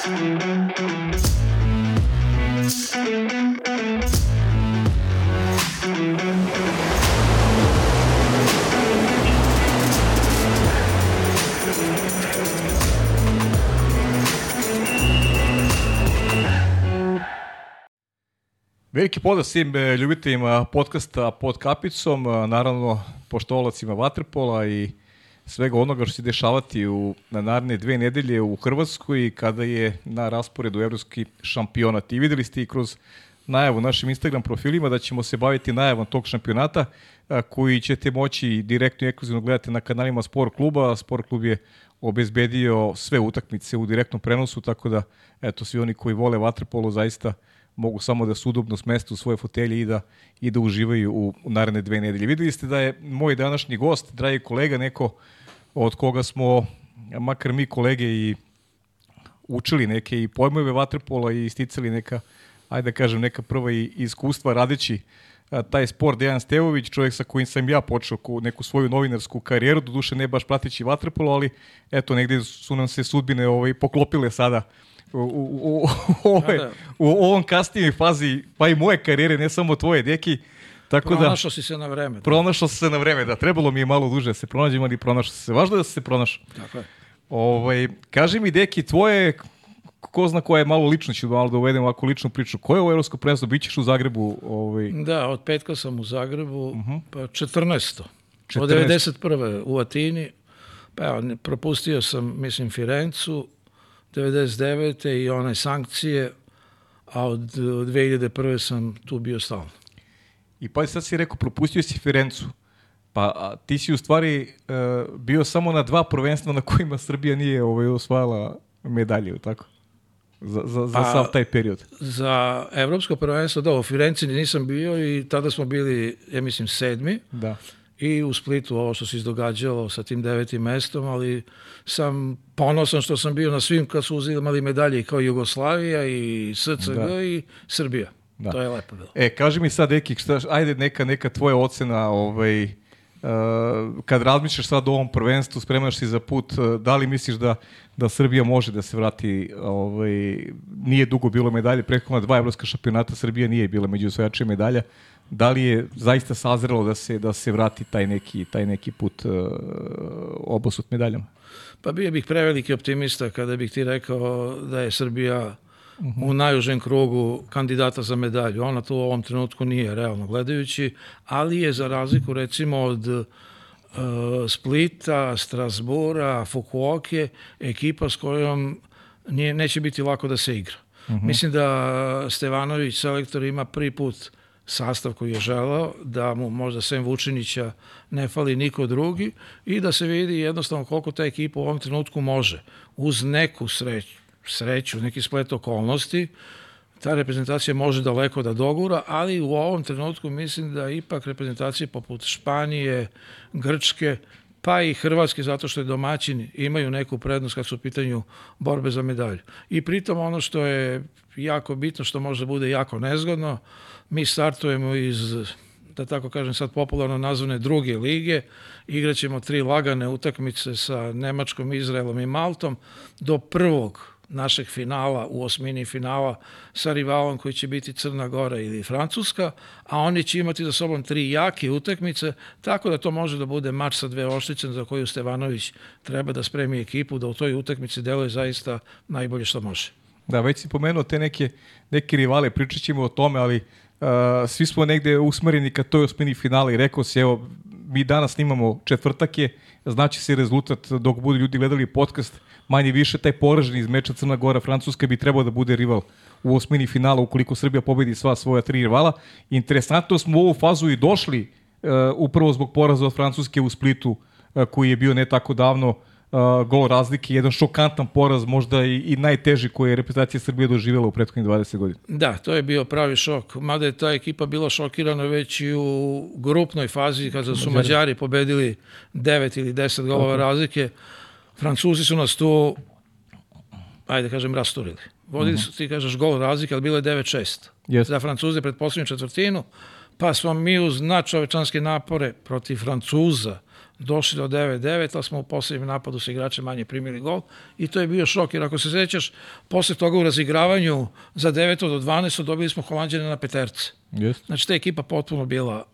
Veliki pozdrav svim e, ljubiteljima podcasta pod kapicom, naravno poštovalacima Vatrpola i svega onoga što će dešavati u, na naredne dve nedelje u Hrvatskoj kada je na rasporedu evropski šampionat. I videli ste i kroz najavu našim Instagram profilima da ćemo se baviti najavom tog šampionata koji ćete moći direktno i ekskluzivno gledati na kanalima Sport kluba. Sport klub je obezbedio sve utakmice u direktnom prenosu, tako da eto, svi oni koji vole vaterpolo zaista mogu samo da se udobno smestu u svoje fotelje i da, i da uživaju u, naredne dve nedelje. Videli ste da je moj današnji gost, dragi kolega, neko od koga smo, makar mi kolege i učili neke i pojmove vaterpola i isticali neka, ajde da kažem, neka prva i iskustva radeći a, taj sport Dejan Stevović, čovjek sa kojim sam ja počeo neku svoju novinarsku karijeru, do duše ne baš pratići vaterpolo, ali eto, negde su nam se sudbine ovaj, poklopile sada u, u, u, ove, da, da. u ovom kasnijoj fazi, pa i moje karijere, ne samo tvoje, deki, Tako pronašao da, si se na vreme. Da. Pronašao se na vreme, da. Trebalo mi je malo duže da se pronađem, ali pronašao se. Važno je da se pronašao. Tako je. Ovaj, kaži mi, deki, tvoje, ko zna koja je malo lično, ću malo da uvedem ovako ličnu priču. Ko je ovo evropsko prvenstvo? Bićeš u Zagrebu? Ovaj... Da, od petka sam u Zagrebu, uh mhm. -huh. pa 14. 14. Od 91. u Atini. Pa evo, propustio sam, mislim, Firencu, 99. i one sankcije, a od 2001. sam tu bio stalno. I pa sad si rekao, propustio si Firencu. Pa a, ti si u stvari uh, bio samo na dva prvenstva na kojima Srbija nije ovaj, osvajala medalje, tako? Za, za, za pa, sav taj period. Za evropsko prvenstvo, da, u Firenci nisam bio i tada smo bili, ja mislim, sedmi. Da i u Splitu ovo što se izdogađalo sa tim devetim mestom, ali sam ponosan što sam bio na svim kad su uzimali medalje kao Jugoslavija i SCG da. i Srbija. Da. To je lepo bilo. E, kaži mi sad, Eki, šta, ajde neka, neka tvoja ocena, ovaj, uh, kad razmišljaš sad o ovom prvenstvu, spremaš se za put, uh, da li misliš da, da Srbija može da se vrati, ovaj, nije dugo bilo medalje, preko dva evropska šampionata Srbija nije bila među osvajačima medalja, da li je zaista sazrelo da se da se vrati taj neki taj neki put uh, obosut medaljama? Pa bio bih preveliki optimista kada bih ti rekao da je Srbija uh. U najužem krugu kandidata za medalju. Ona to u ovom trenutku nije realno gledajući, ali je za razliku recimo od uh, Splita, Strasbura, Fukuoke, ekipa s kojom nije, neće biti lako da se igra. Uh -huh. Mislim da Stevanović, selektor, ima prvi put sastav koji je želao, da mu možda sem Vučinića ne fali niko drugi i da se vidi jednostavno koliko ta ekipa u ovom trenutku može. Uz neku sreću, sreću neki splet okolnosti, ta reprezentacija može daleko da dogura, ali u ovom trenutku mislim da ipak reprezentacije poput Španije, Grčke, pa i Hrvatske, zato što je domaćini, imaju neku prednost kad su u pitanju borbe za medalju. I pritom ono što je jako bitno, što može bude jako nezgodno, mi startujemo iz da tako kažem sad popularno nazvane druge lige, igraćemo tri lagane utakmice sa Nemačkom, Izraelom i Maltom do prvog našeg finala u osmini finala sa rivalom koji će biti Crna Gora ili Francuska, a oni će imati za sobom tri jake utakmice, tako da to može da bude mač sa dve oštice za koju Stevanović treba da spremi ekipu, da u toj utakmici deluje zaista najbolje što može. Da, već si pomenuo te neke, neke rivale, pričat ćemo o tome, ali uh, svi smo negde usmereni ka toj osmini finala i rekao si, evo, mi danas snimamo četvrtake, znači se rezultat dok budu ljudi gledali podcast, manje više taj poražen iz meča Crna Gora Francuska bi trebao da bude rival u osmini finala ukoliko Srbija pobedi sva svoja tri rivala. Interesantno smo u ovu fazu i došli uh, upravo zbog poraza od Francuske u Splitu uh, koji je bio ne tako davno uh, gol razlike, jedan šokantan poraz, možda i, i najteži koji je reprezentacija Srbije doživjela u prethodnih 20 godina. Da, to je bio pravi šok. Mada je ta ekipa bila šokirana već i u grupnoj fazi kada su Mađari, Mađari pobedili 9 ili 10 golova razlike. Francuzi su nas tu, ajde da kažem, rasturili. Vodili mhm. su, ti kažeš, gol razlike, ali bilo je 9-6. Yes. Za Francuze pred poslednju četvrtinu, pa smo mi uz načovečanske napore protiv Francuza došli do 9-9, ali smo u poslednjem napadu sa igračem manje primili gol i to je bio šok, jer ako se sećaš, posle toga u razigravanju za 9 do 12 dobili smo Holandjane na peterce. Jest. Znači, ta ekipa potpuno bila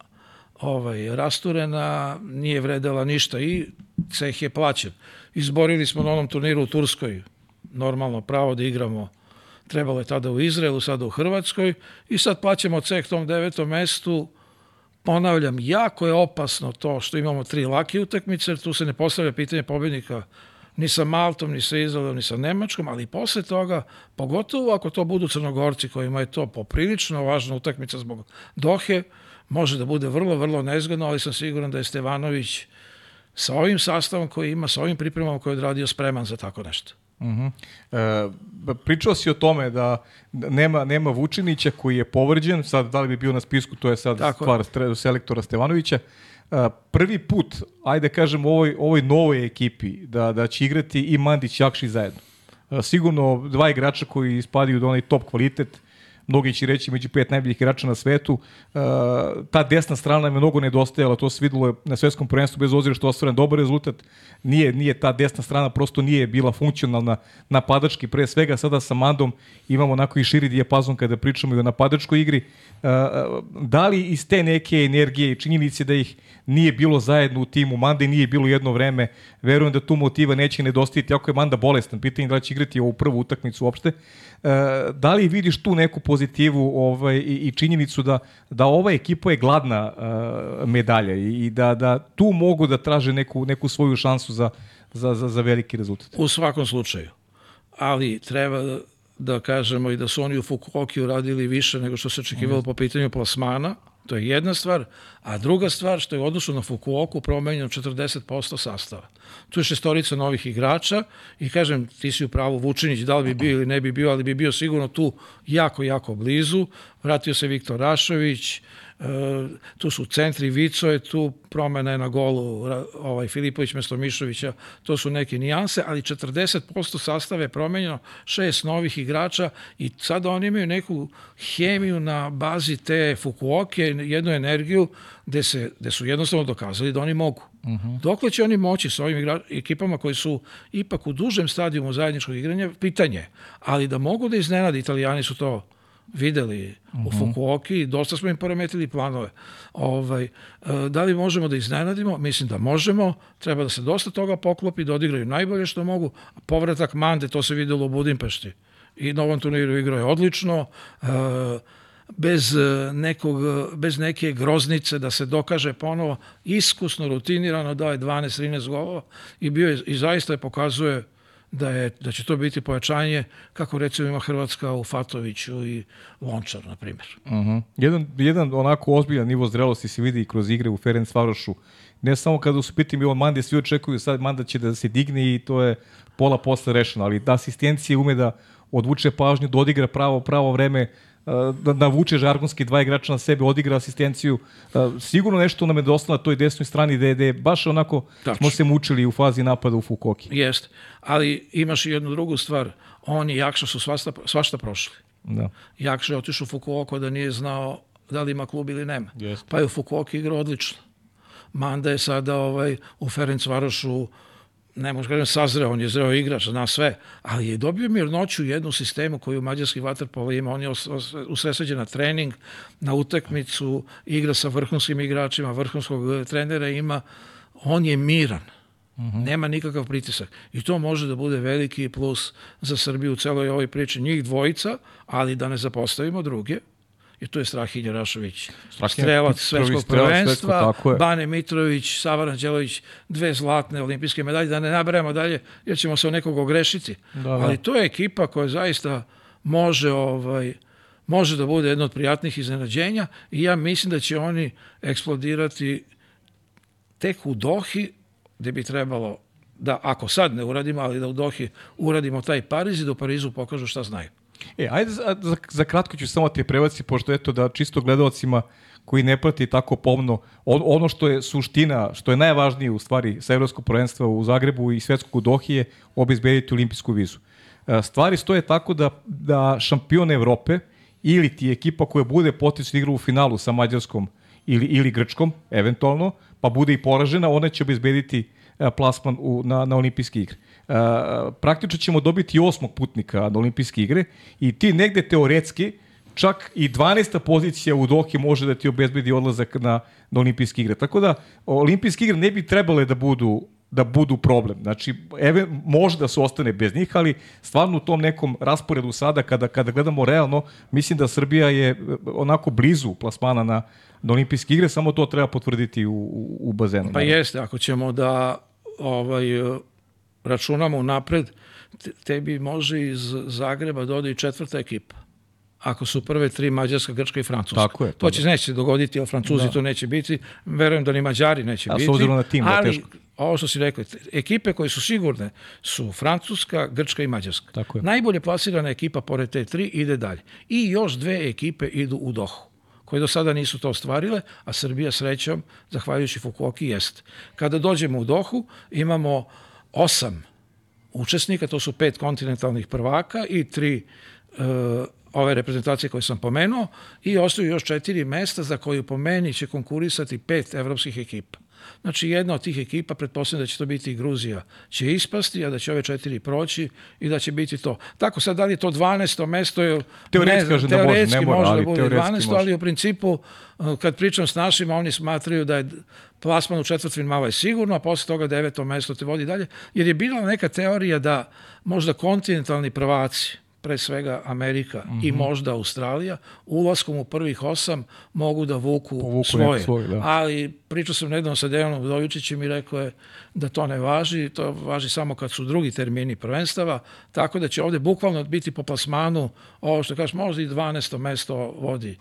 ovaj, rasturena, nije vredela ništa i ceh je plaćen. Izborili smo na onom turniru u Turskoj, normalno pravo da igramo trebalo je tada u Izraelu, sada u Hrvatskoj i sad plaćamo ceh tom devetom mestu. Ponavljam, jako je opasno to što imamo tri lake utakmice, tu se ne postavlja pitanje pobednika ni sa Maltom, ni sa Izraelom, ni sa Nemačkom, ali posle toga, pogotovo ako to budu Crnogorci kojima je to poprilično važna utakmica zbog Dohe, može da bude vrlo, vrlo nezgodno, ali sam siguran da je Stevanović sa ovim sastavom koji ima, sa ovim pripremama koje je odradio spreman za tako nešto. Uh -huh. e, pričao si o tome da nema, nema Vučinića koji je povređen, sad da li bi bio na spisku, to je sad Tako stvar je. selektora Stevanovića. E, prvi put, ajde kažem, u ovoj, ovoj novoj ekipi da, da će igrati i Mandić Jakši zajedno. E, sigurno dva igrača koji ispadaju do onaj top kvalitet, mnogi će reći među pet najboljih igrača na svetu. Uh, ta desna strana je mnogo nedostajala, to se videlo na svetskom prvenstvu, bez ozira što ostvaren dobar rezultat. Nije, nije ta desna strana, prosto nije bila funkcionalna napadački, pre svega sada sa Mandom imamo onako i širi dijapazon kada pričamo i o napadačkoj igri. Uh, da li iz te neke energije i činjenice da ih nije bilo zajedno u timu, Manda i nije bilo jedno vreme, verujem da tu motiva neće nedostajati, ako je Manda bolestan, pitanje da će igrati ovu prvu utakmicu uopšte. Uh, da li vidiš tu neku pozitivu ovaj, i, i činjenicu da, da ova ekipa je gladna uh, medalja i, i da, da tu mogu da traže neku, neku svoju šansu za, za, za, za veliki rezultat? U svakom slučaju. Ali treba da kažemo i da su oni u Fukuoki uradili više nego što se očekivalo po pitanju plasmana, To je jedna stvar. A druga stvar, što je u odnosu na Fukuoku promenjeno 40% sastava. Tu je šestorica novih igrača i kažem, ti si u pravu Vučinić, da li bi bio ili ne bi bio, ali bi bio sigurno tu jako, jako blizu. Vratio se Viktor Rašović, E, tu su centri, Vico je tu, promena je na golu ovaj, Filipović mesto Mišovića, to su neke nijanse, ali 40% sastave je promenjeno, šest novih igrača i sada oni imaju neku hemiju na bazi te Fukuoke, jednu energiju gde, se, gde su jednostavno dokazali da oni mogu. Uh mhm. -huh. Dokle će oni moći sa ovim igra, ekipama koji su ipak u dužem stadijumu zajedničkog igranja, pitanje. Ali da mogu da iznenadi, italijani su to videli uh -huh. u mhm. Fukuoki, dosta smo im poremetili planove. Ovaj, e, da li možemo da iznenadimo? Mislim da možemo, treba da se dosta toga poklopi, da odigraju najbolje što mogu. Povratak Mande, to se videlo u Budimpešti. I na ovom turniru igrao je odlično, e, bez, nekog, bez neke groznice da se dokaže ponovo, iskusno, rutinirano, dao je 12-13 golova i, bio je, i zaista je pokazuje da, je, da će to biti pojačanje kako recimo ima Hrvatska u Fatoviću i Lončar, na primjer. Uh mhm. -huh. jedan, jedan onako ozbiljan nivo zrelosti se vidi kroz igre u Ferenc Varošu. Ne samo kada su pitim on Mande, svi očekuju sad Manda će da se digne i to je pola posle rešeno, ali da asistencije ume da odvuče pažnju, da odigra pravo, pravo vreme, navuče žargonski dva igrača na sebe, odigra asistenciju. Sigurno nešto nam je dostalo na toj desnoj strani gde, gde baš onako Tačno. smo se mučili u fazi napada u Fukoki. Jeste, ali imaš i jednu drugu stvar. Oni i Jakša su svašta, svašta prošli. Da. Jakša je otišao u Fukuoku da nije znao da li ima klub ili nema. Yes. Pa je u Fukuoki igrao odlično. Manda je sada ovaj, u Ferencvarošu ne možeš kažem sazreo, on je zreo igrač, zna sve, ali je dobio mirnoću jednu sistemu koju mađarski vaterpolo ima, on je usresađen na trening, na utakmicu, igra sa vrhunskim igračima, vrhunskog eh, trenera ima, on je miran. -huh. Nema nikakav pritisak. I to može da bude veliki plus za Srbiju u celoj ovoj priči. Njih dvojica, ali da ne zapostavimo druge, i to je Strahinja Rašović, Strahinja, strelac svetskog prvenstva, Bane Mitrović, Savar Anđelović, dve zlatne olimpijske medalje, da ne naberemo dalje, jer ćemo se o nekog ogrešiti. Da, da. Ali to je ekipa koja zaista može ovaj, može da bude jedno od prijatnih iznenađenja i ja mislim da će oni eksplodirati tek u Dohi, gde bi trebalo da, ako sad ne uradimo, ali da u Dohi uradimo taj Pariz i da u Parizu pokažu šta znaju. E, ajde za, za, za kratko ću samo te prebaci, pošto eto da čisto gledalcima koji ne prati tako pomno, on, ono što je suština, što je najvažnije u stvari sa evropskog prvenstva u Zagrebu i svetskog u Dohi je obezbediti olimpijsku vizu. E, stvari stoje tako da, da šampion Evrope ili ti ekipa koja bude potencijalno igra u finalu sa Mađarskom ili, ili Grčkom, eventualno, pa bude i poražena, ona će obezbediti plasman u, na, na olimpijske igre. E, praktično ćemo dobiti osmog putnika na olimpijske igre i ti negde teoretski čak i 12. pozicija u Dohi može da ti obezbedi odlazak na, na olimpijske igre. Tako da olimpijske igre ne bi trebale da budu da budu problem. Znači, eve, može da se ostane bez njih, ali stvarno u tom nekom rasporedu sada, kada, kada gledamo realno, mislim da Srbija je onako blizu plasmana na, na olimpijske igre, samo to treba potvrditi u, u, u bazenu. Pa jeste, ako ćemo da ovaj, računamo napred, tebi može iz Zagreba dodi da četvrta ekipa ako su prve tri Mađarska, Grčka i Francuska. Tako je. To će da. neće dogoditi, ali Francuzi da. to neće biti. Verujem da ni Mađari neće A, biti. A s obzirom na tim, da teško. ovo što si rekao, ekipe koje su sigurne su Francuska, Grčka i Mađarska. Tako je. Najbolje plasirana ekipa pored te tri ide dalje. I još dve ekipe idu u Dohu koje do sada nisu to ostvarile, a Srbija srećom, zahvaljujući Fukuoki, jest. Kada dođemo u Dohu, imamo osam učesnika, to su pet kontinentalnih prvaka i tri uh, ove reprezentacije koje sam pomenuo i ostaju još četiri mesta za koju po meni će konkurisati pet evropskih ekipa. Znači, jedna od tih ekipa, pretpostavljam da će to biti i Gruzija, će ispasti, a da će ove četiri proći i da će biti to. Tako sad, da li je to 12. mesto? Je, teoretski, ne, da može, ne može, može da bude 12. Može. Ali u principu, uh, kad pričam s našima, oni smatraju da je plasman u četvrtvin malo je sigurno, a posle toga deveto mesto te vodi dalje, jer je bila neka teorija da možda kontinentalni prvaci, pre svega Amerika mm -hmm. i mhm. možda Australija, ulaskom u prvih osam mogu da vuku Povuku svoje. Svoj, da. Ali pričao sam nedavno sa Dejanom Vdovičićem i rekao je da to ne važi, to važi samo kad su drugi termini prvenstava, tako da će ovde bukvalno biti po plasmanu, ovo što kažeš, možda i 12. mesto vodi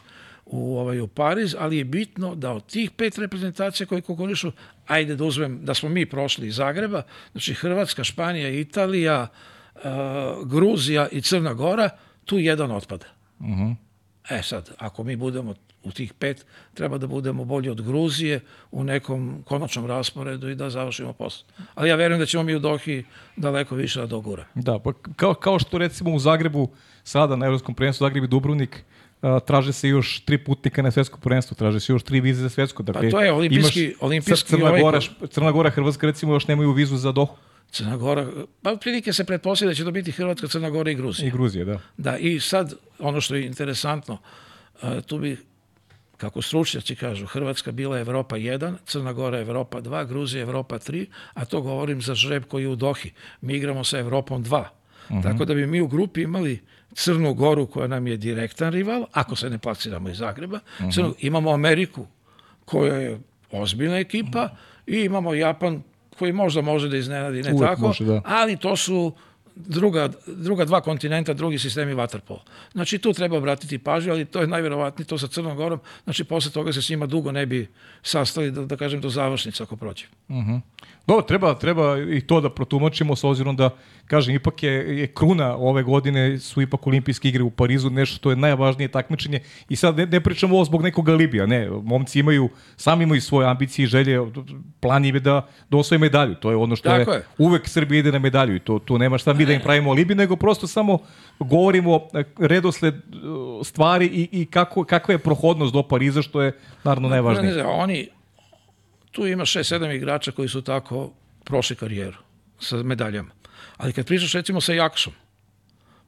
u, ovaj, u Pariz, ali je bitno da od tih pet reprezentacija koje konkurišu, ajde da uzmem da smo mi prošli iz Zagreba, znači Hrvatska, Španija, Italija, Gruzija i Crna Gora, tu jedan otpada. Uh. -huh. E sad, ako mi budemo u tih pet, treba da budemo bolji od Gruzije u nekom konačnom rasporedu i da završimo posao. Ali ja verujem da ćemo mi u Dohi daleko više da dogura. Da, pa kao, kao što recimo u Zagrebu, sada na Evropskom prvenstvu Zagreb i Dubrovnik, Uh, traže se još tri putnika na svetsko prvenstvo, traže se još tri vize za svetsko. Dakle, pa to je olimpijski, olimpijski Crna, ovaj... Gora, Crna Gora, Hrvatska recimo još nemaju vizu za Dohu. Crna Gora, pa otprilike se pretpostavlja da će to biti Hrvatska, Crna Gora i Gruzija. I Gruzija, da. Da, i sad ono što je interesantno, tu bi kako stručnjaci kažu, Hrvatska bila Evropa 1, Crna Gora Evropa 2, Gruzija Evropa 3, a to govorim za žreb koji je u Dohi. Mi igramo sa Evropom 2. Uh -huh. Tako da bi mi u grupi imali Crnu Goru koja nam je direktan rival, ako se ne plasiramo iz Zagreba. Uh -huh. Crnu, imamo Ameriku koja je ozbiljna ekipa uh -huh. i imamo Japan koji možda može da iznenadi, ne Uvijek tako, može, da. ali to su druga, druga dva kontinenta, drugi sistemi vaterpola. Znači tu treba obratiti pažnju, ali to je najverovatnije to sa Crnom Gorom, znači posle toga se s njima dugo ne bi sastali, da, da kažem, do završnice ako prođe. Uh -huh. Dobro, treba, treba i to da protumačimo s obzirom da, kažem, ipak je, je kruna ove godine, su ipak olimpijske igre u Parizu, nešto što je najvažnije takmičenje i sad ne, ne pričamo ovo zbog nekog alibija, ne, momci imaju, sami imaju svoje ambicije i želje, plan je da, da osvoje medalju, to je ono što je, je, uvek Srbija ide na medalju i to, to nema šta mi da im pravimo alibi, nego prosto samo govorimo e, redosled e, stvari i, i kako, kakva je prohodnost do Pariza, što je naravno najvažnije. Oni, tu ima 6-7 igrača koji su tako prošli karijeru sa medaljama. Ali kad pričaš recimo sa Jaksom,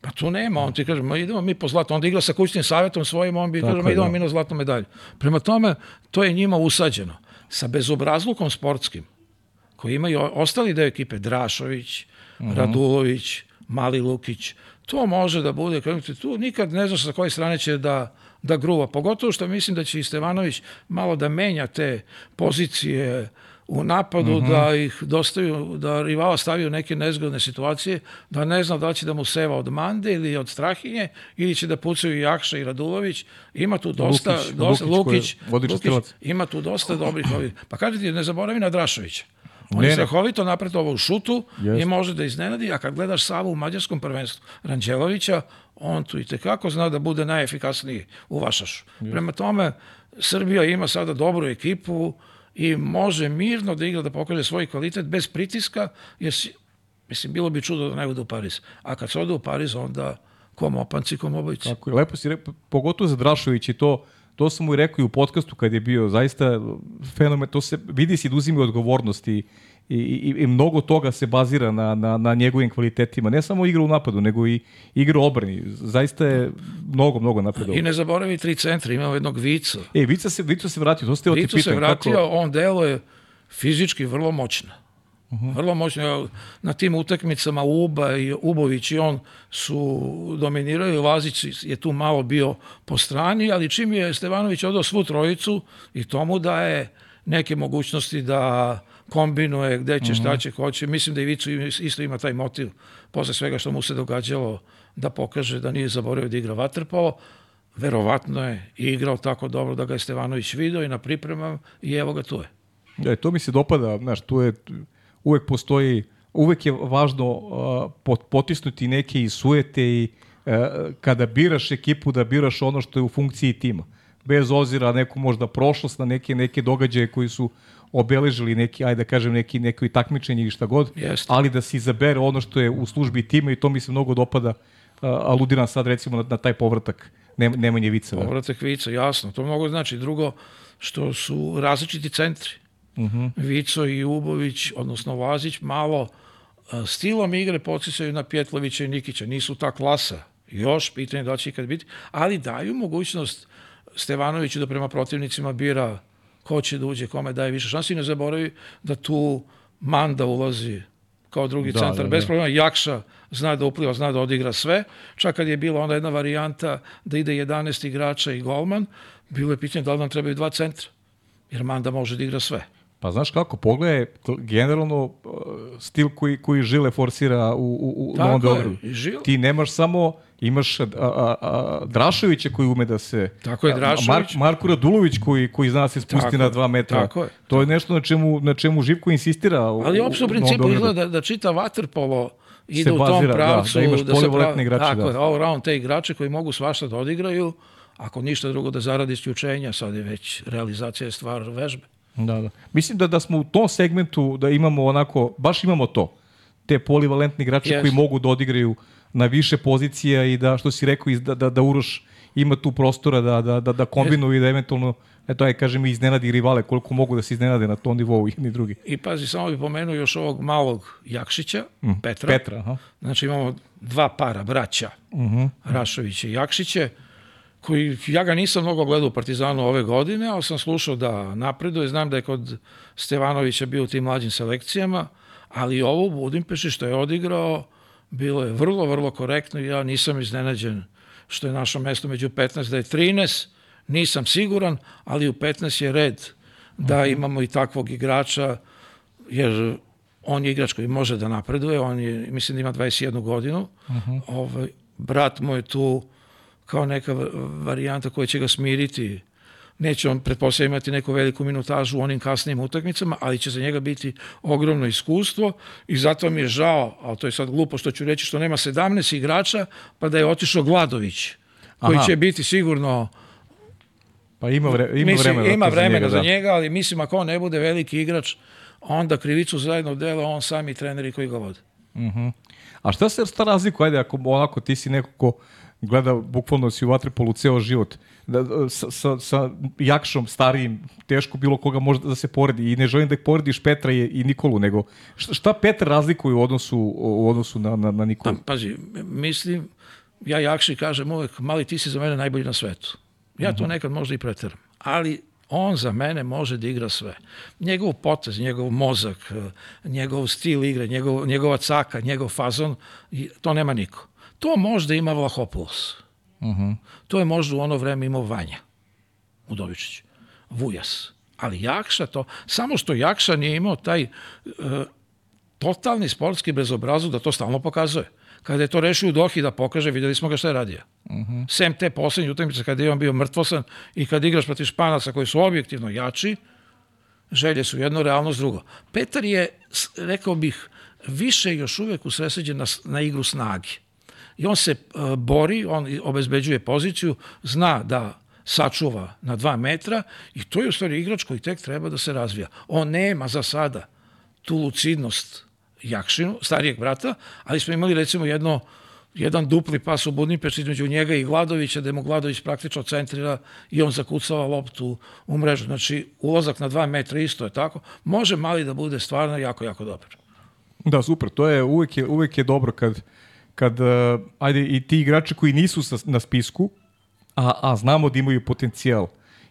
pa tu nema, on ti kaže, ma idemo mi po zlato, onda igra sa kućnim savjetom svojim, on bi kaže, ma idemo da. mi na zlatnu medalju. Prema tome, to je njima usađeno. Sa bezobrazlukom sportskim, koji imaju ostali deo ekipe, Drašović, uh mhm. -huh. Radulović, Mali Lukić, to može da bude, tu, nikad ne znaš sa koje strane će da, da gruva. Pogotovo što mislim da će i Stevanović malo da menja te pozicije u napadu, mm -hmm. da ih dostaju, da rivala stavi u neke nezgodne situacije, da ne zna da će da mu seva od Mande ili od Strahinje, ili će da pucaju Jakša i Radulović. Ima tu dosta, Lukić, dosta Lukić, Lukić, Lukić ima tu dosta dobrih ovih. Pa kažete, ne zaboravi na Drašovića. On je strahovito ovo u šutu jest. i može da iznenadi, a kad gledaš Savu u mađarskom prvenstvu Ranđelovića, on tu i tekako zna da bude najefikasniji u Vašašu. Prema tome, Srbija ima sada dobru ekipu i može mirno da igra, da pokaže svoj kvalitet bez pritiska, jer si, mislim, bilo bi čudo da ne ode u Pariz. A kad se ode u Pariz, onda kom opanci, kom obojici. Tako je, lepo si rekao, pogotovo za Drašović i to, to sam mu i rekao i u podcastu kad je bio, zaista fenomen, to se vidi si da uzimi odgovornost i, i, i, mnogo toga se bazira na, na, na njegovim kvalitetima. Ne samo igra u napadu, nego i igra u obrani. Zaista je mnogo, mnogo napredo. I ne zaboravi tri centra, imamo jednog Vica. E, Vica se, Vica se vratio, to ste ti Vica se vratio, kako... on delo je fizički vrlo moćno. Uh -huh. Vrlo moćno. Na tim utakmicama Uba i Ubović i on su dominirali. Lazić je tu malo bio po strani, ali čim je Stevanović odao svu trojicu i tomu da je neke mogućnosti da kombinuje gde će, šta mhm. će, hoće. Mislim da i Vicu isto ima taj motiv posle svega što mu se događalo da pokaže da nije zaboravio da igra vaterpolo. Verovatno je igrao tako dobro da ga je Stevanović video i na pripremama i evo ga tu je. Da, to mi se dopada, znaš, tu je uvek postoji, uvek je važno uh, potisnuti neke i sujete i uh, kada biraš ekipu da biraš ono što je u funkciji tima. Bez ozira neku možda prošlost, na neke, neke događaje koji su obeležili neki, ajde da kažem, neki, neki takmičenje ili šta god, Jeste. ali da se izabere ono što je u službi tima i to mi se mnogo dopada, uh, aludiram sad recimo na, na taj povratak Nemanje Vica. Povratak Vica, jasno. To mnogo znači. Drugo, što su različiti centri. Uh mhm. -huh. Vico i Ubović, odnosno Vazić, malo stilom igre podsjećaju na Pjetlovića i Nikića. Nisu ta klasa. Još, pitanje da će ikad biti, ali daju mogućnost Stevanoviću da prema protivnicima bira ko će da uđe, kome daje više šansi. Ne zaboravi da tu Manda ulazi kao drugi da, centar, da, bez da. problema. Jakša zna da upliva, zna da odigra sve. Čak kad je bila onda jedna varijanta da ide 11 igrača i golman, bilo je pitanje da li nam trebaju dva centra, jer Manda može da igra sve. Pa znaš kako, pogledaj generalno uh, stil koji, koji Žile forsira u, u, u Novom Beogradu. Ti nemaš samo, imaš a, a, a, Drašovića koji ume da se... Tako je, Drašović. Mar, Marko Radulović koji, koji zna da se spusti tako, na dva metra. Tako je. To je nešto na čemu, na čemu Živko insistira. U, Ali uopšte u principu izgleda da, da čita vaterpolo ide u tom pravcu. Da, da imaš da polivoletne igrače. Tako da. all round te igrače koji mogu svašta da odigraju, ako ništa drugo da zaradi isključenja, sad je već realizacija je stvar vežbe. Da, da. Mislim da, da smo u tom segmentu da imamo onako, baš imamo to. Te polivalentni igrače yes. koji mogu da odigraju na više pozicija i da, što si rekao, da, da, da Uroš ima tu prostora da, da, da, da kombinuje yes. i da eventualno eto aj kažem iznenadi rivale koliko mogu da se iznenade na tom nivou jedni drugi. I pazi, samo bih pomenuo još ovog malog Jakšića, mm, Petra. Petra, aha. Znači imamo dva para braća, uh mhm. -huh. Rašovića i Jakšiće koji, ja ga nisam mnogo gledao u Partizanu ove godine, ali sam slušao da napreduje, znam da je kod Stevanovića bio u tim mlađim selekcijama, ali ovo u Budimpeši što je odigrao, bilo je vrlo, vrlo korektno i ja nisam iznenađen što je našo mesto među 15, da je 13, nisam siguran, ali u 15 je red da mhm. imamo i takvog igrača, jer on je igrač koji može da napreduje, on je, mislim da ima 21 godinu, uh mhm. -huh. ovaj, brat mu je tu kao neka varijanta koja će ga smiriti. Neće on, pretpostavljati, imati neku veliku minutažu u onim kasnim utakmicama, ali će za njega biti ogromno iskustvo i zato mi je žao, ali to je sad glupo što ću reći, što nema 17 igrača, pa da je otišao Gladović, koji Aha. će biti sigurno Pa ima, vre, ima mislim, vremena, ima vremena za, njega, za da. njega, ali mislim ako on ne bude veliki igrač, onda krivicu zajedno dela on sami treneri koji ga vode. Uh mhm. -huh. A šta se šta razliku, ajde, ako onako ti si neko ko gleda, bukvalno si u vatripolu ceo život, da, sa, sa, sa jakšom, starijim, teško bilo koga može da se poredi i ne želim da ih porediš Petra i, i Nikolu, nego šta Petra razlikuje u odnosu, u odnosu na, na, na Nikolu? Pa, pazi, mislim, ja jakši kažem uvek, mali ti si za mene najbolji na svetu. Ja to mhm. nekad možda i preteram, ali on za mene može da igra sve. Njegov potez, njegov mozak, njegov stil igre, njegov, njegova caka, njegov fazon, to nema niko. To možda ima Vlahopoulos. Uh mhm. -huh. To je možda u ono vreme imao Vanja Udovičić. Vujas. Ali Jakša to, samo što Jakša nije imao taj e, totalni sportski bezobrazu da to stalno pokazuje. Kada je to rešio u Dohi da pokaže, videli smo ga šta je radio. Uh mhm. -huh. Sem te poslednje utakmice kada je on bio mrtvosan i kad igraš protiv Španaca koji su objektivno jači, želje su jedno, realnost drugo. Petar je, rekao bih, više još uvek usreseđen na, na igru snagi i on se uh, bori, on obezbeđuje poziciju, zna da sačuva na dva metra i to je u stvari igrač koji tek treba da se razvija. On nema za sada tu lucidnost Jakšinu, starijeg brata, ali smo imali recimo jedno jedan dupli pas u Budimpešti između njega i Gladovića, da mu Gladović praktično centrira i on zakucava loptu u mrežu. Znači, ulazak na dva metra isto je tako. Može mali da bude stvarno jako, jako dobar. Da, super. To je uvek je, uvek je dobro kad, kad uh, ajde, i ti igrači koji nisu sa, na spisku, a, a znamo da imaju potencijal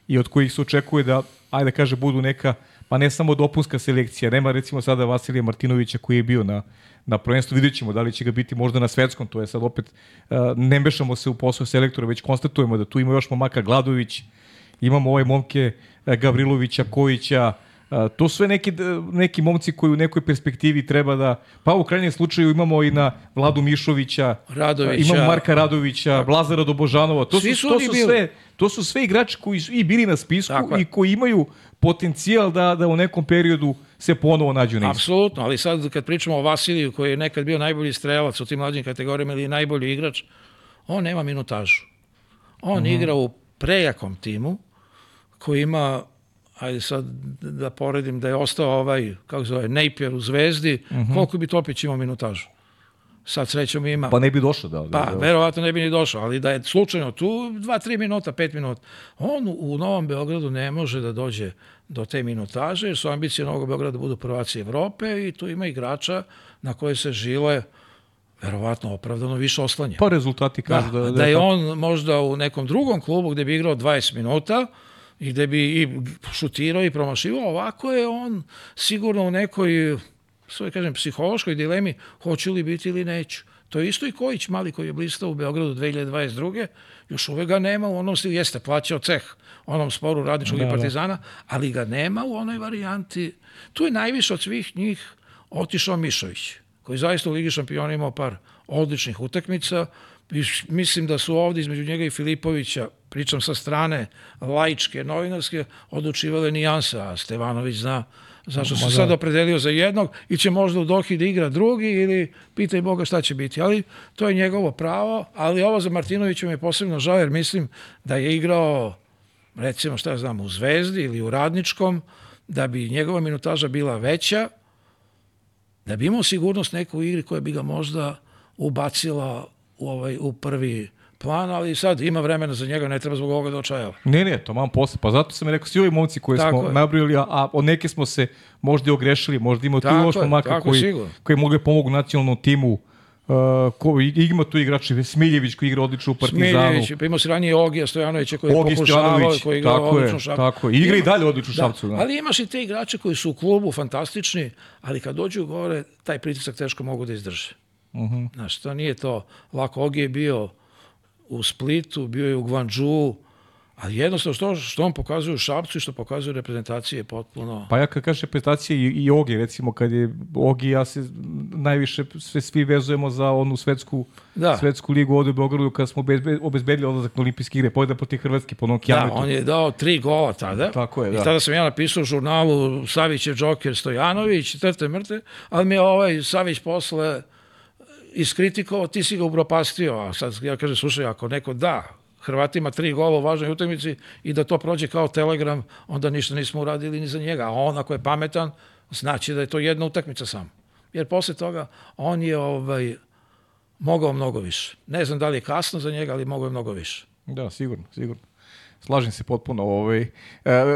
i od kojih se očekuje da, ajde kaže, budu neka, pa ne samo dopunska selekcija. Nema recimo sada Vasilija Martinovića koji je bio na, na prvenstvu, vidjet ćemo da li će ga biti možda na svetskom, to je sad opet, uh, ne mešamo se u posao selektora, već konstatujemo da tu ima još momaka Gladović, imamo ove momke uh, Gavrilovića, Kojića, To sve neki, neki momci koji u nekoj perspektivi treba da... Pa u krajnjem slučaju imamo i na Vladu Mišovića, Radovića. imamo Marka Radovića, Lazara Dobožanova. To Svi su, su to su, bili. sve, to su sve igrači koji su i bili na spisku Tako i koji imaju potencijal da, da u nekom periodu se ponovo nađu na isku. Apsolutno, ali sad kad pričamo o Vasiliju koji je nekad bio najbolji strelac u tim mlađim kategorijama ili najbolji igrač, on nema minutažu. On Mhm. igra u prejakom timu koji ima ajde sad da poredim da je ostao ovaj, kako zove, Napier u Zvezdi, koliko bi Topić imao minutažu? Sad srećom ima. Pa ne bi došao da... da, Pa, da verovatno ne bi ni došao, ali da je slučajno tu 2-3 minuta, 5 minuta. On u- Novom Beogradu ne može da dođe do te minutaže, jer su ambicije Novog Beograda da budu prvaci Evrope i tu ima igrača na koje se žile verovatno opravdano više oslanja. Pa rezultati Da, kažu da, da, da, je tako. on možda u nekom drugom klubu gde bi igrao 20 minuta i gde bi i šutirao i promašivao, ovako je on sigurno u nekoj svoje kažem psihološkoj dilemi hoću li biti ili neću. To je isto i Kojić mali koji je blistao u Beogradu 2022. Još uvek ga nema u onom stilu, jeste plaćao ceh onom sporu radničkog Da, i da. partizana, ali ga nema u onoj varijanti. Tu je najviše od svih njih otišao Mišović, koji zaista u Ligi šampiona imao par odličnih utakmica. Mislim da su ovde između njega i Filipovića, pričam sa strane laičke, novinarske, odlučivale nijanse, a Stevanović zna zašto se da. sad opredelio za jednog i će možda u Dohi da igra drugi ili pitaj Boga šta će biti. Ali to je njegovo pravo, ali ovo za Martinovića mi je posebno žao jer mislim da je igrao recimo šta ja znam u Zvezdi ili u Radničkom da bi njegova minutaža bila veća da bi imao sigurnost neku igri koja bi ga možda ubacila u, ovaj, u prvi plan, ali sad ima vremena za njega, ne treba zbog ovoga da očajava. Ne, ne, to mam posle. Pa zato sam i rekao, svi ovi momci koje Tako smo je. nabrili, a, a od neke smo se možda i ogrešili, možda ima tu još je, momaka tako, koji, sigurno. koji mogu da pomogu nacionalnom timu. Uh, ko, ima tu igrači, Smiljević koji igra odlično u Partizanu. Smiljević, pa imao si ranije Ogija Stojanovića koji je Ogi pokušavao, Stojanović, koji je igrao tako je, odlično šapcu. tako je. Igra i dalje odlično Da, šapcu. Da. ali imaš i te igrače koji su u klubu fantastični, ali kad dođu gore, taj pritisak teško mogu da izdrže. Uh -huh. Znaš, to nije to lako. Ogi je bio u Splitu, bio je u Gvanđu, ali jednostavno što, što on pokazuje u Šapcu i što pokazuje u reprezentaciji je potpuno... Pa ja kad kažem reprezentacije i, i Ogi, recimo, kad je Ogi, ja se najviše sve svi vezujemo za onu svetsku, Da. svetsku ligu ovde u Beogradu kada smo obezbe, obezbedili odlazak na olimpijske igre, pobjeda protiv Hrvatske po onom Da, kilometru. on je dao tri gola tada. Tako je, I da. tada sam ja napisao u žurnalu Savić je Džoker Stojanović, trte mrte, ali mi je ovaj Savić posle iskritikovao, ti si ga upropastio, a sad ja kažem, slušaj, ako neko da Hrvatima tri gola u važnoj utakmici i da to prođe kao telegram, onda ništa nismo uradili ni za njega. A on, ako je pametan, znači da je to jedna utakmica samo. Jer posle toga on je ovaj, mogao mnogo više. Ne znam da li je kasno za njega, ali mogao je mnogo više. Da, sigurno, sigurno. Slažem se potpuno. Ovaj. E,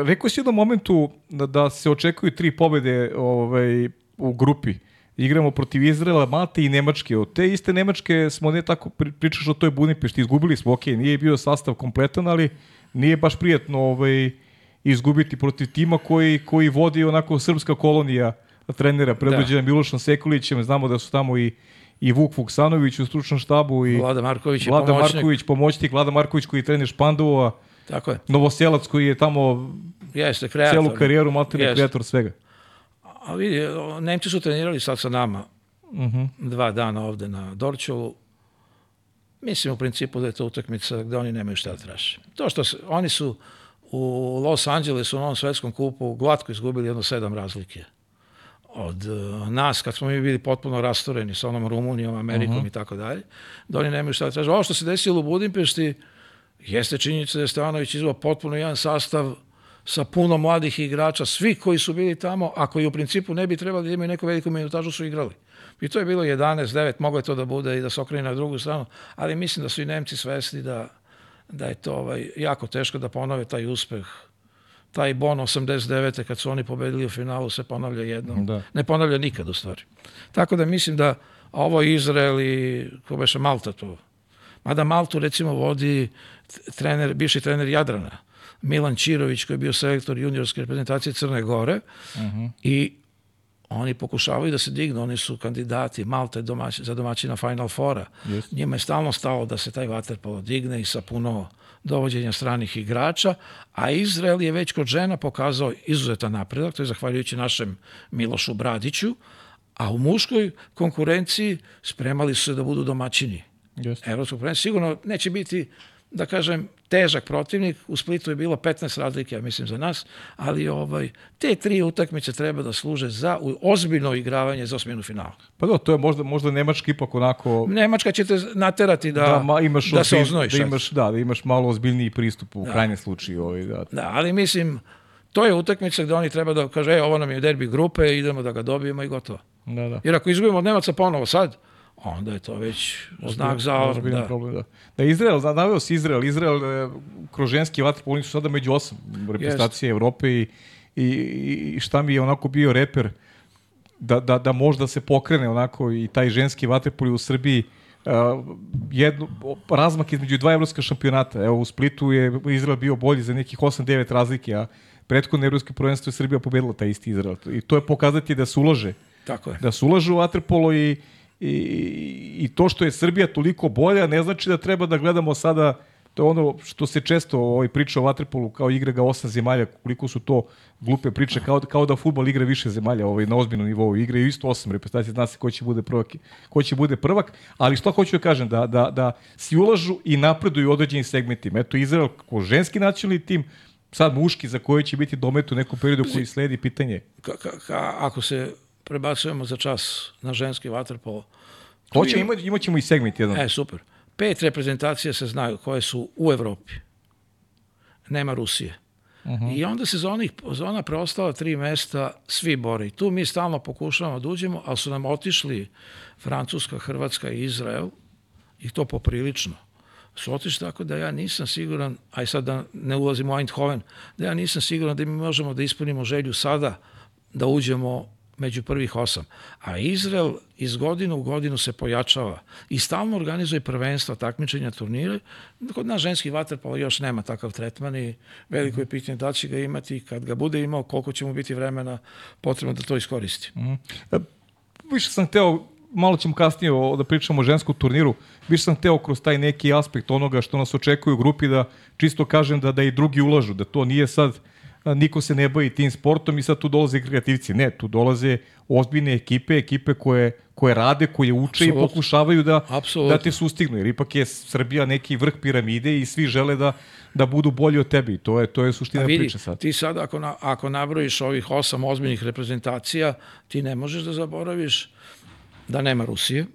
rekao si jednom momentu da, da se očekuju tri pobede ovaj, u grupi. Igramo protiv Izraela, Malte i Nemačke. Od te iste Nemačke smo ne tako pri- pričaš o toj Budimpešti, izgubili smo, ok, nije bio sastav kompletan, ali nije baš prijetno ovaj, izgubiti protiv tima koji, koji vodi onako srpska kolonija trenera predvođena da. Milošom Sekulićem. Znamo da su tamo i, i Vuk Vuksanović u stručnom štabu i Vlada Marković Vlada pomoćnik. Marković, pomoćnik, Vlada Marković koji trener Špandova, Tako je. Novoselac koji je tamo Jeste, kreator. celu karijeru Jeste. kreator svega. A vidi, Nemci su trenirali sad sa nama Uh -huh. dva dana ovde na Dorčovu. Mislim u principu da je to utakmica gde oni nemaju šta da traže. To što se, oni su u Los Angelesu na ovom svetskom kupu glatko izgubili jedno sedam razlike od uh, nas, kad smo mi bili potpuno rastoreni sa onom Rumunijom, Amerikom i tako dalje, da oni nemaju šta da traže. Ovo što se desilo u Budimpešti jeste činjenica da je Stevanović izvao potpuno jedan sastav sa puno mladih igrača, svi koji su bili tamo, a koji u principu ne bi trebali da imaju neku veliku minutažu, su igrali. I to je bilo 11-9, moglo je to da bude i da se okrene na drugu stranu, ali mislim da su i Nemci svesni da, da je to ovaj, jako teško da ponove taj uspeh taj bon 89. kad su oni pobedili u finalu se ponavlja jednom. Da. Ne ponavlja nikad u stvari. Tako da mislim da ovo Izrael i ko beše Malta to. Mada Maltu recimo vodi trener, bivši trener Jadrana. Milan Čirović koji je bio selektor juniorske reprezentacije Crne Gore uh mhm. -huh. i oni pokušavaju da se dignu, oni su kandidati Malte domać, za domaćina Final Fora. Yes. Njima je stalno stalo da se taj vaterpolo digne i sa puno dovođenja stranih igrača, a Izrael je već kod žena pokazao izuzetan napredak, to je zahvaljujući našem Milošu Bradiću, a u muškoj konkurenciji spremali su se da budu domaćini. Yes. Evropskog. Sigurno neće biti da kažem, težak protivnik. U Splitu je bilo 15 razlike, ja mislim, za nas, ali ovaj, te tri utakmice treba da služe za ozbiljno igravanje za osminu finala. Pa da, to je možda, možda Nemačka ipak onako... Nemačka će te naterati da, da, ma, imaš da se oznojiš. Da imaš, da, da imaš malo ozbiljniji pristup u da. krajnjem slučaju. Ovaj, da. da, ali mislim, to je utakmica gde oni treba da kaže, e, ovo nam je derbi grupe, idemo da ga dobijemo i gotovo. Da, da. Jer ako izgubimo od Nemaca ponovo sad, onda je to već znak za alarm. Da. Problem, da. da Izrael, naveo si Izrael, Izrael e, kroz ženski vaterpolo, oni su sada među osam reprezentacije Evrope i, i, i šta mi je onako bio reper da, da, da možda se pokrene onako i taj ženski vaterpolo u Srbiji uh, jednu, razmak između dva evropska šampionata. Evo u Splitu je Izrael bio bolji za nekih 8-9 razlike, a prethodno evropsko prvenstvo je Srbija pobedila taj isti Izrael. I to je pokazati da se ulože. Tako je. Da se ulažu u vaterpolo i i, i to što je Srbija toliko bolja ne znači da treba da gledamo sada to je ono što se često ovaj, priča o Vatrepolu kao igra ga osam zemalja, koliko su to glupe priče, kao, kao da futbol igra više zemalja ovaj, na ozbiljnom nivou igre i isto osam reprezentacija, zna se ko će bude prvak, ko će bude prvak, ali što hoću da kažem, da, da, da si ulažu i napreduju određenim segmentima. Eto, Izrael ko ženski nacionalni tim, sad muški za koji će biti domet u nekom periodu koji sledi pitanje. Ka, ka, ka, ako se prebacujemo za čas na ženski vaterpolo. Hoće, ima, imat ćemo i segment jedan. E, super. Pet reprezentacija se znaju koje su u Evropi. Nema Rusije. Uh mhm. -huh. I onda se za, onih, za ona preostala tri mesta svi bore. I tu mi stalno pokušavamo da uđemo, ali su nam otišli Francuska, Hrvatska i Izrael i to poprilično. Su otišli tako da ja nisam siguran, aj sad da ne ulazim u Eindhoven, da ja nisam siguran da mi možemo da ispunimo želju sada da uđemo među prvih osam. A Izrael iz godinu u godinu se pojačava i stalno organizuje prvenstva, takmičenja, turnire. Kod nas ženski vaterpolo još nema takav tretman i veliko je pitanje da će ga imati i kad ga bude imao, koliko će mu biti vremena potrebno da to iskoristi. Mm. Više sam hteo malo ćemo kasnije o, da pričamo o ženskom turniru, više sam hteo kroz taj neki aspekt onoga što nas očekuje u grupi da čisto kažem da da i drugi ulažu, da to nije sad niko se ne bavi tim sportom i sad tu dolaze kreativci. Ne, tu dolaze ozbiljne ekipe, ekipe koje, koje rade, koje uče Absolut. i pokušavaju da, da te sustignu. Jer ipak je Srbija neki vrh piramide i svi žele da, da budu bolji od tebi. To je, to je suština vidi, priče sad. Ti sad ako, na, ako nabrojiš ovih osam ozbiljnih reprezentacija, ti ne možeš da zaboraviš da nema Rusije,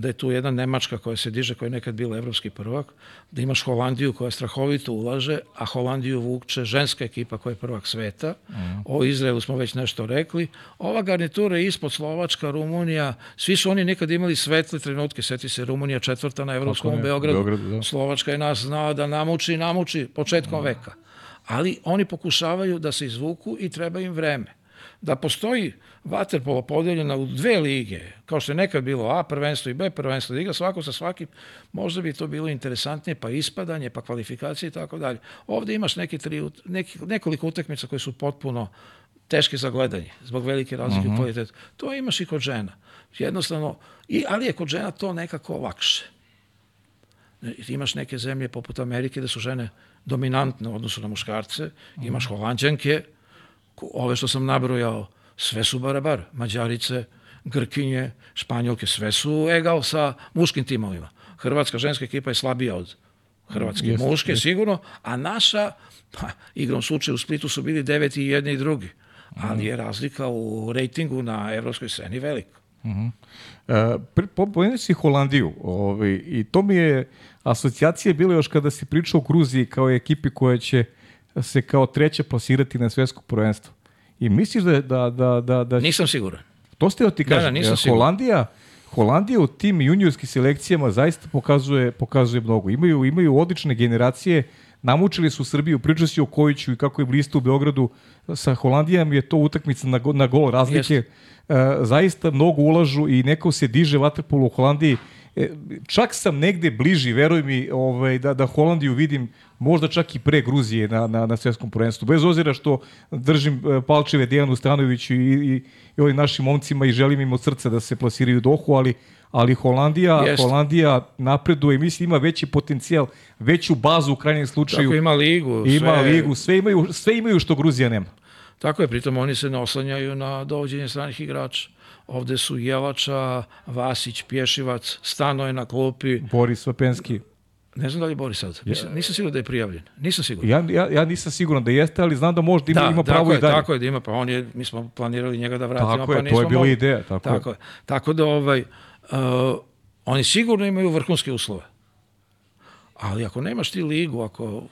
da je tu jedna Nemačka koja se diže, koja je nekad bila evropski prvak, da imaš Holandiju koja strahovito ulaže, a Holandiju vukče ženska ekipa koja je prvak sveta. Mm. O Izraelu smo već nešto rekli. Ova garnitura je ispod Slovačka, Rumunija, svi su oni nekad imali svetle trenutke, seti se Rumunija četvrta na evropskom ne, Beogradu. Beogradu da. Slovačka je nas znao da namuči, namuči početkom mm. veka. Ali oni pokušavaju da se izvuku i treba im vreme da postoji vaterpolo podeljena u dve lige, kao što je nekad bilo A prvenstvo i B prvenstvo, da igra svako sa svakim, možda bi to bilo interesantnije, pa ispadanje, pa kvalifikacije i tako dalje. Ovde imaš neki tri, neki, nekoliko utakmica koje su potpuno teške za gledanje, zbog velike razlike uh -huh. u mhm. kvalitetu. To imaš i kod žena. Jednostavno, i, ali je kod žena to nekako lakše. Imaš neke zemlje poput Amerike da su žene dominantne u odnosu na muškarce, imaš holandžanke, ove što sam nabrojao, sve su barabar. Mađarice, Grkinje, Španjolke, sve su egal sa muškim timovima. Hrvatska ženska ekipa je slabija od Hrvatske jeste, muške, jeste. sigurno, a naša, pa, igrom slučaju u Splitu su bili deveti i jedni i drugi. Ali je razlika u rejtingu na evropskoj sceni velika. Uh -huh. e, si Holandiju ovaj, i to mi je asocijacije bilo još kada si pričao o Gruziji kao ekipi koja će se kao treća plasirati na svetsko prvenstvo. I misliš da, da, da, da, da Nisam siguran. To ste ti Da, da, kažem. nisam siguran. Holandija, Holandija u tim juniorskim selekcijama zaista pokazuje, pokazuje mnogo. Imaju, imaju odlične generacije, namučili su Srbiju, priča si o Kojiću i kako je blisto u Beogradu. Sa Holandijom je to utakmica na, go- na gol razlike. Jeste. E, zaista mnogo ulažu i neko se diže vaterpolo u Holandiji. E, čak sam negde bliži, veruj mi, ovaj, da, da Holandiju vidim možda čak i pre Gruzije na, na, na svetskom prvenstvu. Bez ozira što držim e, palčeve Dejanu Stanoviću i, i, i ovim našim momcima i želim im od srca da se plasiraju Dohu, ali ali Holandija, Jeste. Holandija napreduje, mislim ima veći potencijal, veću bazu u krajnjem slučaju. Tako ima ligu. ima sve, ligu, sve imaju, sve imaju što Gruzija nema. Tako je, pritom oni se ne oslanjaju na dovođenje stranih igrača. Ovde su Jelača, Vasić, Pješivac, Stano je na klupi. Boris Vapenski. Ne znam da li je Boris sad. Nisam, nisam siguran da je prijavljen. Nisam siguran. Ja, ja, ja nisam siguran da jeste, ali znam da možda ima, ima pravo tako i je, dalje. Tako je da ima, pa on je, mi smo planirali njega da vratimo, Tako pa je, to je bila mogli. ideja. Tako, je. Tako je. Tako da ovaj, uh, oni sigurno imaju vrhunske uslove. Ali ako nemaš ti ligu, ako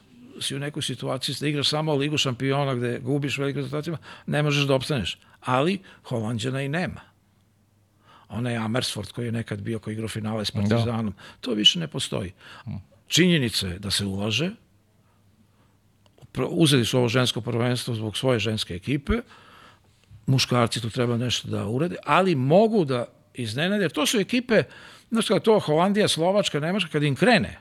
si u nekoj situaciji da igraš samo ligu šampiona gde gubiš velikim rezultatima, ne možeš da opstaneš. Ali Holandjana i nema. Onaj Amersfoort koji je nekad bio koji igrao finale s Partizanom, to više ne postoji. Činjenica je da se ulaže, uzeli su ovo žensko prvenstvo zbog svoje ženske ekipe, muškarci tu treba nešto da urade, ali mogu da iznenade, jer to su ekipe, znaš kada to Holandija, Slovačka, Nemačka, kad im krene,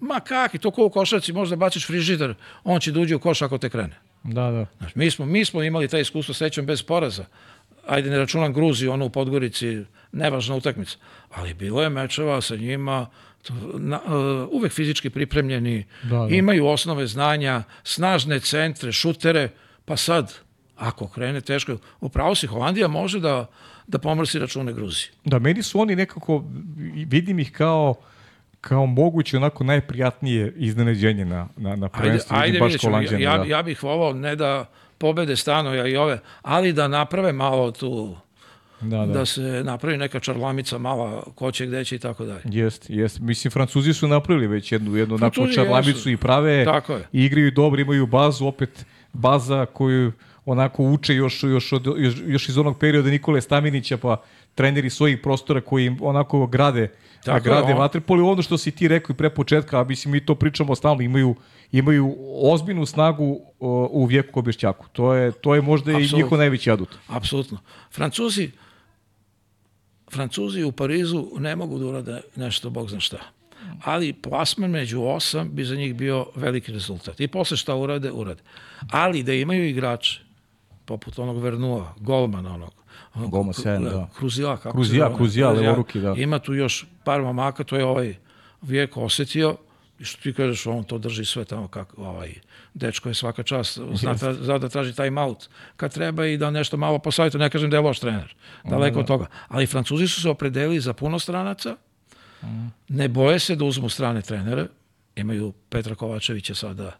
ma kaki, to ko u košarci, možda baciš frižider, on će da uđe u koš ako te krene. Da, da. Znaš, mi, smo, mi smo imali taj iskustvo srećom bez poraza. Ajde, ne računam Gruziju, ono u Podgorici, nevažna utakmica. Ali bilo je mečeva sa njima, to, na, uh, uvek fizički pripremljeni, Da, da. imaju osnove znanja, snažne centre, šutere, pa sad, ako krene teško, upravo si, Holandija može da, da pomrsi račune Gruziji. Da, meni su oni nekako, vidim ih kao kao moguće onako najprijatnije iznenađenje na, na, na Ajde, prvenstvu. Vidim ajde baš. Holanđane, Ja, da. ja bih volao ne da pobede stanoja i ove, ali da naprave malo tu, Da, da. da se napravi neka čarlamica mala, ko će, gde će i tako dalje. Jest, jest. Mislim, Francuzi su napravili već jednu, jednu onako čarlamicu jesu. i prave, Tako je. i igraju dobro, imaju bazu, opet baza koju onako uče još, još, od, još, još iz onog perioda Nikole Staminića, pa treneri svojih prostora koji im onako grade, Tako grade on- vaterpolo i ono što si ti rekao i pre početka, a mislim mi to pričamo stalno, imaju imaju ozbiljnu snagu u vijeku Kobešćaku. To je, to je možda i Apsolutno. njihov najveći adut. Apsolutno. Francuzi, Francuzi u Parizu ne mogu da urade nešto, bog zna šta. Ali plasman među osam bi za njih bio veliki rezultat. I posle šta urade, urade. Ali da imaju igrače, poput onog Vernua, golmana onog, onog Golman sjajan, da. Kruzija, kako Kruzija, se zove? Kruzija, levoruki, da. Ima tu još par mamaka, to je ovaj vijek osetio, i što ti kažeš, on to drži sve tamo kako, ovaj, dečko je svaka čast, zna, tra, zna da traži time out kad treba i da nešto malo posavjetuje, ne kažem da je loš trener, daleko od toga. Ali Francuzi su se opredelili za puno stranaca, ne boje se da uzmu strane trenere, imaju Petra Kovačevića sada,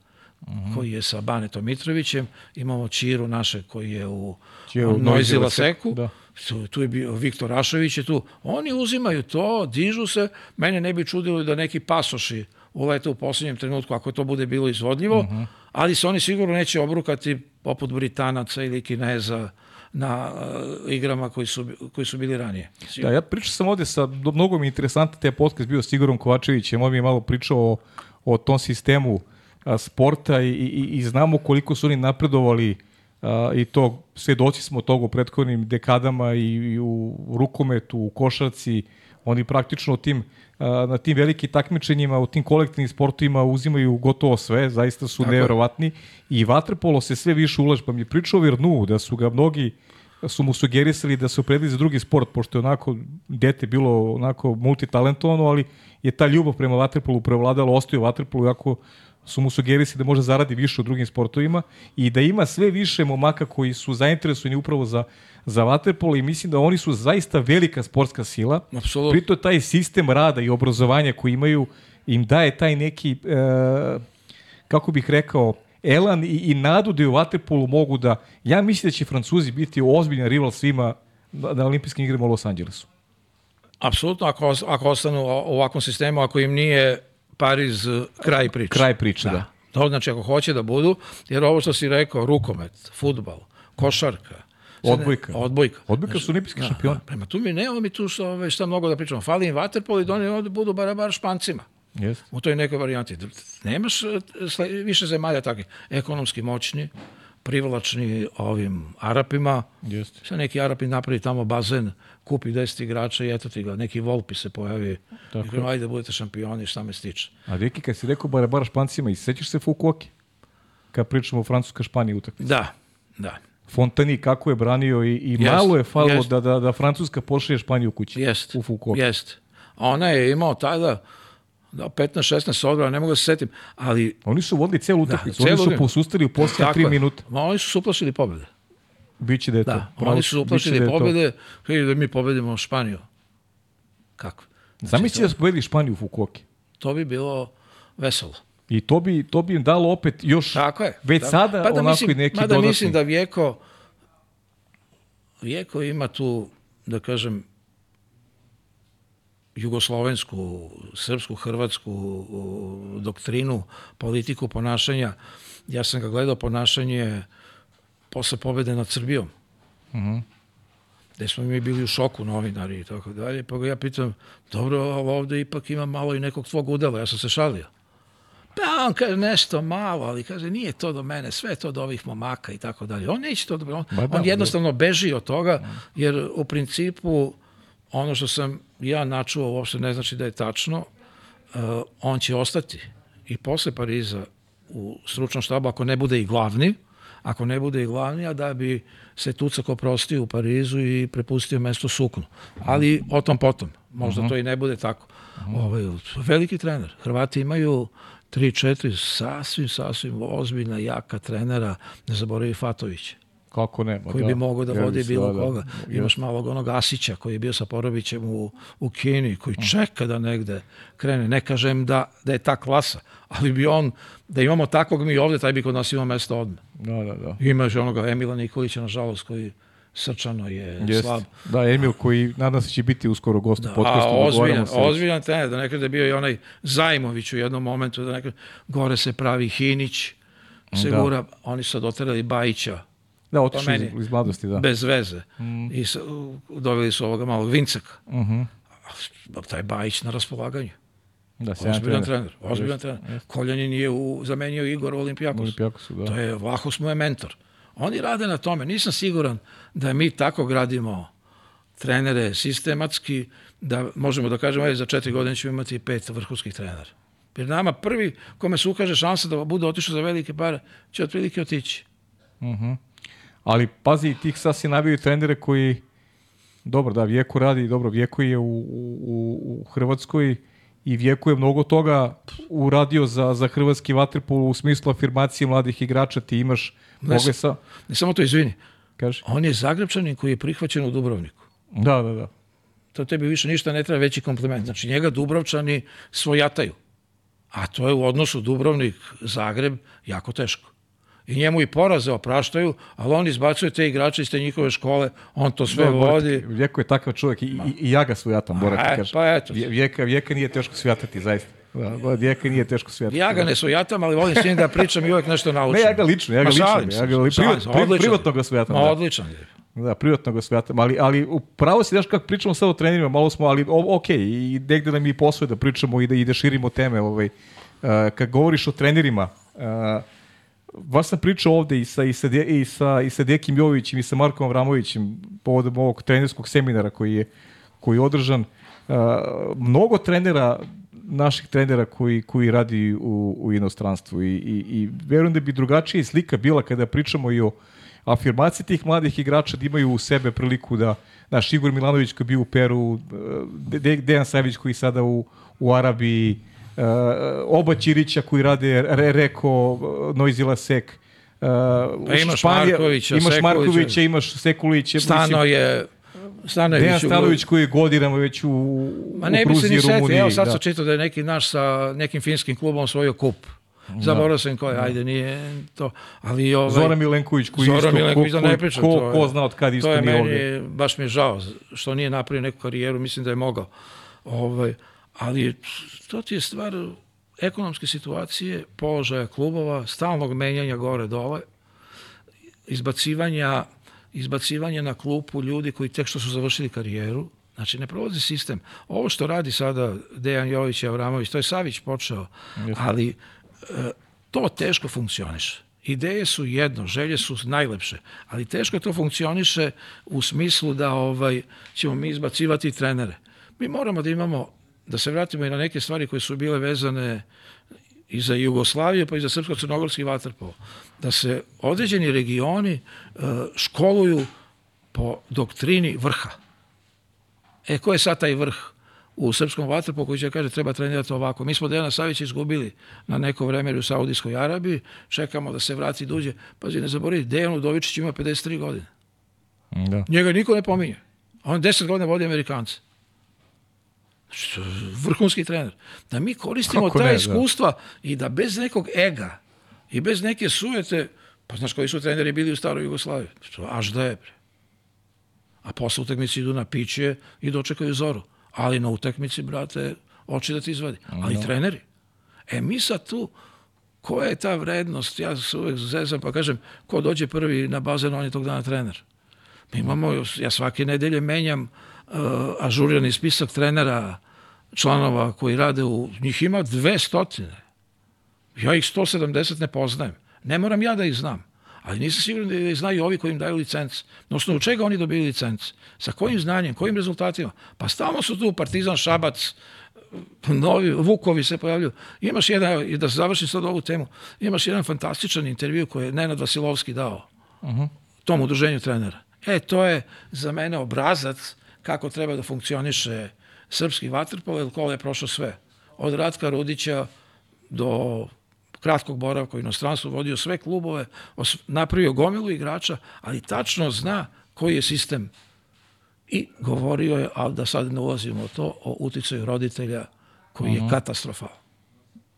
koji je sa Banetom Mitrovićem, imamo Čiru naše koji je u Noizila Noizila Seku, da. tu, tu je bio Viktor Rašović je tu. Oni uzimaju to, dižu se. Mene ne bi čudilo da neki pasoši ulete u posljednjem trenutku ako to bude bilo izvodljivo, Mhm. ali se oni sigurno neće obrukati poput Britanaca ili Kineza na uh, igrama koji su, koji su bili ranije. Da, ja pričao sam ovde sa, mnogo mi je interesantan taj podcast bio s Igorom Kovačevićem, on mi je malo pričao o, o tom sistemu a, sporta i, i, i znamo koliko su oni napredovali a, i to, svedoci smo toga u prethodnim dekadama i, i u rukometu, u košarci, oni praktično tim, na tim velikim takmičenjima, u tim kolektivnim sportovima uzimaju gotovo sve, zaista su Tako neverovatni. I vaterpolo se sve više ulaže, pa mi je pričao Vernu da su ga mnogi su mu sugerisali da se opredeli za drugi sport, pošto je onako dete bilo onako multitalentovano, ali je ta ljubav prema vaterpolu prevladala, ostaje u vaterpolu, iako su mu sugerisali da može zaradi više u drugim sportovima i da ima sve više momaka koji su zainteresovani upravo za, za vaterpolo i mislim da oni su zaista velika sportska sila. Apsolutno. Prito taj sistem rada i obrazovanja koji imaju im daje taj neki, e, kako bih rekao, elan i, i nadu da i u Waterpolu mogu da... Ja mislim da će Francuzi biti ozbiljan rival svima na, na olimpijskim igrama u Los Angelesu. Apsolutno, ako, ako ostanu u ovakvom sistemu, ako im nije Pariz eh, kraj priče. Kraj priče, da. To znači ako hoće da budu, jer ovo što si rekao, rukomet, futbal, košarka, Odbojka. Odbojka. Odbojka su olimpijski Da, šampioni. da, prema tu mi nemamo mi tu što, ove, šta mnogo da pričamo. Fali im vaterpolo i da oni ovde budu bar, bar špancima Jeste. u toj nekoj varijanti. Nemaš e, sle- više zemalja takvih. Ekonomski moćni, privlačni ovim Arapima. Jeste. Sad neki Arapi napravi tamo bazen, kupi 10 igrača i eto ti ga, neki Volpi se pojavi. Tako I ajde budete šampioni, šta me stiče. A Deki, kad si rekao bara bara špancima, i sećaš se Fukuoki? Kad pričamo o Francuska Španija utakmici. Da, da. Fontani kako je branio i, i Jest, malo je jest. da, da, da Francuska pošlije Španiju kući. Jest. U Fukuoki. Jest. A ona je imao tada da 15-16 odbrana, ne mogu da se setim, ali Oni su vodili celu utakmicu. celu Oni su posustali u posljednje tri je. minuta. Ma, oni su se uplašili pobjede. Biće da je to. Da, Pravo oni su uplašili da pobjede, hej, da mi pobedimo Španiju. Kako? Zamisli da smo pobedili Španiju u Fukuoki. To bi bilo veselo. I to bi, to bi im dalo opet još Tako je. već Tako. sada pa da onako mislim, i neki mada dodatni. mislim da Vjeko Vjeko ima tu, da kažem, jugoslovensku, srpsku, hrvatsku doktrinu, politiku ponašanja. Ja sam ga gledao ponašanje posle pobede nad Srbijom. Mhm. Gde smo mi bili u šoku novinari i tako dalje. Pa ga ja pitam, dobro, ali ovde ipak ima malo i nekog tvog udela. Ja sam se šalio. Pa on kaže nešto malo, ali kaže nije to do mene, sve je to do ovih momaka i tako dalje. On neće to do on, Ma da, on jednostavno beži od toga, jer u principu ono što sam ja načuo uopšte ne znači da je tačno, uh, on će ostati i posle Pariza u stručnom štabu, ako ne bude i glavni, ako ne bude i glavni, a da bi se Tucak oprostio u Parizu i prepustio mesto Suknu. Ali o tom potom. Možda to i ne bude tako. Ovaj, veliki trener. Hrvati imaju 3-4 sasvim, sasvim ozbiljna, jaka trenera. Ne zaboravi Fatović Kako ne? ma koji da. bi mogao da vodi bilo da, koga. da. Imaš malog onog Asića koji je bio sa Porovićem u, u Kini, koji čeka da negde krene. Ne kažem da, da je ta klasa, ali bi on, da imamo takvog mi ovde, taj bi kod nas imao mesto odmah. Da, da, da. Imaš onoga Emila Nikolića, nažalost, koji srčano je Jest. slab. Da, Emil koji nadam se će biti uskoro gost u A podcastu. ozbiljan, dogovaramo se već. ozbiljan trener, da nekada je bio i onaj Zajmović u jednom momentu, da nekada gore se pravi Hinić, Da. gura, oni su doterali Bajića, Da, otišao iz, iz mladosti, da. bez veze. I s, u- doveli su ovoga malog Vincaka. Mhm. A taj Bajić na raspolaganju. Da, Ozbiljan trener. trener. Ozbiljan trener. Koljanin je u, zamenio Igor u Olimpijakos. Olimpijakosu, da. To je, Vlahos mu je mentor. Oni rade na tome. Nisam siguran da mi tako gradimo trenere sistematski, da možemo da kažemo, za četiri godine ćemo imati pet vrhunskih trenera. Jer nama prvi, kome se ukaže šansa da bude otišao za velike pare, će otprilike otići. Ali pazi, tih sad si nabio trenere koji, dobro, da, Vjeko radi, dobro, Vjeko je u, u, u Hrvatskoj i Vjeko je mnogo toga uradio za, za hrvatski vaterpol u smislu afirmacije mladih igrača. Ti imaš sam- sa... Ne samo to, izvini. Kaže? On je Zagrebčanin koji je prihvaćen u Dubrovniku. Da, da, da. To tebi više ništa ne treba veći kompliment. Znači njega Dubrovčani svojataju. A to je u odnosu Dubrovnik-Zagreb jako teško. I njemu i poraze opraštaju, ali on izbacuje te igrače iz te njihove škole, on to sve Bora, vodi. Vjeko je takav čovjek i, i, i ja ga svijatam, Bora A, ti kaže. pa eto. Vje- Vjeka, vjeka nije teško svijatati, zaista. Da, da, Vjeka nije teško svijatati. Ja ga ne svojatam, ali volim s njim da pričam i uvek nešto naučim. Ne, ja ga lično, ja ga Ma, lično, ja ga li- privat- se, pri- odličan privatno ga svetam, Ma, da. odličan je. Da, privatno ga svetam, ali, ali upravo si daš kako pričamo sad o trenerima, malo smo, ali o, ok, i negde nam i posve da pričamo i da, i da širimo teme. Ovaj. Uh, kad govoriš o trenerima, uh, baš sam pričao ovde i sa, i sa, i sa, i sa Dekim Jovićem i sa Markom Avramovićem povodom ovog trenerskog seminara koji je, koji je održan. Uh, mnogo trenera naših trenera koji, koji radi u, u inostranstvu i, i, i verujem da bi drugačija slika bila kada pričamo i o afirmaciji tih mladih igrača da imaju u sebe priliku da, znaš, Igor Milanović koji je bio u Peru, De, De- Dejan Savić koji je sada u, u Arabiji, uh, oba Ćirića koji rade Re, Reko, Noizila Sek, uh, Pa imaš Markovića, imaš Sekulića. Markovića, imaš Sekulića, Stano je... Stano je Dejan već u- Stanović koji je godinama već u, Ma u ne bi se Gruziji, ni Rumuniji. evo sad da. sam čitao da je neki naš sa nekim finskim klubom osvojio kup. Zaboravio sam koji, ajde, nije to. Ali ovaj, Zoran Milenković koji Zoran isto, Milenković, ko, da ne ko, pričam, ko, ko zna od kad isto to je nije meni, ovde. baš mi je žao što nije napravio neku karijeru, mislim da je mogao. Ovaj, ali to ti je stvar ekonomske situacije, položaja klubova, stalnog menjanja gore-dole, izbacivanja, izbacivanja na klupu ljudi koji tek što su završili karijeru, Znači, ne prolazi sistem. Ovo što radi sada Dejan Jović i Avramović, to je Savić počeo, ali e, to teško funkcioniše. Ideje su jedno, želje su najlepše, ali teško to funkcioniše u smislu da ovaj ćemo mi izbacivati trenere. Mi moramo da imamo, da se vratimo i na neke stvari koje su bile vezane i za Jugoslaviju, pa i za srpsko-crnogorski vaterpol. Da se određeni regioni e, školuju po doktrini vrha. E, ko je sad taj vrh? u srpskom vaterpolu koji će kaže treba trenirati ovako. Mi smo Dejana Savića izgubili na neko vreme u Saudijskoj Arabiji, čekamo da se vrati duđe. Pazi, ne zaboravi, Dejan Udovičić ima 53 godine. Da. Njega niko ne pominje. On 10 godina vodi Amerikance. Znači, vrhunski trener. Da mi koristimo Kako ta ne, da. iskustva da. i da bez nekog ega i bez neke sujete, pa znaš koji su treneri bili u staroj Jugoslaviji? Až da je, pre. A posle utakmice idu na piće i dočekaju zoru ali na utakmici, brate, oči da ti izvadi. Ali no. treneri. E, mi sad tu, koja je ta vrednost? Ja se uvek zezam pa kažem, ko dođe prvi na bazen, on je tog dana trener. Mi imamo, ja svake nedelje menjam uh, ažurirani spisak trenera, članova koji rade u, njih ima dve stotine. Ja ih 170 ne poznajem. Ne moram ja da ih znam ali nisam siguran da znaju ovi koji im daju licence. Na osnovu čega oni dobili licence? Sa kojim znanjem, kojim rezultatima? Pa stalno su tu Partizan, Šabac, novi, Vukovi se pojavljuju. Imaš jedan, i da završim sad ovu temu, imaš jedan fantastičan intervju koji je Nenad Vasilovski dao uh -huh. tom udruženju trenera. E, to je za mene obrazac kako treba da funkcioniše srpski vaterpol, jer kola je prošlo sve. Od Ratka Rudića do kratkog boravka u inostranstvu, vodio sve klubove, napravio gomilu igrača, ali tačno zna koji je sistem. I govorio je, ali da sad ne ulazimo u to, o uticaju roditelja koji je mhm. katastrofal.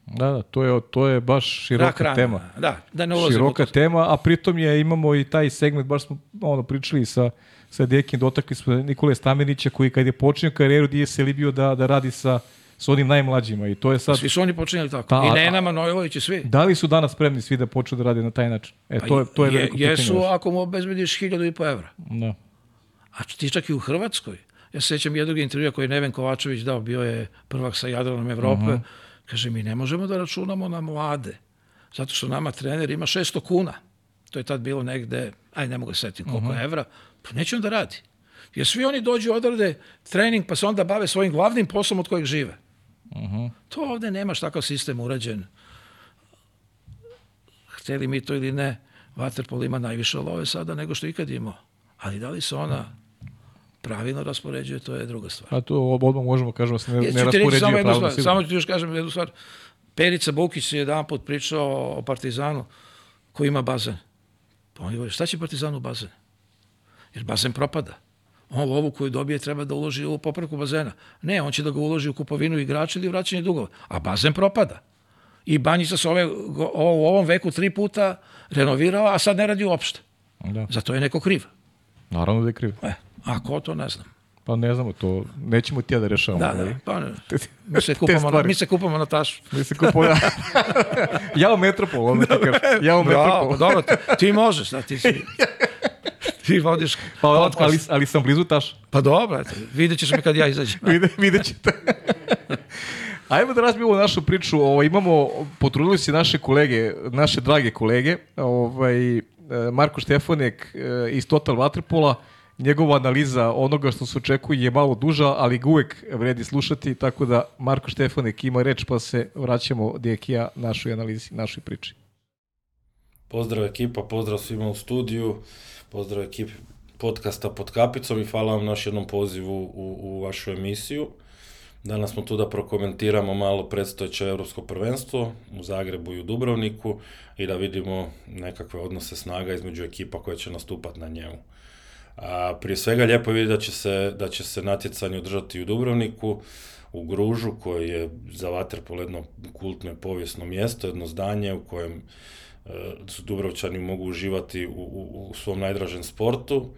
Da, da, to je, to je baš široka Rak, tema. Da, da ne ulazimo Široka tema, a pritom je, imamo i taj segment, baš smo ono, pričali sa, sa Dekin, dotakli smo Nikole Stamenića, koji kad je počinio karijeru, nije se libio da, da radi sa s onim najmlađima i to je sad... Svi su oni počinjali tako. Ta, I Nena Manojlović i svi. Da li su danas spremni svi da počnu da rade na taj način? E, to je, to je, je Jesu pitanje. ako mu obezbediš hiljadu i po evra. Da. A ti čak i u Hrvatskoj. Ja se sećam jednog intervjua koji je Neven Kovačević dao, bio je prvak sa Jadranom Evrope. Uh mhm. -huh. Kaže, mi ne možemo da računamo na mlade, zato što nama trener ima 600 kuna. To je tad bilo negde, aj ne mogu se setiti koliko uh mhm. -huh. evra, pa neće on da radi. Jer svi oni dođu, odrade trening, pa se onda bave svojim glavnim poslom od kojeg žive. Uh -huh. To ovde nemaš takav sistem urađen. Hteli mi to ili ne, Waterpolo ima najviše love sada nego što ikad imao. Ali da li se ona pravilno raspoređuje, to je druga stvar. A to odmah možemo kažemo se ne, ne raspoređuje samo pravilno. Stvar, samo ću još kažem jednu stvar. Perica Bukić je jedan put pričao o Partizanu koji ima bazen. Pa on je govorio, šta će Partizanu bazen? Jer bazen propada on lovu koju dobije treba da uloži u popravku bazena. Ne, on će da ga uloži u kupovinu igrača ili vraćanje dugova. A bazen propada. I Banjica se ove, u ovom veku tri puta renovirao, a sad ne radi uopšte. Da. Zato je neko kriv. Naravno da je kriv. E, a ko to ne znam. Pa ne znamo, to nećemo ti ja da rešavamo. Da, da, pa ne. Mi se kupamo, na, mi se kupamo na tašu. Mi se kupamo, ja. ja u Metropol, ono ti kažem. Ja u Metropol. Da, dobro, ti, ti možeš, da, ti si... ti vodiš pa, podcast. Ali, ali sam blizu taš. Pa dobro, vidjet ćeš me kad ja izađem. Vide, vidjet ćete. Ajmo da razbijemo našu priču. Ovo, ovaj, imamo, potrudili se naše kolege, naše drage kolege, ovaj, e, Marko Štefanek e, iz Total Waterpola, njegova analiza onoga što se očekuje je malo duža, ali ga uvek vredi slušati, tako da Marko Štefanek ima reč, pa se vraćamo Dekija našoj analizi, našoj priči. Pozdrav ekipa, pozdrav svima u studiju. Pozdrav ekipi podcasta pod kapicom i hvala vam na još jednom pozivu u, u vašu emisiju. Danas smo tu da prokomentiramo malo predstojeće evropsko prvenstvo u Zagrebu i u Dubrovniku i da vidimo nekakve odnose snaga između ekipa koje će nastupati na njemu. A, prije svega lijepo je vidjeti da će se, da će se natjecanje održati u Dubrovniku, u Gružu koji je za Vaterpol jedno kultno i povijesno mjesto, jedno zdanje u kojem su Dubrovčani mogu uživati u, u, u svom najdražem sportu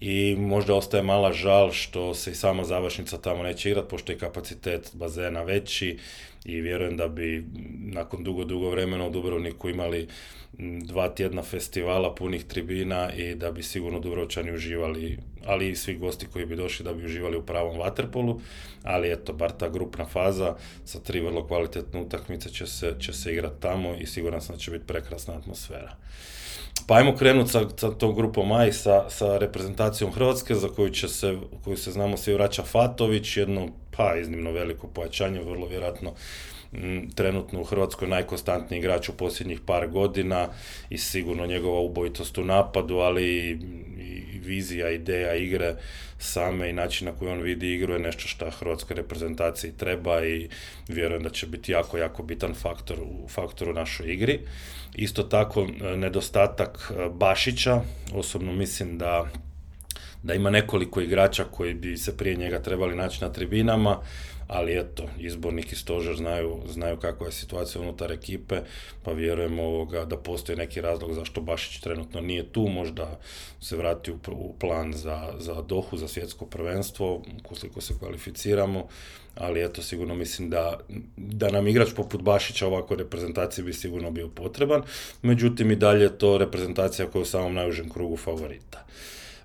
i možda ostaje mala žal što se i sama završnica tamo neće igrati, pošto je kapacitet bazena veći i vjerujem da bi nakon dugo, dugo vremena u Dubrovniku imali dva tjedna festivala punih tribina i da bi sigurno Dubrovčani uživali, ali i svi gosti koji bi došli da bi uživali u pravom vaterpolu, ali eto, bar ta grupna faza sa tri vrlo kvalitetne utakmice će se, će se igrati tamo i siguran sam da će biti prekrasna atmosfera. Pa ajmo krenuti sa, sa tom grupom A i sa, sa reprezentacijom Hrvatske, za koju, će se, koju se znamo svi vraća Fatović, jedno pa iznimno veliko pojačanje, vrlo vjerojatno trenutno u Hrvatskoj najkonstantniji igrač u posljednjih par godina i sigurno njegova ubojitost u napadu, ali i, vizija, ideja igre same i način na koji on vidi igru je nešto što hrvatskoj reprezentaciji treba i vjerujem da će biti jako, jako bitan faktor u faktoru našoj igri. Isto tako e, nedostatak e, Bašića, osobno mislim da da ima nekoliko igrača koji bi se prije njega trebali naći na tribinama, ali eto, izbornik i stožer znaju, znaju kakva je situacija unutar ekipe, pa vjerujem ovoga da postoji neki razlog zašto Bašić trenutno nije tu, možda se vrati u, u plan za, za Dohu, za svjetsko prvenstvo, ukoliko se kvalificiramo, ali eto, sigurno mislim da, da nam igrač poput Bašića ovako reprezentaciji bi sigurno bio potreban, međutim i dalje je to reprezentacija koja je u samom najužem krugu favorita.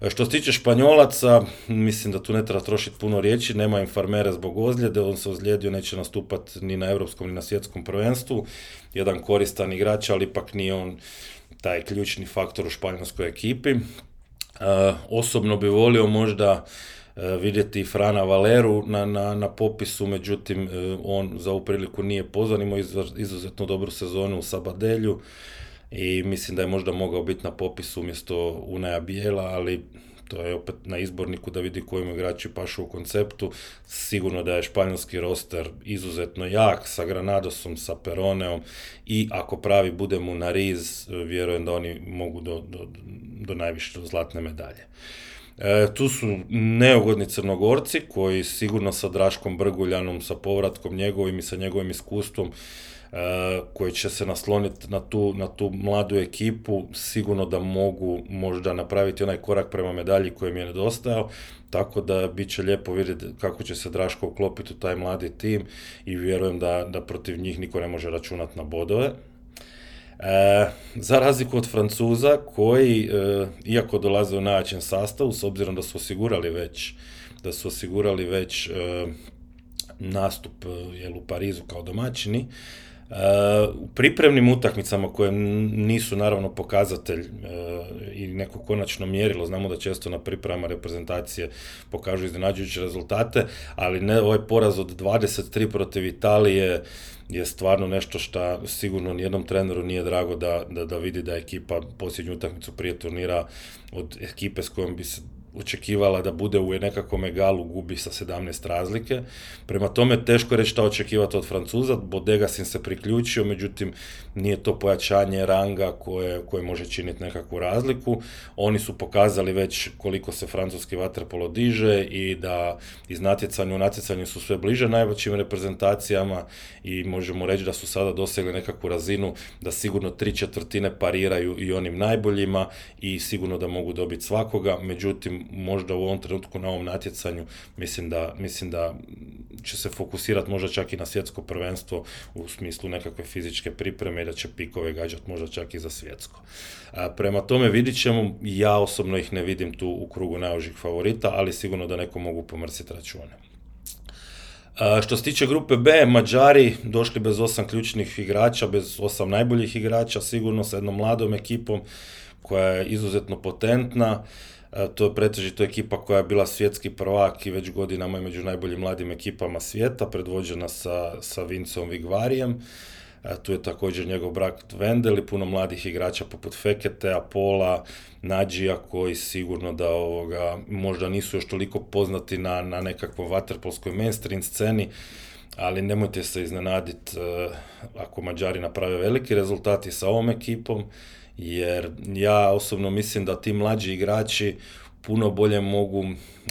E, što se tiče Španjolaca, mislim da tu ne treba trošiti puno riječi, nema infarmere zbog ozljede, on se ozlijedio, neće nastupati ni na europskom ni na svjetskom prvenstvu, jedan koristan igrač, ali ipak nije on taj ključni faktor u španjolskoj ekipi. E, osobno bi volio možda e, vidjeti Frana Valeru na, na, na popisu, međutim on za ovu priliku nije pozvan, imao izuzetno dobru sezonu u Sabadelju, i mislim da je možda mogao biti na popisu umjesto Unaja Bijela, ali to je opet na izborniku da vidi kojim igrači pašu u konceptu. Sigurno da je španjolski roster izuzetno jak sa Granadosom, sa Peroneom i ako pravi budemo na riz, vjerujem da oni mogu do, do, do najviše do zlatne medalje. E, tu su neugodni crnogorci koji sigurno sa Draškom Brguljanom, sa povratkom njegovim i sa njegovim iskustvom koji će se nasloniti na tu, na tu mladu ekipu, sigurno da mogu možda napraviti onaj korak prema medalji koji mi je nedostajao, tako da bit će lijepo vidjeti kako će se Draško uklopiti u taj mladi tim i vjerujem da, da protiv njih niko ne može računati na bodove. E, za razliku od Francuza koji, e, iako dolaze u najjačem sastavu, s obzirom da su osigurali već da su osigurali već e, nastup jel, u Parizu kao domaćini, u pripremnim utakmicama koje nisu naravno pokazatelj e, i neko konačno mjerilo, znamo da često na pripremama reprezentacije pokažu iznenađujuće rezultate, ali ne ovaj poraz od 23 protiv Italije je stvarno nešto što sigurno nijednom treneru nije drago da, da, da vidi da ekipa posljednju utakmicu prije turnira od ekipe s kojom bi se očekivala da bude u nekakvom egalu, gubi sa 17 razlike. Prema tome, teško je reći šta očekivati od Francuza, Bodegasin se priključio, međutim, nije to pojačanje ranga koje, koje može činiti nekakvu razliku. Oni su pokazali već koliko se francuski vaterpolo diže i da iz natjecanja u natjecanju su sve bliže najvećim reprezentacijama i možemo reći da su sada dosegli nekakvu razinu da sigurno tri četvrtine pariraju i onim najboljima i sigurno da mogu dobiti svakoga, međutim možda u ovom trenutku na ovom natjecanju mislim da, mislim da će se fokusirati možda čak i na svjetsko prvenstvo u smislu nekakve fizičke pripreme da će pikove gađati možda čak i za svjetsko. A, prema tome vidit ćemo, ja osobno ih ne vidim tu u krugu najužih favorita, ali sigurno da neko mogu pomrsiti račune. A, što se tiče grupe B, Mađari došli bez osam ključnih igrača, bez osam najboljih igrača, sigurno sa jednom mladom ekipom koja je izuzetno potentna. To je pretežito ekipa koja je bila svjetski prvak i već godinama je među najboljim mladim ekipama svijeta, predvođena sa, sa Vincom Vigvarijem. E, tu je također njegov brak Vendel i puno mladih igrača poput Fekete, Apola, Nađija koji sigurno da ovoga, možda nisu još toliko poznati na, na nekakvom vaterpolskoj mainstream sceni, ali nemojte se iznenaditi e, ako Mađari naprave veliki rezultati sa ovom ekipom jer ja osobno mislim da ti mlađi igrači puno bolje mogu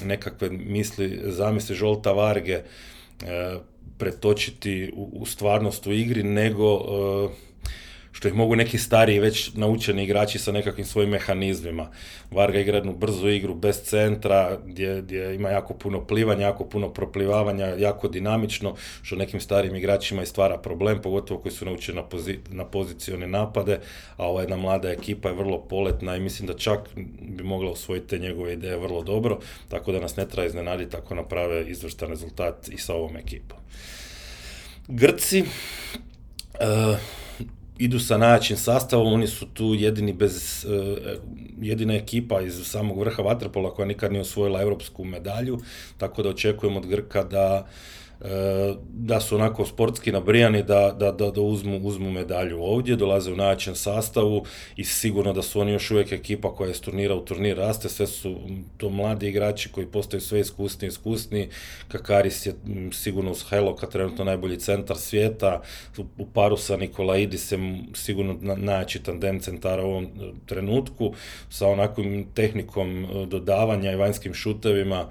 nekakve misli, zamisli Žolta Varge e, pretočiti u, u stvarnost u igri nego e, što ih mogu neki stariji već naučeni igrači sa nekakvim svojim mehanizmima. Varga igra jednu brzu igru bez centra, gdje, gdje ima jako puno plivanja, jako puno proplivavanja, jako dinamično, što nekim starijim igračima i stvara problem, pogotovo koji su naučeni na, pozi, na pozicione napade, a ova jedna mlada ekipa je vrlo poletna i mislim da čak bi mogla osvojiti te njegove ideje vrlo dobro, tako da nas ne treba iznenaditi ako naprave izvrstan rezultat i sa ovom ekipom. Grci, uh, idu sa najjačim sastavom, oni su tu jedini bez, uh, jedina ekipa iz samog vrha Vaterpola koja nikad nije osvojila evropsku medalju, tako da očekujemo od Grka da da su onako sportski nabrijani da, da, da, da uzmu, uzmu medalju ovdje, dolaze u najjačem sastavu i sigurno da su oni još uvijek ekipa koja je s turnira u turnir raste, sve su to mladi igrači koji postaju sve iskusni i iskusni, Kakaris je sigurno uz Heloka trenutno najbolji centar svijeta, u paru sa Nikolaidisem sigurno najjači tandem centara u ovom trenutku, sa onakvim tehnikom e, dodavanja i vanjskim šutevima,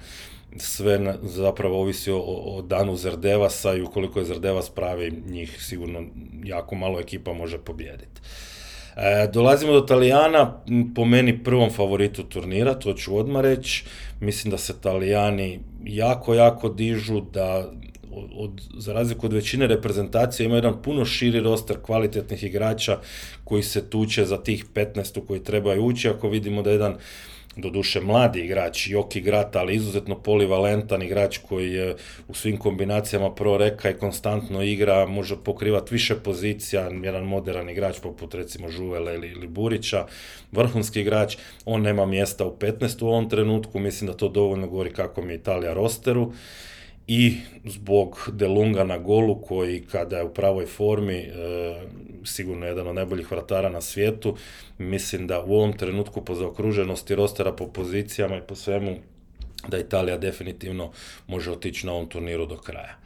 sve na, zapravo ovisi o, o danu Zardevasa i ukoliko je Zardevas pravi, njih sigurno jako malo ekipa može pobijediti. E, dolazimo do Talijana, po meni prvom favoritu turnira, to ću odmah reći. Mislim da se Talijani jako, jako dižu, da od, za razliku od većine reprezentacije ima jedan puno širi roster kvalitetnih igrača koji se tuče za tih 15 u koji trebaju ući. Ako vidimo da jedan doduše mladi igrač, Joki Grata, ali izuzetno polivalentan igrač koji je u svim kombinacijama pro reka i konstantno igra, može pokrivati više pozicija, jedan modern igrač poput recimo Žuvela ili, ili Burića, vrhunski igrač, on nema mjesta u 15 u ovom trenutku, mislim da to dovoljno govori kako mi je Italija rosteru i zbog Delunga na golu koji kada je u pravoj formi e, sigurno jedan od najboljih vratara na svijetu mislim da u ovom trenutku po zaokruženosti rostera po pozicijama i po svemu da Italija definitivno može otići na ovom turniru do kraja.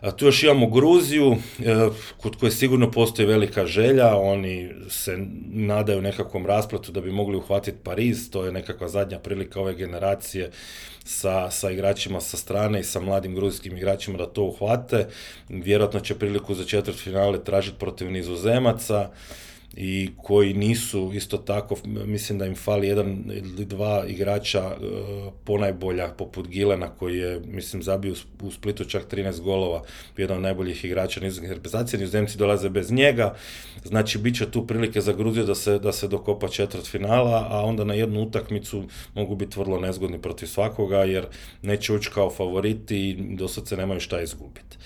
A tu još imamo Gruziju, e, kod koje sigurno postoji velika želja, oni se nadaju nekakvom rasplatu da bi mogli uhvatiti Pariz, to je nekakva zadnja prilika ove generacije sa, sa igračima sa strane i sa mladim gruzijskim igračima da to uhvate. Vjerojatno će priliku za četvrt finale tražiti protiv nizozemaca i koji nisu isto tako, mislim da im fali jedan ili dva igrača e, ponajbolja poput Gilena koji je, mislim, zabio u Splitu čak 13 golova, jedan od najboljih igrača nizozemske reprezentacije, nizozemci dolaze bez njega, znači bit će tu prilike za Gruziju da se, da se dokopa četvrt finala, a onda na jednu utakmicu mogu biti vrlo nezgodni protiv svakoga, jer neće ući kao favoriti i dosad se nemaju šta izgubiti.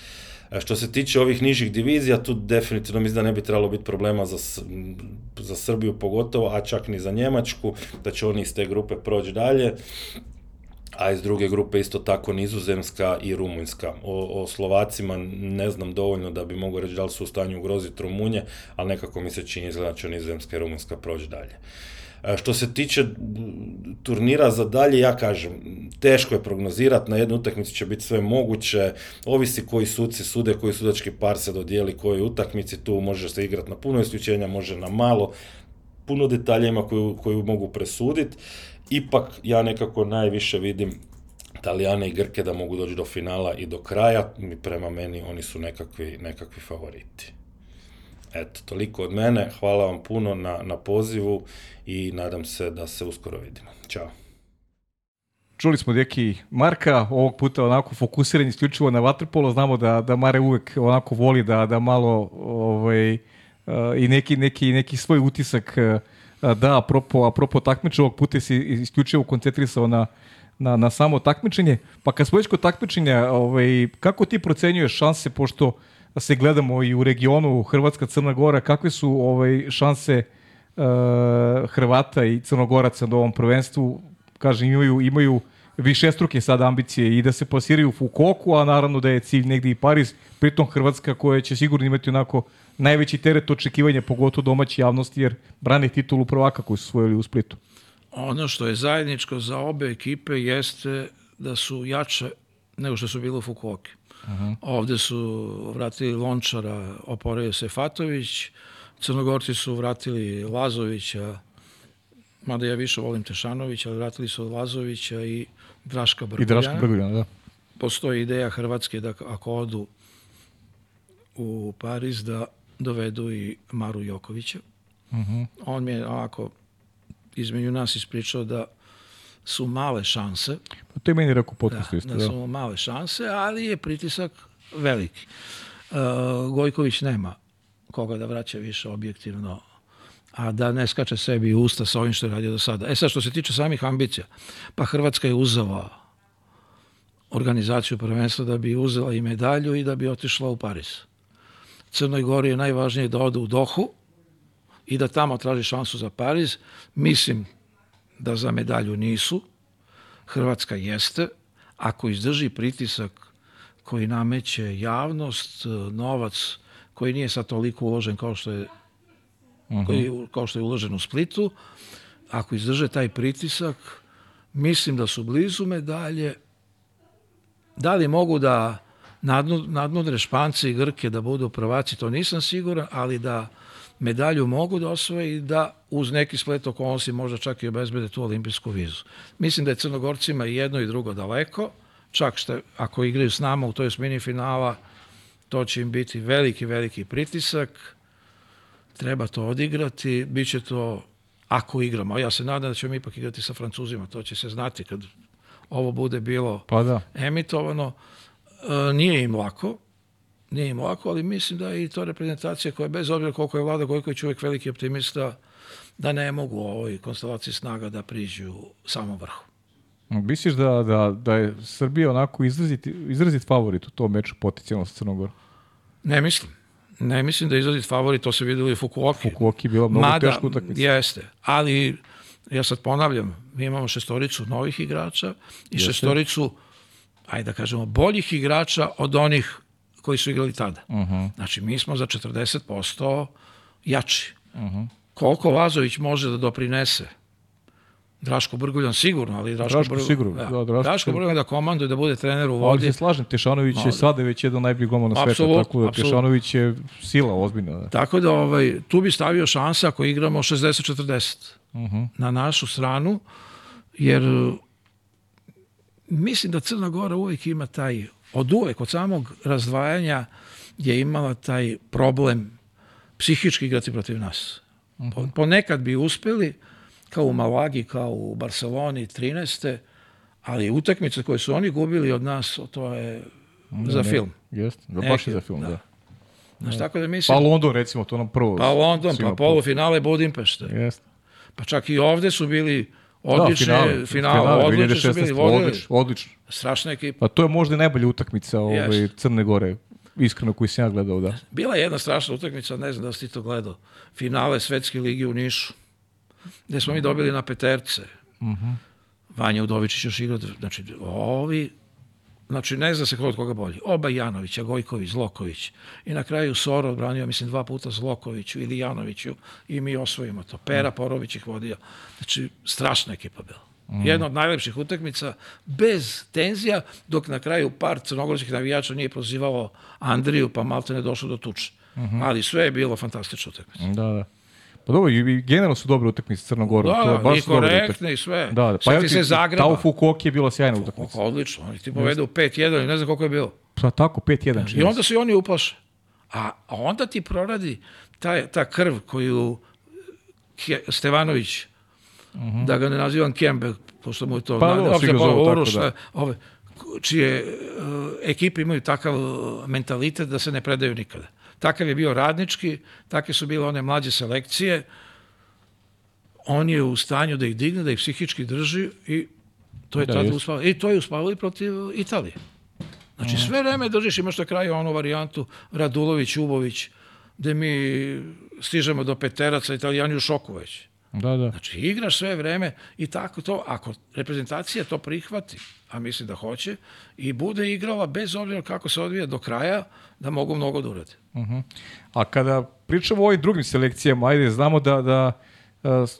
Što se tiče ovih nižih divizija, tu definitivno mislim da ne bi trebalo biti problema za, za Srbiju pogotovo, a čak ni za Njemačku, da će oni iz te grupe proći dalje a iz druge grupe isto tako Nizozemska i Rumunjska. O, o Slovacima ne znam dovoljno da bi mogu reći da li su u stanju ugroziti Rumunje, ali nekako mi se čini izgleda da će Nizozemska i Rumunjska proći dalje. Što se tiče turnira za dalje, ja kažem, teško je prognozirati, na jednu utakmicu će biti sve moguće, ovisi koji suci sude, koji sudački par se dodijeli koji utakmici, tu može se igrati na puno isključenja, može na malo, puno detalja ima koju, koju mogu presuditi. Ipak ja nekako najviše vidim Italijane i Grke da mogu doći do finala i do kraja, prema meni oni su nekakvi, nekakvi favoriti. Eto, toliko od mene. Hvala vam puno na, na pozivu i nadam se da se uskoro vidimo. Ćao. Čuli smo Deki Marka, ovog puta onako fokusiran isključivo na vaterpolo, znamo da, da Mare uvek onako voli da, da malo ovaj, uh, i neki, neki, neki svoj utisak uh, da apropo, apropo takmiča, ovog puta si isključivo koncentrisao na, na, na samo takmičenje. Pa kad smo već kod takmičenja, ovaj, kako ti procenjuješ šanse, pošto uh, se gledamo i u regionu Hrvatska, Crna Gora, kakve su ovaj šanse uh, Hrvata i Crnogoraca na ovom prvenstvu, kažem, imaju, imaju više struke sad ambicije i da se plasiraju u Fukoku, a naravno da je cilj negde i Pariz, pritom Hrvatska koja će sigurno imati onako najveći teret očekivanja, pogotovo domaći javnosti, jer brane titulu prvaka koju su svojili u Splitu. Ono što je zajedničko za obe ekipe jeste da su jače nego što su bile u Fukuoki. -huh. Ovde su vratili Lončara, oporavio se Fatović, Crnogorci su vratili Lazovića, mada ja više volim Tešanovića, ali vratili su Lazovića i Draška Brguljana. I Draška Brguljana, da. Postoji ideja Hrvatske da ako odu u Pariz da dovedu i Maru Jokovića. On mi je ovako između nas ispričao da su male šanse, Pa to je meni rekao podcast da, isto. da Da, su male šanse, ali je pritisak veliki. Uh, Gojković nema koga da vraća više objektivno, a da ne skače sebi u usta sa ovim što je radio do sada. E sad, što se tiče samih ambicija, pa Hrvatska je uzela organizaciju prvenstva da bi uzela i medalju i da bi otišla u Pariz. Crnoj Gori je najvažnije da ode u Dohu i da tamo traži šansu za Pariz. Mislim da za medalju nisu. Hrvatska jeste. Ako izdrži pritisak koji nameće javnost, novac koji nije sad toliko uložen kao što je koji, kao što je uložen u Splitu, ako izdrže taj pritisak, mislim da su blizu medalje. Da li mogu da nadnu- nadnudre Španci i Grke da budu prvaci, to nisam siguran, ali da medalju mogu da osvoje i da uz neki splet okolnosti možda čak i obezbede tu olimpijsku vizu. Mislim da je Crnogorcima jedno i drugo daleko, čak što ako igraju s nama u toj osmini finala, to će im biti veliki, veliki pritisak. Treba to odigrati, bit će to ako igramo. Ja se nadam da ćemo ipak igrati sa Francuzima, to će se znati kad ovo bude bilo Pa da. emitovano. E, nije im lako, nije im lako, ali mislim da je i to reprezentacija koja bez obzira koliko je Vlada Gojković uvek veliki optimista, da ne mogu u ovoj konstelaciji snaga da priđu samom vrhu. Misliš da, da, da je Srbija onako izrazit, izrazit favorit u tom meču potencijalno sa Crnogorom? Ne mislim. Ne mislim da je izrazit favorit, to se vidjeli u Fukuoki. Fukuoki je bila mnogo Mada, teška utakmica. Jeste, ali ja sad ponavljam, mi imamo šestoricu novih igrača i šestoricu, ajde da kažemo, boljih igrača od onih koji su igrali tada. Mhm. Znači, mi smo za 40% jači. Mhm. Koliko Lazović može da doprinese? Draško Brguljan sigurno, ali Draško, Draško Brguljan- sigurno, Da. da, Draško Draško. Brguljan da komanduje, da bude trener u Ali vodi. se slažem, Tešanović je da. sada već jedan od najboljih golmana sveta, tako da. Tešanović je sila ozbiljna. Da. Tako da ovaj, tu bi stavio šansa ako igramo 60-40 na našu stranu, jer uh, mislim da Crna Gora uvijek ima taj, od uvek, od samog razdvajanja je imala taj problem psihički igrati protiv nas. Po- Ponekad bi uspeli, kao u Malagi, kao u Barceloni 13. Ali utakmice koje su oni gubili od nas, to je za film. Jeste, da baš je za film, da. da. Znaš, tako da mislim... Pa London, recimo, to nam prvo. Pa London, pa polufinale Budimpešte. Jeste. Pa čak i ovde su bili Da, odlični, finale, finale, odlični su 2016, bili, vodili. Odlično, odlično. Strašna ekipa. Pa to je možda i najbolja utakmica ovaj, Jeste. Crne Gore, iskreno koju sam ja gledao, da. Bila je jedna strašna utakmica, ne znam da si ti to gledao. Finale Svetske ligi u Nišu, gde smo mi dobili na peterce. Vanja Udovičić još igrao, znači ovi, znači ne zna se ko od koga bolji. Oba Janovića, Gojković, Zloković. I na kraju Soro odbranio, mislim, dva puta Zlokoviću ili Janoviću i mi osvojimo to. Pera Porović ih vodio. Znači, strašna ekipa bila. Jedna od najlepših utakmica, bez tenzija, dok na kraju par crnogorskih navijača nije pozivalo Andriju, pa malte ne došlo do tuče. Ali sve je bilo fantastično utakmica. Da, da. Pa dobro, i i generalno su dobre utakmice s Crnogorom. to je Da, baš i su korektne i sve. Da, da. Pa ti se Zagreba. Ta u Fukuoki je bila sjajna utakmica. Odlično, oni ti povedu 5-1 i ne znam koliko je bilo. Pa tako, 5-1. I čini mi onda se i oni uplaše. A onda ti proradi ta, ta krv koju Stevanović, da ga ne nazivam Kembe, pošto mu je to... Mhm. Pa dobro, opšte Uroš, da. ove, čije uh, ekipe imaju takav uh, mentalitet da se ne predaju nikada. Takav je bio radnički, takve su bile one mlađe selekcije. On je u stanju da ih digne, da ih psihički drži i to je Da, tada uspalo. I to je uspalo i protiv Italije. Znači sve vreme držiš, imaš na kraju onu varijantu Radulović, Ubović, gde mi stižemo do peteraca, italijani u šoku već. Da, da. Znači igraš sve vreme i tako to, ako reprezentacija to prihvati, a mislim da hoće, i bude igrala bez obzira kako se odvija do kraja, da mogu mnogo da urade. A kada pričamo o ovim drugim selekcijama, ajde, znamo da, da s-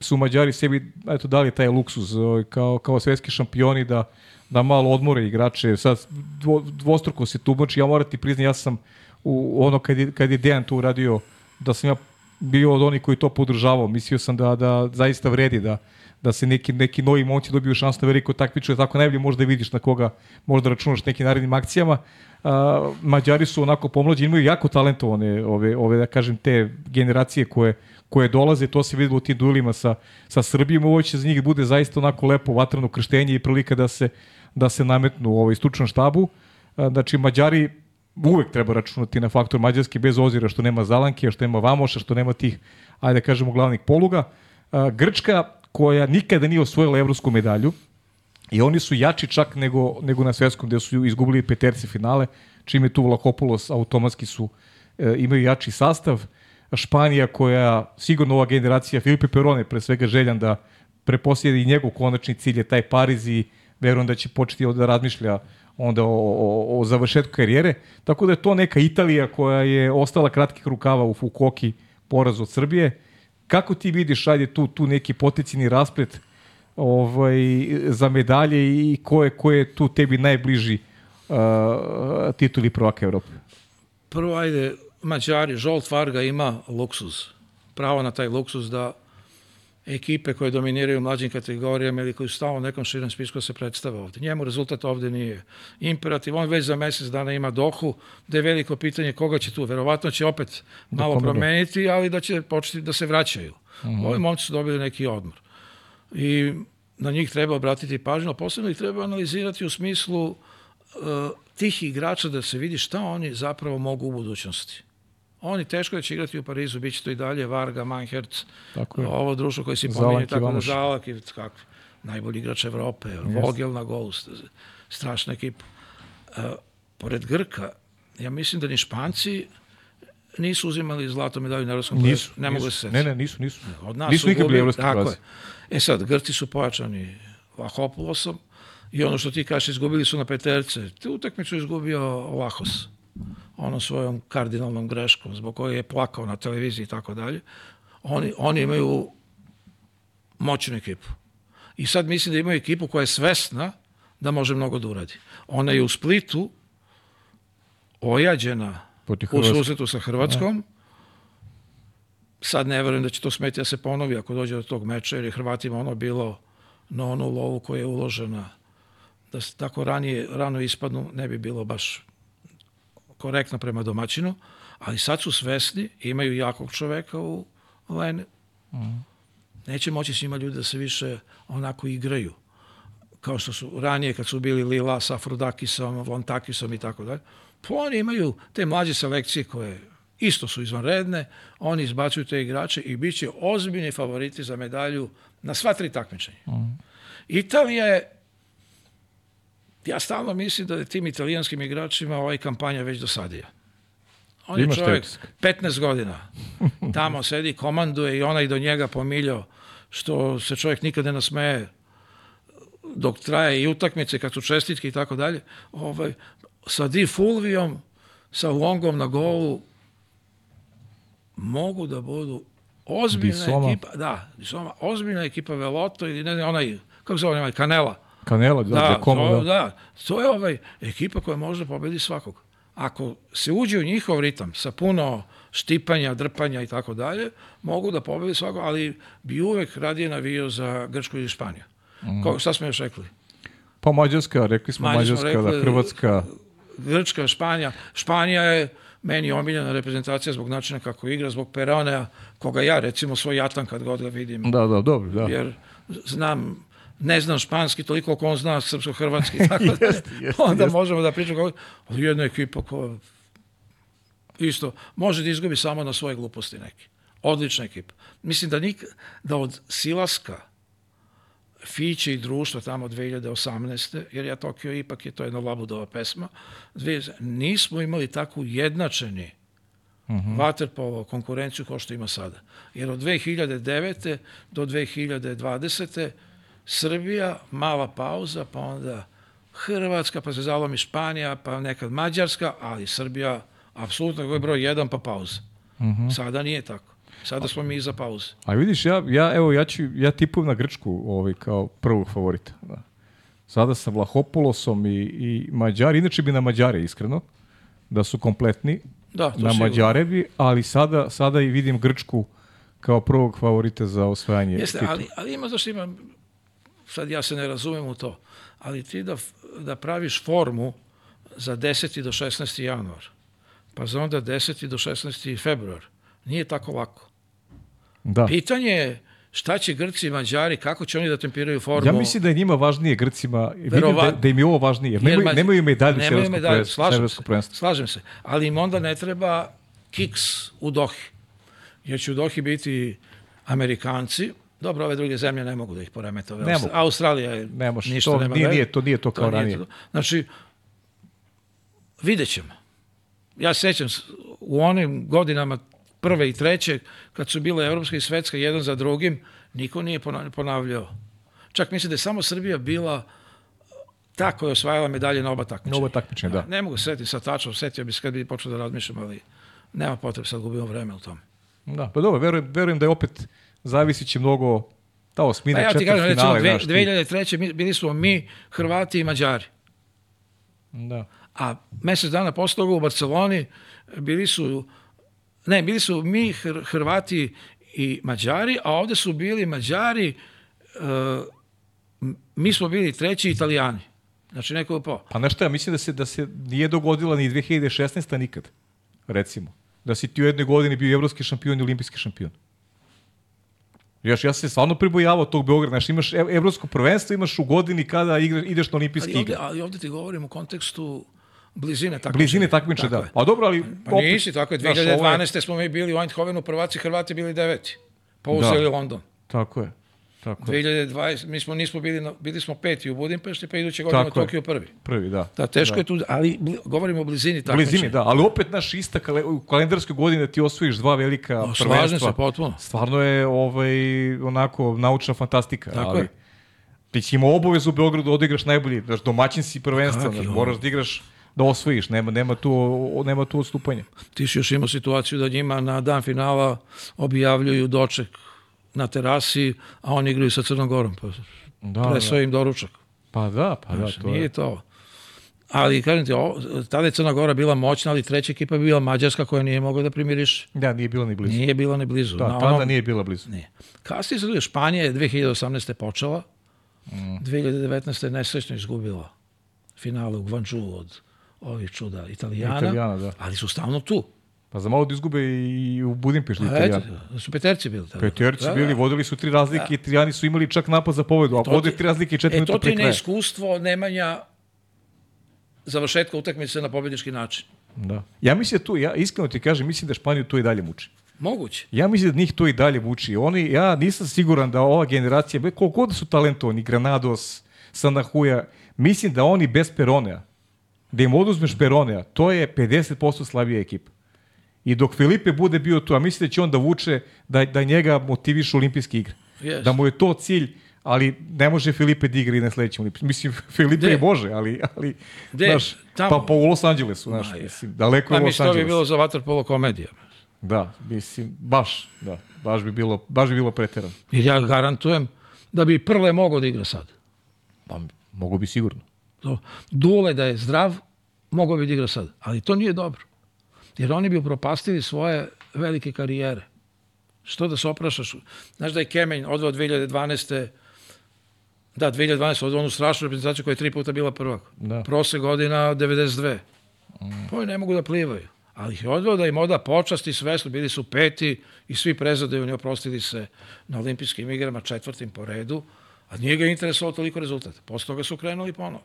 su Mađari sebi eto, dali taj luksuz ovaj, kao, kao svetski šampioni da, da malo odmore igrače. Sad dvo, dvostruko se tumači, ja moram ti priznati, ja sam u ono kad je, kad je Dejan to uradio, da sam ja bio od onih koji to podržavao. Mislio sam da, da zaista vredi da, da se neki, neki novi momci dobiju šansu na veliko takmičenje, tako najbolje možda vidiš na koga možda računaš nekim narednim akcijama. A, Mađari su onako pomlađi, imaju jako talentovane ove, ove, da kažem, te generacije koje, koje dolaze, to se videlo u tim duelima sa, sa Srbijom, ovo će za njih bude zaista onako lepo vatreno krštenje i prilika da se, da se nametnu u ovaj stručnom štabu. Znači, Mađari uvek treba računati na faktor Mađarski bez ozira što nema Zalanke, što nema Vamoša, što nema tih, ajde da kažemo, glavnih poluga. Grčka koja nikada nije osvojila evropsku medalju i oni su jači čak nego, nego na svetskom gde su izgubili peterci finale, čim je tu Vlakopulos automatski su e, imaju jači sastav. Španija koja sigurno ova generacija Filipe Perone pre svega željan da preposlije i njegov konačni cilj je taj Pariz i verujem da će početi da razmišlja onda o, o, o završetku karijere. Tako da je to neka Italija koja je ostala kratkih rukava u Fukoki poraz od Srbije. Kako ti vidiš, ajde, tu, tu neki potencijni rasplet ovaj, za medalje i ko je, ko je tu tebi najbliži uh, tituli prvaka Evrope? Prvo, ajde, Mađari, Žolt Varga ima luksuz. Pravo na taj luksuz da ekipe koje dominiraju u mlađim kategorijama ili koji su stalo u nekom širem spisku se predstave ovde. Njemu rezultat ovde nije imperativ. On već za mesec dana ima dohu, da je veliko pitanje koga će tu. Verovatno će opet Da malo pomeru. promeniti, ali da će početi da se vraćaju. Uh Mhm. -huh. Ovi momci su dobili neki odmor. I na njih treba obratiti pažnju, a posebno ih treba analizirati u smislu uh, tih igrača da se vidi šta oni zapravo mogu u budućnosti. Oni teško da će igrati u Parizu, bit će to i dalje Varga, Manhertz, Tako je. ovo društvo koje si pominje, tako da. Zalak i kakvi. Najbolji igrač Evrope, Vogel na golu, st- strašna ekipa. Uh, pored Grka, ja mislim da ni Španci nisu uzimali zlato medalju na evropskom Nisu. Ne mogu se Ne, ne, nisu, nisu. Od nas nisu su nikad bili evropski tako je. E sad, Grci su pojačani Vahopulosom i ono što ti kažeš, izgubili su na peterce. Tu utakmicu izgubio Lahos onom svojom kardinalnom greškom zbog koje je plakao na televiziji i tako dalje. Oni, oni imaju moćnu ekipu. I sad mislim da imaju ekipu koja je svesna da može mnogo da uradi. Ona je u Splitu ojađena u susretu sa Hrvatskom. Sad ne verujem da će to smeti da se ponovi ako dođe do tog meča, jer je Hrvatima ono bilo na onu lovu koja je uložena. Da se tako ranije, rano ispadnu, ne bi bilo baš korektno prema domaćinu, ali sad su svesni, imaju jakog čoveka u Lene. Neće moći s njima ljudi da se više onako igraju kao što su ranije kad su bili Lila sa Afrodakisom, Vontakisom i tako dalje. Pa oni imaju te mlađe selekcije koje isto su izvanredne, oni izbacuju te igrače i bit će ozbiljni favoriti za medalju na sva tri takmičenja. Italija je ja stalno mislim da je tim italijanskim igračima ovaj kampanja već dosadija. On je čovjek utisak? 15 godina. Tamo sedi, komanduje i onaj do njega pomiljao što se čovjek nikad ne nasmeje dok traje i utakmice, kad su čestitke i tako dalje. Ovaj, sa Di Fulvijom, sa Longom na golu, mogu da budu ozbiljna Disoma. ekipa, da, Disoma, ozbiljna ekipa Veloto ili ne, ne, onaj, kako se zove, onaj, Kanela. Kanela, da, da, Da, komo, to, da. da, to je ovaj ekipa koja može da pobedi svakog. Ako se uđe u njihov ritam sa puno štipanja, drpanja i tako dalje, mogu da pobedi svakog, ali bi uvek radije navio za Grčku ili Španiju. Mm. Ko, šta smo još rekli? Pa Mađarska, rekli smo smo Mađarska, da, rekli- Hrvatska. Grčka, Španija. Španija je meni omiljena reprezentacija zbog načina kako igra, zbog Peronea, koga ja recimo svoj jatan kad god ga vidim. Da, da, dobro, da. jer znam, ne znam španski toliko koliko on zna srpsko-hrvatski, tako da Jeste, jeste, onda jeste. možemo da pričamo ali jedna ekipa koja isto može da izgubi samo na svoje gluposti neki. Odlična ekipa. Mislim da, nik, da od Silaska, Fiće i društva tamo 2018. jer ja Tokio ipak je to jedna labudova pesma, nismo imali takvu jednačeni uh -huh. vaterpolo konkurenciju kao što ima sada. Jer od 2009. do 2020. Srbija, mala pauza, pa onda Hrvatska, pa se zalomi Španija, pa nekad Mađarska, ali Srbija apsolutno je broj jedan, pa pauza. Uh -huh. Sada nije tako. Sada smo mi iza pauze. A vidiš, ja, ja, evo, ja, ću, ja tipujem na Grčku ovaj, kao prvog favorita. Da. Sada sa Vlahopulosom i, i Mađari, inače bi na Mađare, iskreno, da su kompletni, Da, to na sigurno. Mađarebi, ali sada, sada i vidim Grčku kao prvog favorita za osvajanje Jeste, titula. ali, ali ima, zašto ima, sad ja se ne razumem u to, ali ti da, da praviš formu za 10. do 16. januar, pa za onda 10. do 16. februar, nije tako lako. Da. Pitanje je šta će Grci i Mađari, kako će oni da tempiraju formu. Ja mislim da je njima važnije Grcima, vidim da, da im je ovo važnije, jer, Jer nemaju, nemaju medalju slažem Severskog se, slažem se, ali im onda ne treba kiks u Dohi. Jer će u Dohi biti Amerikanci, dobro, ove druge zemlje ne mogu da ih poremete. Ove Ne mogu. Australija je Ne može, ništa to nema nije- nije to- nije to kao nije ranije. to. Znači, vidjet ćemo. Ja se sećam u onim godinama prve i treće, kad su bile evropska i svetska jedan za drugim, niko nije pona- ponavljao. Čak mislim da je samo Srbija bila ta koja je osvajala medalje na oba takmičenja. Novo takmičenje, da. Ne mogu se setiti sad tačno, setio bi se kad bi počeo da razmišljam, ali nema potrebe, sad gubimo vreme u tom. Da, pa dobro, verujem, verujem da je opet zavisit će mnogo ta osmina, Pa ja ti kažem, recimo, finale, dve, znaš, ti- 2003. mi- bili smo mi, Hrvati i Mađari. Da. A mesec dana posle u Barceloni bili su, ne, bili su mi Hr- Hrvati i Mađari, a ovde su bili Mađari, e, mi smo bili treći Italijani. Znači neko je po. Pa nešto, ja mislim da se, da se nije dogodila ni 2016. nikad, recimo. Da si ti u jednoj godini bio evropski šampion i olimpijski šampion. Još ja se stvarno pribojavao tog Beograda. Znaš, imaš ev- evropsko prvenstvo, imaš u godini kada igra, ideš na olimpijski Ali ovde, igre. ali ovde ti govorim u kontekstu blizine takmičenja. Blizine takmiče, Tako da. Pa dobro, ali... Pa nisi, tako je. znaš, ovo je- 2012. smo mi bili u Eindhovenu, prvaci Hrvati bili deveti. Pa uzeli London. Tako je. Tako je. 2020, mi smo nismo bili, na, bili smo peti u Budimpešti, pa iduće godine u Tako je. Tokiju prvi. Prvi, da. Da, teško je tu, ali govorimo o blizini takmičenja. Blizini, da, ali opet naš ista kale, u kalendarskoj godini da ti osvojiš dva velika O, prvenstva. se potpuno. Stvarno je ovaj, onako naučna fantastika. Tako ali, je. Ti si imao obavezu u Beogradu da odigraš najbolji, znaš, domaćin si prvenstva, znaš, ono. moraš da igraš da osvojiš, nema, nema, tu, nema tu odstupanja. Ti si još imao situaciju da njima na dan finala objavljuju doček na terasi, a oni igraju sa Crnom Gorom. Pa Da, presao im doručak. Pa da, pa da, Znaš, to nije je. to. Ali, kažem ti, o, tada je Crna Gora bila moćna, ali treća ekipa je bila Mađarska koja nije mogla da primiriš. Da, nije bilo ni blizu. Nije bila ni blizu. Da, Na tada onom- nije bila blizu. Nije. Kasnije se Španija je 2018. počela, Mm. 2019. je nesrećno izgubila finale u Gvanđu od ovih čuda Italijana, Italijana, da. ali su stalno tu. Pa za malo da izgube i u Budimpešti Italijani. eto, da su peterci bili tada. Peterci Da, bili, da. vodili su tri razlike, Italijani su imali čak napad za pobedu, a To vode tri razlike i četiri E, minuta to pre ti kraja. neiskustvo Nemanja završetka utakmice na pobednički način. Da. Ja mislim da tu, ja iskreno ti kažem, mislim da Španiju to i dalje muči. Moguće. Ja mislim da njih to i dalje muči. Oni, ja nisam siguran da ova generacija, koliko god su talentovani, Granados, Sanahuja, mislim da oni bez Peronea, da im oduzmeš Peronea, to je 50% slabija ekipa. I dok Filipe bude bio tu, a mislim da će on da vuče, da, da njega motivišu olimpijske igre. Yes. Da mu je to cilj, ali ne može Filipe da igra i na sledećem olimpijskom. Mislim, Filipe Gde? i može, ali, ali Gde? znaš, Tamo? pa, pa u Los Angelesu, znaš, Ma je. mislim, daleko Pa je Los mislim, to bi bilo za vaterpolo komedija. Da, mislim, baš, da, baš bi bilo, baš bi bilo preterano. Jer ja garantujem da bi Prle mogao da igra sad. Pa, mogu bi sigurno. To, Dule da je zdrav, mogao bi da igra sad. Ali to nije dobro. Jer oni bi upropastili svoje velike karijere. Što da se oprašaš? Znaš da je Kemenj odveo 2012. Da, 2012. odveo onu strašnu reprezentaciju koja je tri puta bila prvak. Da. Prose godina 92. Mm. Oni ne mogu da plivaju. Ali ih je odveo da im oda počast i svesno. Bili su peti i svi prezadaju, oni oprostili se na olimpijskim igrama četvrtim po redu. A nije ga interesovao toliko rezultata. Posle toga su krenuli ponovo.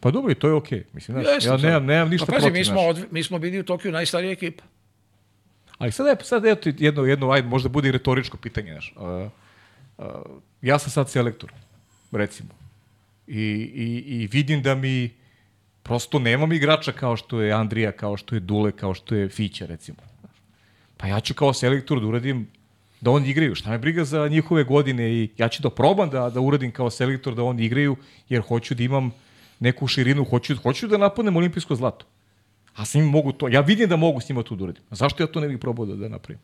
Pa dobro, i to je okej. Mislim, znaš, Jeste, ja nemam, nemam ništa pa, pazi, protiv, mi smo, od, mi smo bili u Tokiju najstarija ekipa. Ali sad, je, sad eto jedno, jedno, ajde, možda bude i retoričko pitanje, znaš. Uh, uh, ja sam sad selektor, recimo. I, i, I vidim da mi prosto nemam igrača kao što je Andrija, kao što je Dule, kao što je Fića, recimo. Pa ja ću kao selektor da uradim da oni igraju. Šta me briga za njihove godine i ja ću da probam da, da uradim kao selektor da oni igraju, jer hoću da imam neku širinu, hoću, hoću da napunem olimpijsko zlato. A s njim mogu to, ja vidim da mogu s njima to da uradim. A zašto ja to ne bih probao da, da napravim?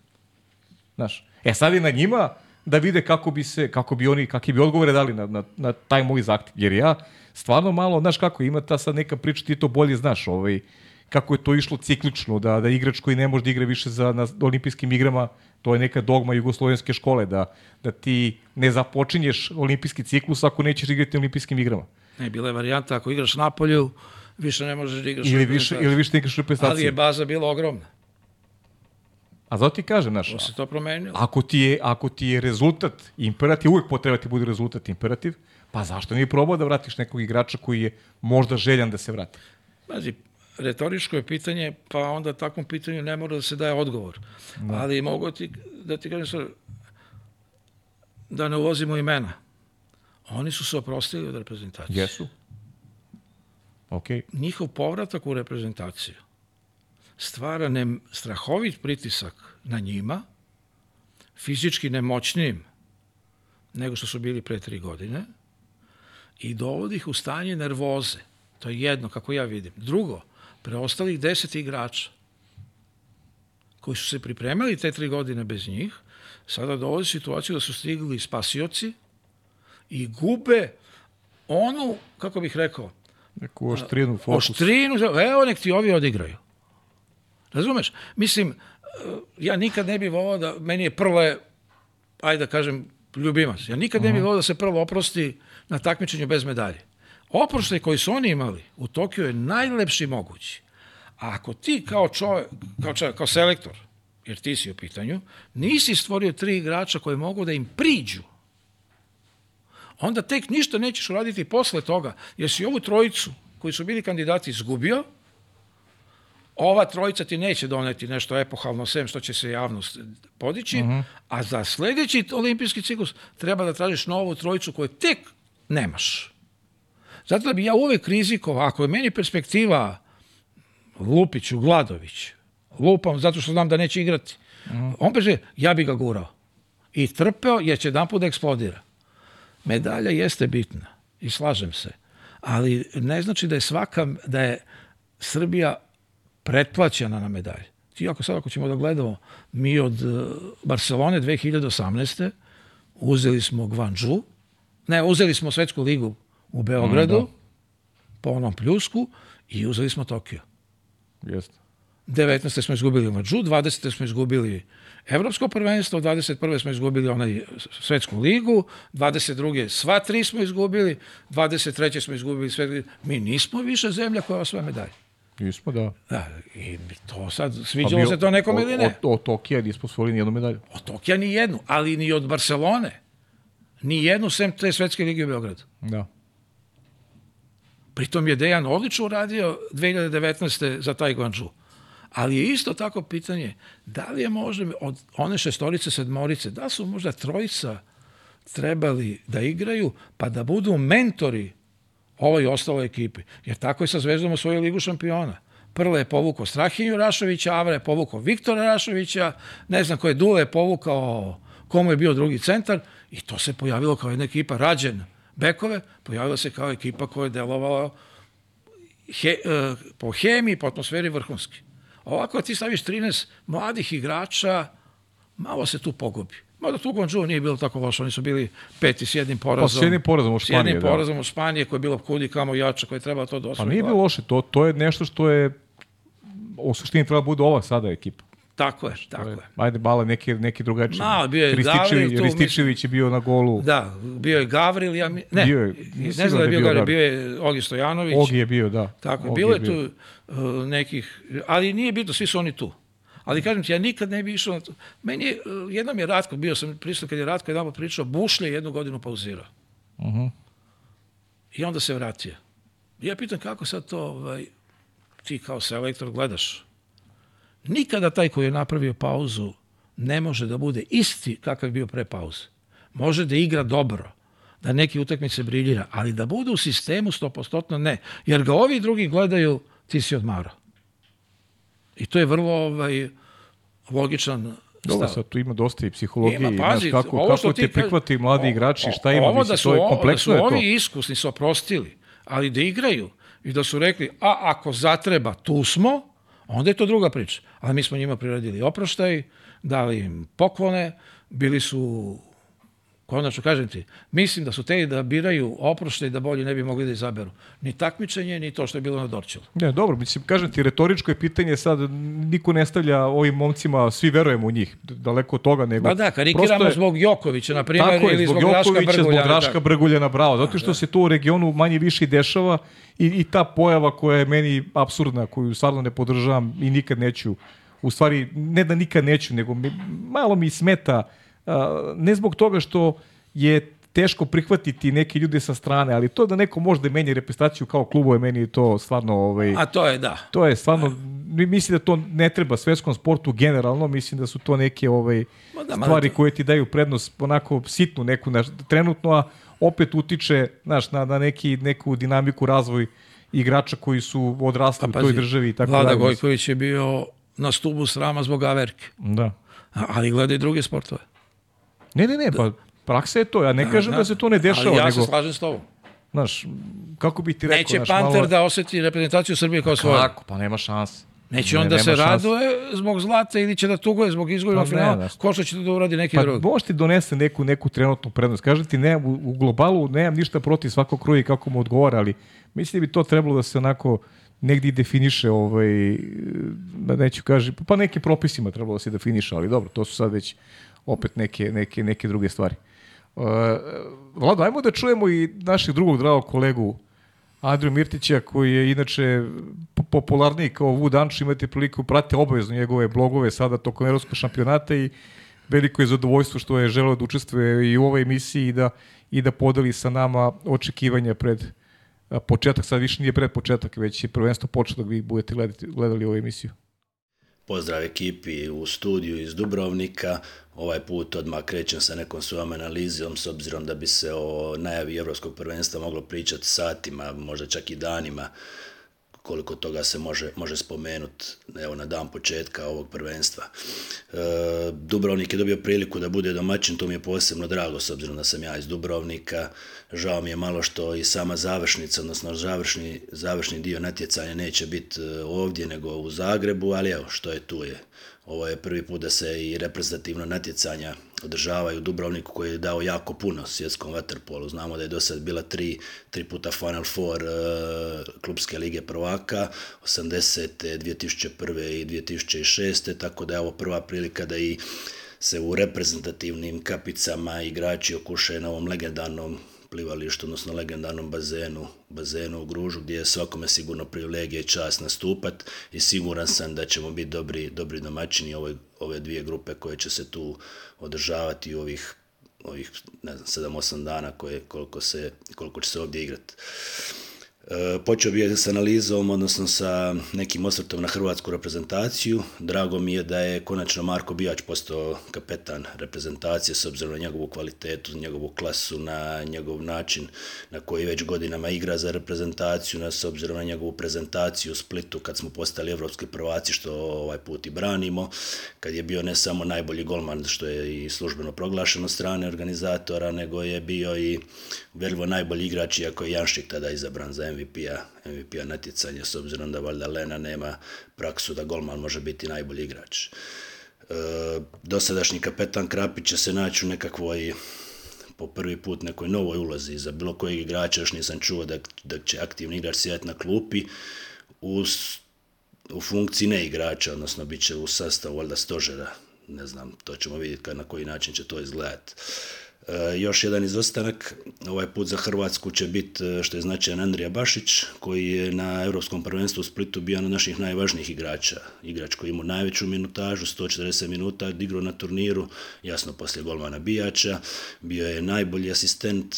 Znaš, e sad je na njima da vide kako bi se, kako bi oni, kakve bi odgovore dali na, na, na taj moj zahtev. Jer ja stvarno malo, znaš kako, ima ta sad neka priča, ti to bolje znaš, ovaj, kako je to išlo ciklično, da, da igrač koji ne može da igra više za, na olimpijskim igrama, to je neka dogma jugoslovenske škole, da, da ti ne započinješ olimpijski ciklus ako nećeš igrati na olimpijskim igrama. Ne, bila je varijanta, ako igraš na polju, više ne možeš da igraš ili više, ili više ne igraš reprezentaciju. Ali je baza bila ogromna. A zato ti kažem, znaš, To se to promenilo. ako ti je, ako ti je rezultat imperativ, uvek potreba ti bude rezultat imperativ, pa zašto nije probao da vratiš nekog igrača koji je možda željan da se vrati? Pazi, retoričko je pitanje, pa onda takvom pitanju ne mora da se daje odgovor. Da. Ali mogu ti, da ti kažem da ne uvozimo imena. Oni su se oprostili od reprezentacije. Jesu. Ok. Njihov povratak u reprezentaciju stvara ne, strahovit pritisak na njima, fizički nemoćnijim nego što su bili pre tri godine i dovodi ih u stanje nervoze. To je jedno, kako ja vidim. Drugo, preostalih deset igrača koji su se pripremali te tri godine bez njih, sada dovodi situaciju da su stigli spasioci i gube onu, kako bih rekao, Neku oštrinu, fokus. oštrinu, evo nek ti ovi odigraju. Razumeš? Mislim, e, ja nikad ne bih volao da, meni je prle, ajde da kažem, ljubimac. Ja nikad ne bih volao da se prvo oprosti na takmičenju bez medalje. Oproštaj koji su oni imali u Tokiju je najlepši mogući. A ako ti kao čovjek, kao, čovjek, kao selektor, jer ti si u pitanju, nisi stvorio tri igrača koji mogu da im priđu, onda tek ništa nećeš uraditi posle toga, jer si ovu trojicu koji su bili kandidati izgubio, ova trojica ti neće doneti nešto epohalno, sem što će se javnost podići, uh -huh. a za sledeći olimpijski ciklus treba da tražiš novu trojicu koju tek nemaš. Zato da bi ja uvek rizikovao, ako je meni perspektiva Lupiću, Gladović, lupam zato što znam da neće igrati, uh -huh. on beže, ja bi ga gurao. I trpeo jer će jedan put da eksplodira. Medalja jeste bitna i slažem se, ali ne znači da je svaka, da je Srbija pretplaćena na medalje. Ti ako sad ako ćemo da gledamo, mi od uh, Barcelone 2018. uzeli smo Gvanđu, ne, uzeli smo Svetsku ligu u Beogradu, mm, da. po onom pljusku, i uzeli smo Tokio. Jeste. 19. smo izgubili Mađu, 20. smo izgubili Evropsko prvenstvo, 21. smo izgubili onaj svetsku ligu, 22. sva tri smo izgubili, 23. smo izgubili sve. Mi nismo više zemlja koja osvaja medalje. Nismo, da. Da, i to sad, sviđalo se to nekom ili ne? Od, od Tokija nismo osvojili nijednu medalju. Od Tokija ni jednu, ali ni od Barcelone. Ni jednu, sem te svetske lige u Beogradu. Da. Pritom je Dejan odlično uradio 2019. za taj Guangzhou. Ali je isto tako pitanje, da li je možda od one šestorice, sedmorice, da su možda trojica trebali da igraju, pa da budu mentori ovoj ostaloj ekipi. Jer tako je sa Zvezdom u svojoj ligu šampiona. Prle je povukao Strahinju Rašovića, Avra je povukao Viktora Rašovića, ne znam ko je Dule je povukao komu je bio drugi centar i to se pojavilo kao jedna ekipa rađen bekove, pojavila se kao ekipa koja je delovala he, uh, po hemiji, po atmosferi vrhunski. Ovako ti staviš 13 mladih igrača, malo se tu pogubi. Mada tu Guangzhou nije bilo tako loše, oni su bili peti s jednim porazom. Pa s jednim porazom u Španiji, S jednim da. porazom u Španiji koji je bilo kudi kamo jače, koji treba to da Pa nije bilo loše, to, to je nešto što je u suštini treba da bude ova sada ekipa. Tako je, tako je. Ajde, bala neki, neki drugačiji. Ma, bio je Rističević, tu, Rističević je bio na golu. Da, bio je Gavril, ja mi, ne, Bio je, ne znam da je bio Gavril, Gavril. bio je Ogi Stojanović. Ogi je bio, da. Tako, Ogi bilo je bio. tu uh, nekih, ali nije bitno, svi su oni tu. Ali kažem ti, ja nikad ne bi išao na to. Meni je, uh, jednom je Ratko, bio sam prisutan kad je Ratko jedan pričao, Bušlje je jednu godinu pauzirao. Uh -huh. I onda se vratio. Ja pitam kako sad to ovaj, ti kao selektor gledaš. Nikada taj koji je napravio pauzu ne može da bude isti kakav je bio pre pauze. Može da igra dobro, da neki utakmice briljira, ali da bude u sistemu 100% ne. Jer ga ovi drugi gledaju, ti si odmarao. I to je vrlo ovaj, logičan Dobro, sad tu ima dosta i psihologije, Ima, i, pazi, znaš, kako, kako ti te prihvati mladi o- igrači, o- šta ima, ovo da su, to je ovo- da kompleksno su je to. ovi iskusni su oprostili, ali da igraju i da su rekli, a ako zatreba, tu smo, onda je to druga priča. Ali mi smo njima priredili oproštaj, dali im poklone, bili su Konačno, kažem ti, mislim da su te da biraju oprošte i da bolje ne bi mogli da izaberu. Ni takmičenje, ni to što je bilo na Dorčelu. Ne, dobro, mislim, kažem ti, retoričko je pitanje sad, niko ne stavlja ovim momcima, svi verujemo u njih, daleko od toga, nego... Pa da, karikiramo je, zbog Jokovića, na primjer, tako je, ili zbog, zbog Draška Jokovića, Brguljana. zbog Draška tako. Brguljana, bravo, zato što da. se to u regionu manje više dešava i, i ta pojava koja je meni absurdna, koju stvarno ne podržavam i nikad neću, u stvari, ne da nikad neću, nego mi, malo mi smeta, ne zbog toga što je teško prihvatiti neke ljude sa strane, ali to da neko može da menja reprezentaciju kao klubove, meni je to stvarno... Ovaj, A to je, da. to je stvarno, mi- mislim da to ne treba svetskom sportu generalno, mislim da su to neke ovaj, Ma da, ma stvari da. koje ti daju prednost onako sitnu neku naš, trenutno, a opet utiče znaš, na, na neki, neku dinamiku razvoj igrača koji su odrasli u toj državi i tako Pa Vlada dalje. Gojković je bio na stubu srama zbog Averke. Da. A- Ali gleda i druge sportove. Ne, ne, ne, pa praksa je to. Ja ne kažem da, se to ne dešava, Ali ja nego, se slažem s tobom. znaš, kako bih ti rekao, Neće znaš, Panter malo... da oseti reprezentaciju Srbije kao svoju. Kako? Pa nema šanse. Neće Ne, on da se šanse. raduje zbog zlata ili će da tuguje zbog izgubnog Pa ne, finala, znaš. ko što će to da uradi neki Pa drugi. može ti donese neku, neku trenutnu prednost. Kažem ti, ne, u, u globalu nemam ništa protiv svakog kruja i kako mu odgovara, ali mislim da bi to trebalo da se onako negdje definiše, ovaj, da neću kaži, pa nekim propisima trebalo da se definiše, ali dobro, to su sad već opet neke, neke, neke druge stvari. Uh, Vlado, ajmo da čujemo i našeg drugog dragog kolegu Andriju Mirtića, koji je inače po- popularniji kao Vud Anč, imate priliku prate obavezno njegove blogove sada tokom evropskog šampionata i veliko je zadovoljstvo što je želeo da učestvuje i u ovoj emisiji i da, i da podeli sa nama očekivanja pred početak, sad više nije pred početak, već je prvenstvo početak, vi budete gledati, gledali ovu emisiju. Pozdrav ekipi u studiju iz Dubrovnika. Ovaj put odmah krećem sa nekom svojom analizom s obzirom da bi se o najavi Evropskog prvenstva moglo pričati satima, možda čak i danima koliko toga se može, može spomenuti evo, na dan početka ovog prvenstva. E, Dubrovnik je dobio priliku da bude domaćin, to mi je posebno drago s obzirom da sam ja iz Dubrovnika. Žao mi je malo što i sama završnica, odnosno završni, završni dio natjecanja neće biti e, ovdje nego u Zagrebu, ali evo što je tu je. Ovo je prvi put da se i reprezentativno natjecanja održavaju u Dubrovniku koji je dao jako puno svjetskom vaterpolu. Znamo da je do sad bila tri, tri puta Final Four uh, klubske lige prvaka, 80. 2001. i 2006. Tako da je ovo prva prilika da i se u reprezentativnim kapicama igrači okušaju na ovom legendarnom plivalištu, odnosno legendarnom bazenu, bazenu u Gružu, gdje je svakome sigurno privilegija i čast nastupat i siguran sam da ćemo biti dobri, dobri domaćini ove, ove dvije grupe koje će se tu održavati u ovih ovih, ne znam, 7-8 dana koje, koliko, se, koliko će se ovdje igrati. E, počeo bih s analizom, odnosno sa nekim osvrtom na hrvatsku reprezentaciju. Drago mi je da je konačno Marko Bijač postao kapetan reprezentacije s obzirom na njegovu kvalitetu, njegovu klasu, na njegov način na koji već godinama igra za reprezentaciju, na, s obzirom na njegovu prezentaciju u Splitu kad smo postali evropski prvaci, što ovaj put i branimo, kad je bio ne samo najbolji golman, što je i službeno proglašeno strane organizatora, nego je bio i vervo najbolji igrač, iako je Janšik tada izabran za MVP-a MVP natjecanja, s obzirom da valjda Lena nema praksu da golman može biti najbolji igrač. E, dosadašnji kapetan Krapić će se naći u nekakvoj po prvi put nekoj novoj ulozi za bilo kojeg igrača, još nisam čuo da, da će aktivni igrač sjedati na klupi u, u funkciji ne igrača, odnosno bit će u sastavu valjda stožera, ne znam, to ćemo vidjeti na koji način će to izgledati. E, još jedan izostanak, ovaj put za Hrvatsku će biti, što je značajan Andrija Bašić, koji je na Europskom prvenstvu u Splitu bio jedan od naših najvažnijih igrača. Igrač koji ima najveću minutažu, 140 minuta, igrao na turniru, jasno poslije golmana Bijača, bio je najbolji asistent,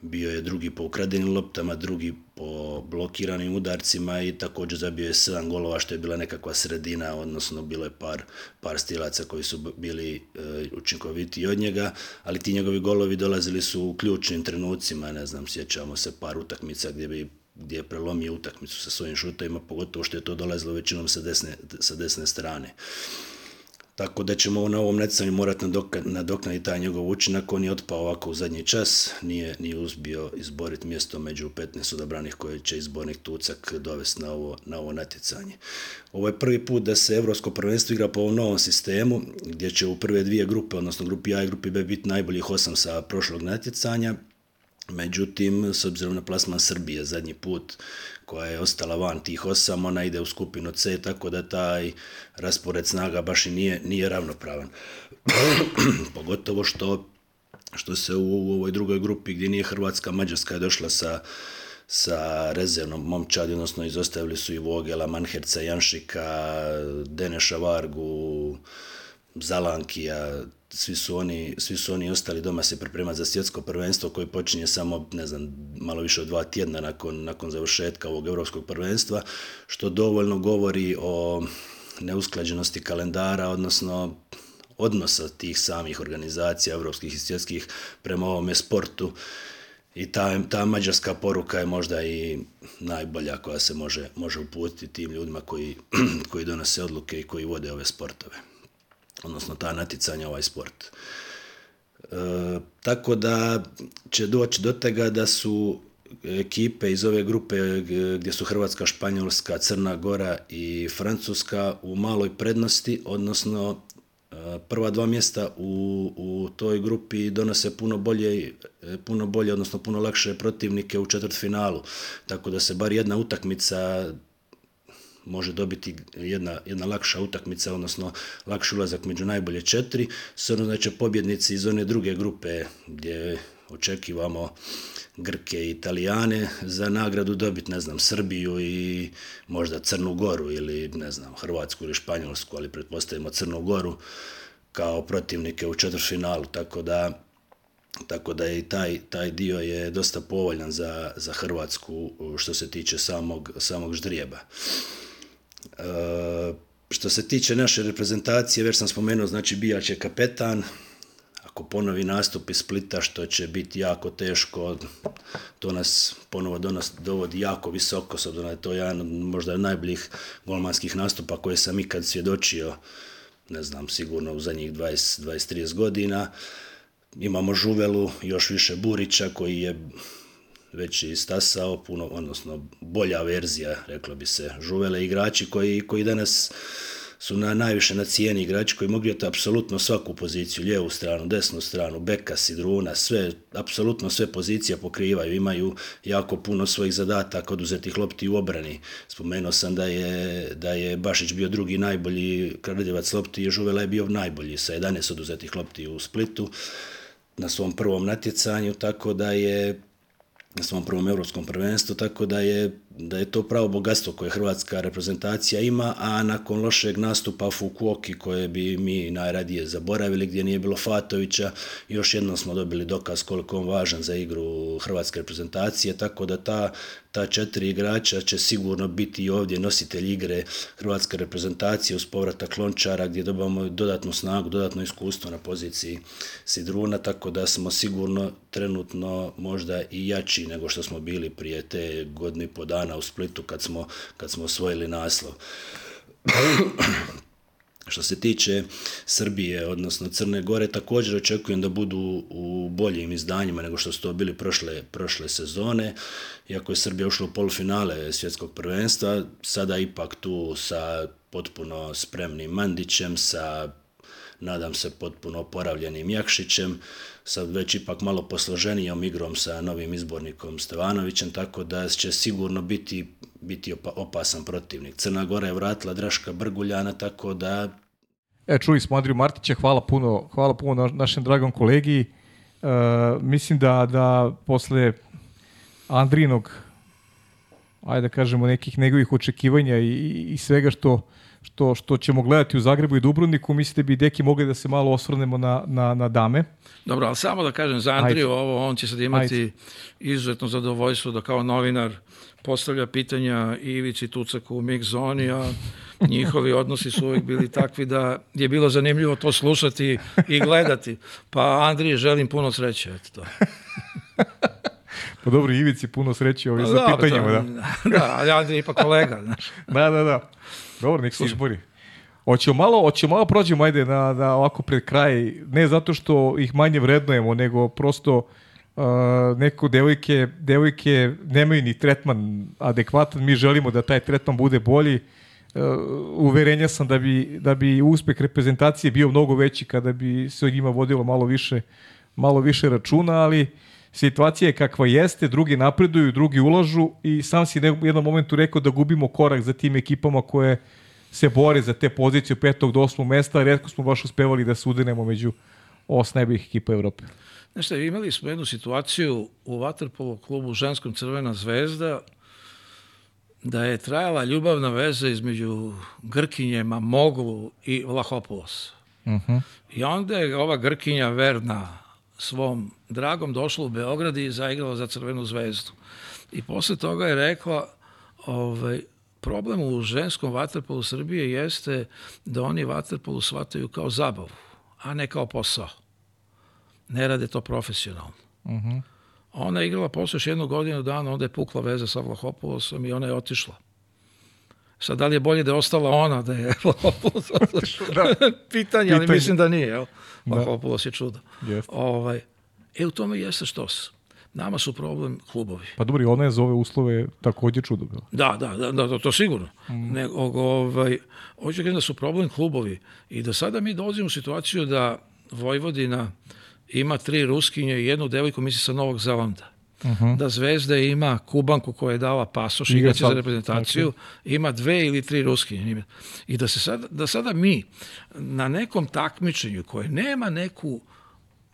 bio je drugi po ukradenim loptama, drugi po blokiranim udarcima i također zabio je 7 golova što je bila nekakva sredina, odnosno bilo je par, par stilaca koji su bili e, učinkoviti od njega, ali ti njegovi golovi dolazili su u ključnim trenucima, ne znam, sjećamo se par utakmica gdje bi gdje je prelomio utakmicu sa svojim šutovima, pogotovo što je to dolazilo većinom sa desne, sa desne strane. Tako da ćemo na ovom necanju morati nadoknaditi taj njegov učinak. On je otpao ovako u zadnji čas, nije, nije uzbio izboriti mjesto među 15 odabranih koje će izbornik Tucak dovesti na ovo, na ovo natjecanje. Ovo je prvi put da se Evropsko prvenstvo igra po ovom novom sistemu, gdje će u prve dvije grupe, odnosno grupi A i grupi B biti najboljih osam sa prošlog natjecanja, Međutim, s obzirom na plasman Srbije zadnji put koja je ostala van tih osam, ona ide u skupinu C, tako da taj raspored snaga baš i nije, nije ravnopravan. Pogotovo što, što se u, u ovoj drugoj grupi gdje nije Hrvatska, Mađarska je došla sa, sa rezervnom momčadi, odnosno izostavili su i Vogela, Manherca, Janšika, Deneša Vargu, Zalankija, svi su oni, svi su oni ostali doma se pripremati za svjetsko prvenstvo koje počinje samo, ne znam, malo više od dva tjedna nakon, nakon završetka ovog europskog prvenstva, što dovoljno govori o neusklađenosti kalendara, odnosno odnosa tih samih organizacija evropskih i svjetskih prema ovome sportu. I ta, ta mađarska poruka je možda i najbolja koja se može, može uputiti tim ljudima koji, koji donose odluke i koji vode ove sportove odnosno ta naticanja ovaj sport. E, tako da će doći do tega da su ekipe iz ove grupe gdje su Hrvatska, Španjolska, Crna Gora i Francuska u maloj prednosti, odnosno e, prva dva mjesta u, u toj grupi donose puno bolje, puno bolje, odnosno puno lakše protivnike u četvrtfinalu. Tako da se bar jedna utakmica može dobiti jedna, jedna lakša utakmica, odnosno lakši ulazak među najbolje četiri, s će pobjednici iz one druge grupe gdje očekivamo Grke i Italijane za nagradu dobiti, ne znam, Srbiju i možda Crnu Goru ili, ne znam, Hrvatsku ili Španjolsku, ali pretpostavimo Crnu Goru kao protivnike u četvrtfinalu, tako da tako da i taj, taj dio je dosta povoljan za, za Hrvatsku što se tiče samog, samog ždrijeba. Što se tiče naše reprezentacije, već sam spomenuo, znači Bijač je kapetan, ako ponovi nastup iz Splita, što će biti jako teško, to nas ponovo donos, dovodi jako visoko, s obzirom da je to jedan od možda najboljih golmanskih nastupa koje sam ikad svjedočio, ne znam, sigurno u zadnjih 20-30 godina. Imamo Žuvelu, još više Burića, koji je već istasao, puno, odnosno bolja verzija, reklo bi se, žuvele igrači koji, koji danas su na najviše na cijeni igrači koji mogu imati apsolutno svaku poziciju, lijevu stranu, desnu stranu, beka, sidruna, sve, apsolutno sve pozicije pokrivaju, imaju jako puno svojih zadataka oduzetih lopti u obrani. Spomenuo sam da je, da je Bašić bio drugi najbolji kradljivac lopti i Žuvela je bio najbolji sa 11 oduzetih lopti u Splitu na svom prvom natjecanju, tako da je na svom prvom evropskom prvenstvu, tako da je, da je to pravo bogatstvo koje hrvatska reprezentacija ima, a nakon lošeg nastupa Fukuoki koje bi mi najradije zaboravili, gdje nije bilo Fatovića, još jednom smo dobili dokaz koliko on važan za igru hrvatske reprezentacije, tako da ta ta četiri igrača će sigurno biti ovdje nositelj igre hrvatske reprezentacije uz povratak Lončara gdje dobamo dodatnu snagu, dodatno iskustvo na poziciji Sidruna, tako da smo sigurno trenutno možda i jači nego što smo bili prije te godine i po dana u Splitu kad smo, kad smo osvojili naslov. Što se tiče Srbije, odnosno Crne Gore, također očekujem da budu u boljim izdanjima nego što su to bili prošle, prošle sezone. Iako je Srbija ušla u polufinale svjetskog prvenstva, sada ipak tu sa potpuno spremnim Mandićem, sa nadam se potpuno oporavljenim Jakšićem, sa već ipak malo posloženijom igrom sa novim izbornikom Stevanovićem, tako da će sigurno biti, biti opasan protivnik. Crna Gora je vratila Draška Brguljana, tako da... E, čuli smo Andriju Martića, hvala puno, hvala puno našem dragom kolegi. E, mislim da, da posle Andrinog, ajde da kažemo, nekih njegovih očekivanja i, i svega što što, što ćemo gledati u Zagrebu i Dubrovniku, mislite bi deki mogli da se malo osvrnemo na, na, na dame? Dobro, ali samo da kažem za Andriju Ajde. ovo, on će sad imati Ajde. izuzetno zadovoljstvo da kao novinar postavlja pitanja Ivici Tucaku u mix zoni, a njihovi odnosi su uvijek bili takvi da je bilo zanimljivo to slušati i gledati. Pa Andriji želim puno sreće, eto to. Pa dobro, Ivici puno sreće ovim pa, za pitanjima, da. Da, ali Andrij je ipak kolega, znaš. da, da, da. Dobro, nek se izbori. Hoćemo malo, hoćemo malo prođemo, ajde, na, na ovako pred kraj, ne zato što ih manje vrednujemo, nego prosto uh, neko devojke, devojke nemaju ni tretman adekvatan, mi želimo da taj tretman bude bolji, uh, uverenja sam da bi, da bi uspeh reprezentacije bio mnogo veći kada bi se o njima vodilo malo više, malo više računa, ali situacija je kakva jeste, drugi napreduju, drugi ulažu i sam si u jednom momentu rekao da gubimo korak za tim ekipama koje se bore za te pozicije od petog do osmog mesta, redko smo baš uspevali da se udenemo među os najboljih ekipa Evrope. Znaš šta, imali smo jednu situaciju u Waterpolo klubu ženskom Crvena zvezda, da je trajala ljubavna veza između Grkinje, Mamoglu i Vlahopolos. Uh Mhm. -huh. I onda je ova Grkinja verna svom dragom došla u Beograd i zaigrala za Crvenu zvezdu. I posle toga je rekla, ovaj, problem u ženskom vaterpolu Srbije jeste da oni vaterpolu shvataju kao zabavu, a ne kao posao. Ne rade to profesionalno. Uh -huh. Ona je igrala posle još jednu godinu dana, onda je pukla veza sa Vlahopolosom i ona je otišla. Sad, da li je bolje da je ostala ona, da je Vlahopolos otišla? da. Pitanje, Pitanje, ali mislim da nije, jel? Da. je čudo. Yes. Ovaj, e, u tome jeste što se. Nama su problem klubovi. Pa dobro, i ona je za ove uslove takođe čudo. Da, da, da, da to, to sigurno. Mm. Ne, ovaj, hoću da su problem klubovi i da sada mi dolazimo u situaciju da Vojvodina ima tri ruskinje i jednu devojku, misli sa Novog Zelanda. Uh -huh. Da Zvezda ima Kubanku koja je dala pasoš i igraće za reprezentaciju, znači. ima dve ili tri ruskinje. I da, se sada, da sada mi na nekom takmičenju koje nema neku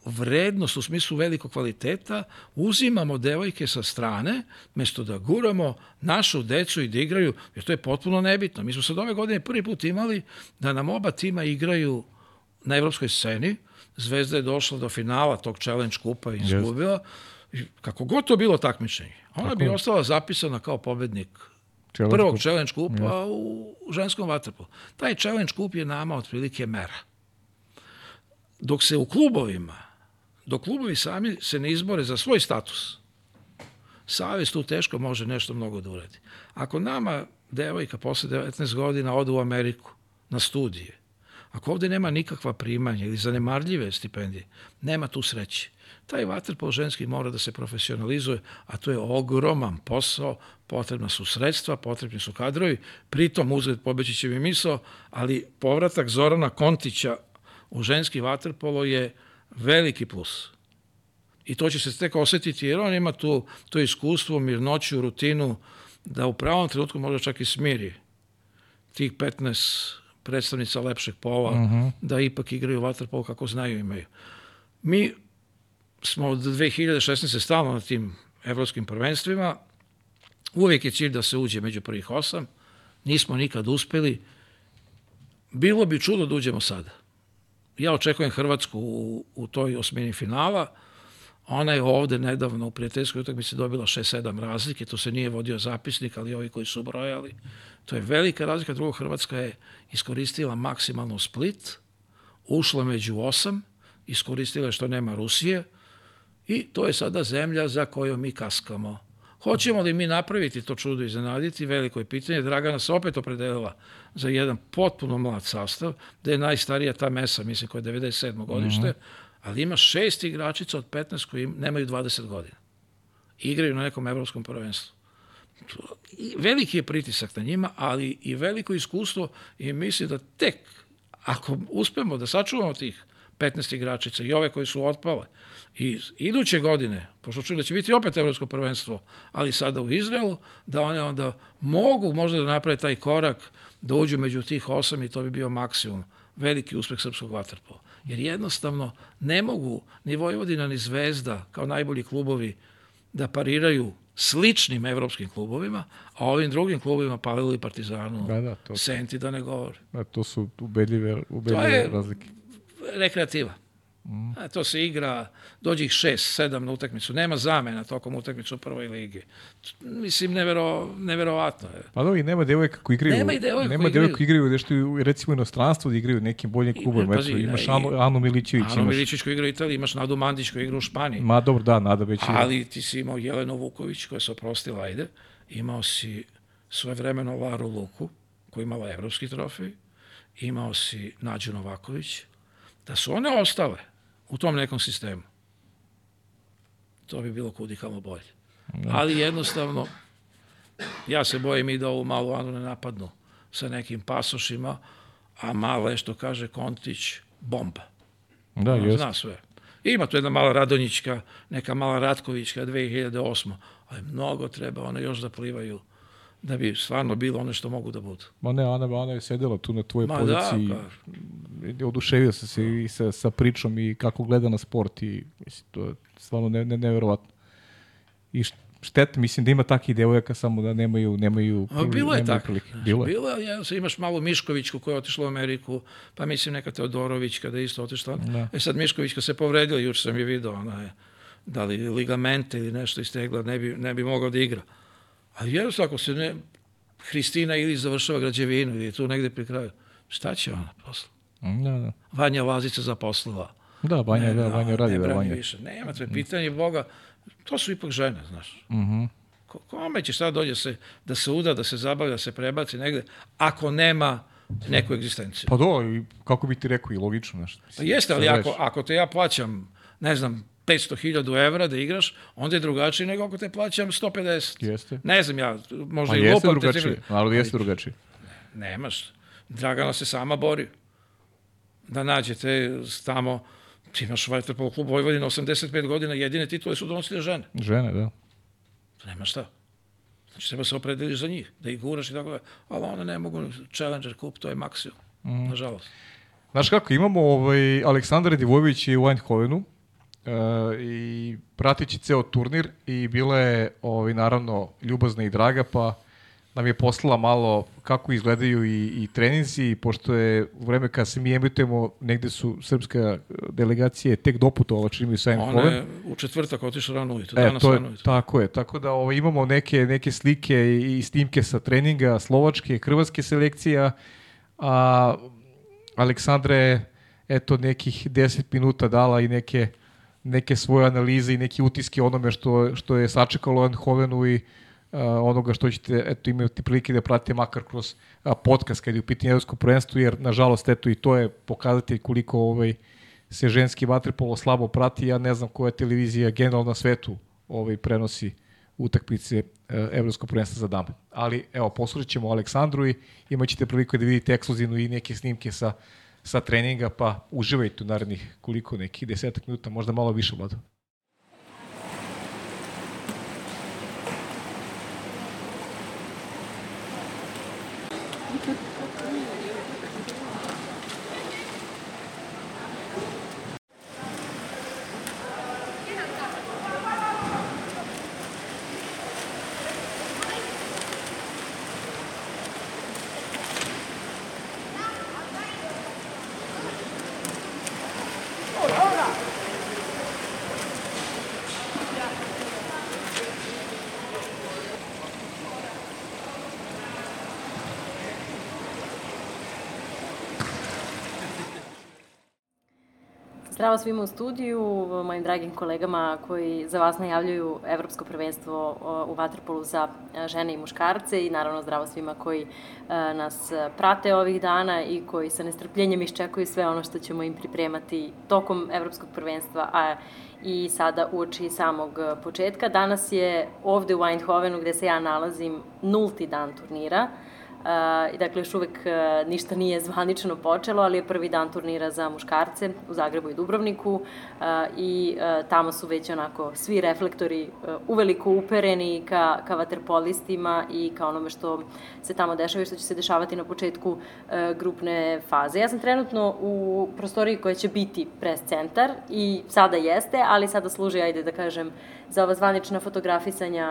vrednost u smislu velikog kvaliteta, uzimamo devojke sa strane, mesto da guramo našu decu i da igraju, jer to je potpuno nebitno. Mi smo sad ove godine prvi put imali da nam oba tima igraju na evropskoj sceni, Zvezda je došla do finala tog challenge kupa i izgubila. Yes. Kako god to bilo takmičenje, ona Tako bi ostala zapisana kao pobednik challenge prvog kup. challenge kupa yes. u ženskom vaterpolu. Taj challenge kup je nama otprilike mera. Dok se u klubovima, dok klubovi sami se ne izbore za svoj status, Savez tu teško može nešto mnogo da uradi. Ako nama devojka posle 19 godina ode u Ameriku na studije, Ako ovde nema nikakva primanja ili zanemarljive stipendije, nema tu sreće. Taj vaterpol ženski mora da se profesionalizuje, a to je ogroman posao, potrebna su sredstva, potrebni su kadrovi, pritom uzgled pobeći će mi misao, ali povratak Zorana Kontića u ženski vaterpolo je veliki plus. I to će se tek osetiti, jer on ima tu to iskustvo, mirnoću, rutinu, da u pravom trenutku može čak i smiri tih 15 predstavnica lepšeg pola, uh -huh. da ipak igraju vaterpolo kako znaju imaju. Mi smo od 2016. stalno na tim evropskim prvenstvima, uvijek je cilj da se uđe među prvih osam, nismo nikad uspeli, bilo bi čudo da uđemo sada. Ja očekujem Hrvatsku u, u toj osmini finala, Ona je ovde nedavno u prijateljskoj utakmici dobila 6-7 razlike, to se nije vodio zapisnik, ali ovi koji su brojali. To je velika razlika. Drugo, Hrvatska je iskoristila maksimalno split, ušla među osam, iskoristila što nema Rusije i to je sada zemlja za koju mi kaskamo. Hoćemo li mi napraviti to čudo i zanaditi? Veliko je pitanje. Dragana se opet opredelila za jedan potpuno mlad sastav, da je najstarija ta mesa, mislim, koja je 97. godište, mm -hmm ali ima šest igračica od 15 koji nemaju 20 godina. Igraju na nekom evropskom prvenstvu. Veliki je pritisak na njima, ali i veliko iskustvo i misli da tek ako uspemo da sačuvamo tih 15 igračica i ove koji su otpale i iduće godine, pošto čuli da će biti opet evropsko prvenstvo, ali sada u Izraelu, da one onda mogu možda da naprave taj korak da uđu među tih osam i to bi bio maksimum. Veliki uspeh srpskog vaterpola jer jednostavno ne mogu ni Vojvodina ni Zvezda kao najbolji klubovi da pariraju sličnim evropskim klubovima, a ovim drugim klubovima Palilu i Partizanu, da, da, to, Senti da ne govori. Da, to su ubedljive, ubedljive to je razlike. Rekreativa. Mm. A, to se igra, dođe ih šest, sedam na utakmicu. Nema zamena tokom utakmicu u prvoj ligi. Mislim, nevero, neverovatno je. Pa da, i nema devojka koji igraju. Nema i devojka nema koji igraju nešto, recimo, inostranstvo da igraju nekim boljim klubom. Eto, imaš da, Anu, Anu Milićević. Anu. Milićević koji igra u Italiji, imaš Nadu Mandić koji igra u Španiji. Ma dobro, da, Nada već igra. Ali ti si imao Jelenu Vuković koja se oprostila, ajde. Imao si svoje vremeno Laru Luku koja imala evropski trofej imao si Nađu Novaković, da su one ostale u tom nekom sistemu, to bi bilo kudikamo bolje. Da. Ali jednostavno, ja se bojim i da ovu malu Anu ne napadnu sa nekim pasošima, a malo je što kaže Kontić, bomba. Da, jest. Zna sve. Ima tu jedna mala Radonjićka, neka mala Ratkovićka 2008. Ali mnogo treba one još da plivaju da bi stvarno bilo ono što mogu da budu. Ma ne, Ana, Ana je sedela tu na tvojoj Ma da, poziciji. Da, pa... Oduševio sam se i sa, sa pričom i kako gleda na sport i mislim, to je stvarno ne, ne, neverovatno. I šteta, mislim da ima takih devojaka samo da nemaju nemaju A, bilo je tako. Bilo je. Bilo je, ja, imaš malo Miškovićku koja je otišla u Ameriku, pa mislim neka Teodorović kada je isto otišla. Da. E sad Miškovićka se povredila, juče sam je video, ona je da li ligamente ili nešto istegla, ne bi, ne bi mogao da igra. Ali jednostavno, ako se ne, Hristina ili završava građevinu ili tu negde pri kraju, šta će ona posle? Da, da. Vanja Lazica zaposlila. Da, Vanja, ne, da, Vanja radi. Ne Vanja. više. Nema, to je pitanje Boga. To su ipak žene, znaš. Uh mhm. -huh. Ko, kome će sad dođe se, da se uda, da se zabavlja, da se prebaci negde, ako nema neku egzistenciju. Pa do, kako bi ti rekao i logično nešto. Pa jeste, ali ako, ako te ja plaćam, ne znam, 500.000 evra da igraš, onda je drugačije nego ako te plaćam 150. Jeste. Ne znam ja, možda pa i lupam. Drugačije, te... ali jeste drugačije. Ne, nemaš. Dragana se sama bori. Da nađete tamo, ti imaš Vajtrpol klub Vojvodina 85 godina, jedine titule su donosile žene. Žene, da. Nema šta. Znači, treba se opredeliš za njih, da ih guraš i tako da. Ali one ne mogu, Challenger kup, to je maksimum, mm. nažalost. Znaš kako, imamo ovaj, Aleksandra Divojević i u Eindhovenu, Uh, i pratići ceo turnir i bila je ovaj, naravno ljubazna i draga pa nam je poslala malo kako izgledaju i, i treninzi, pošto je vreme kada se mi emitujemo, negde su srpska delegacije tek doputovala čini mi Eindhoven. Ona je u četvrtak otišla rano ujutro, e, danas to je, rano ujutro. Tako je, tako da ovaj, imamo neke, neke slike i snimke sa treninga slovačke, hrvatske selekcija, a Aleksandra je eto nekih 10 minuta dala i neke neke svoje analize i neki utiske onome što, što je sačekalo Eindhovenu i uh, onoga što ćete eto, imati prilike da pratite makar kroz uh, podcast kad je u pitanju evropsko prvenstvo, jer nažalost eto i to je pokazatelj koliko ovaj, se ženski vaterpolo slabo prati. Ja ne znam koja televizija generalno na svetu ovaj, prenosi utakmice uh, evropskog prvenstva za dame. Ali evo, poslušat ćemo Aleksandru i imaćete priliku da vidite ekskluzivno i neke snimke sa sa treninga, pa uživajte u narednih koliko nekih desetak minuta, možda malo više, Vlado. Zdravo svima u studiju, mojim dragim kolegama koji za vas najavljuju Evropsko prvenstvo u Vatrpolu za žene i muškarce i naravno zdravo svima koji nas prate ovih dana i koji sa nestrpljenjem iščekuju sve ono što ćemo im pripremati tokom Evropskog prvenstva, a i sada uoči samog početka. Danas je ovde u Eindhovenu gde se ja nalazim nulti dan turnira. I dakle, još uvek uh, ništa nije zvanično počelo, ali je prvi dan turnira za muškarce u Zagrebu i Dubrovniku uh, i uh, tamo su već onako svi reflektori uveliko upereni ka, ka vaterpolistima i ka onome što se tamo dešava i što će se dešavati na početku grupne faze. Ja sam trenutno u prostoriji koja će biti pres centar i sada jeste, ali sada služi, ajde da kažem, za ova zvanična fotografisanja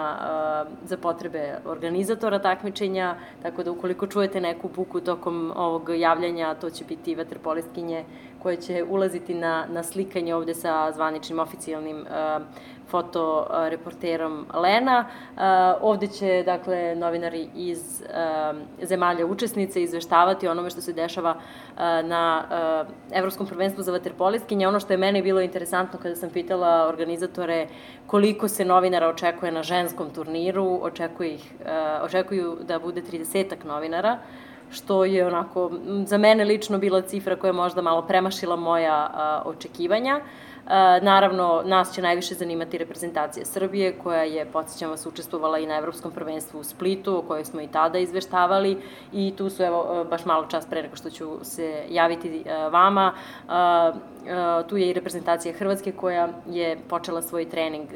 za potrebe organizatora takmičenja, tako da ukoliko čujete neku buku tokom ovog javljanja, to će biti vaterpolistkinje koje će ulaziti na, na slikanje ovde sa zvaničnim oficijalnim uh, fotoreporterom Lena. Uh, ovde će, dakle, novinari iz uh, zemalja učesnice izveštavati onome što se dešava uh, na uh, Evropskom prvenstvu za vaterpolistkinje. Ono što je meni bilo interesantno kada sam pitala organizatore koliko se novinara očekuje na ženskom turniru, očekuje ih, uh, očekuju da bude 30 novinara, što je onako za mene lično bila cifra koja je možda malo premašila moja a, očekivanja. A, naravno, nas će najviše zanimati reprezentacija Srbije, koja je, podsjećam vas, učestvovala i na Evropskom prvenstvu u Splitu, o kojoj smo i tada izveštavali i tu su, evo, baš malo čas pre nego što ću se javiti a, vama, tu je i reprezentacija Hrvatske koja je počela svoj trening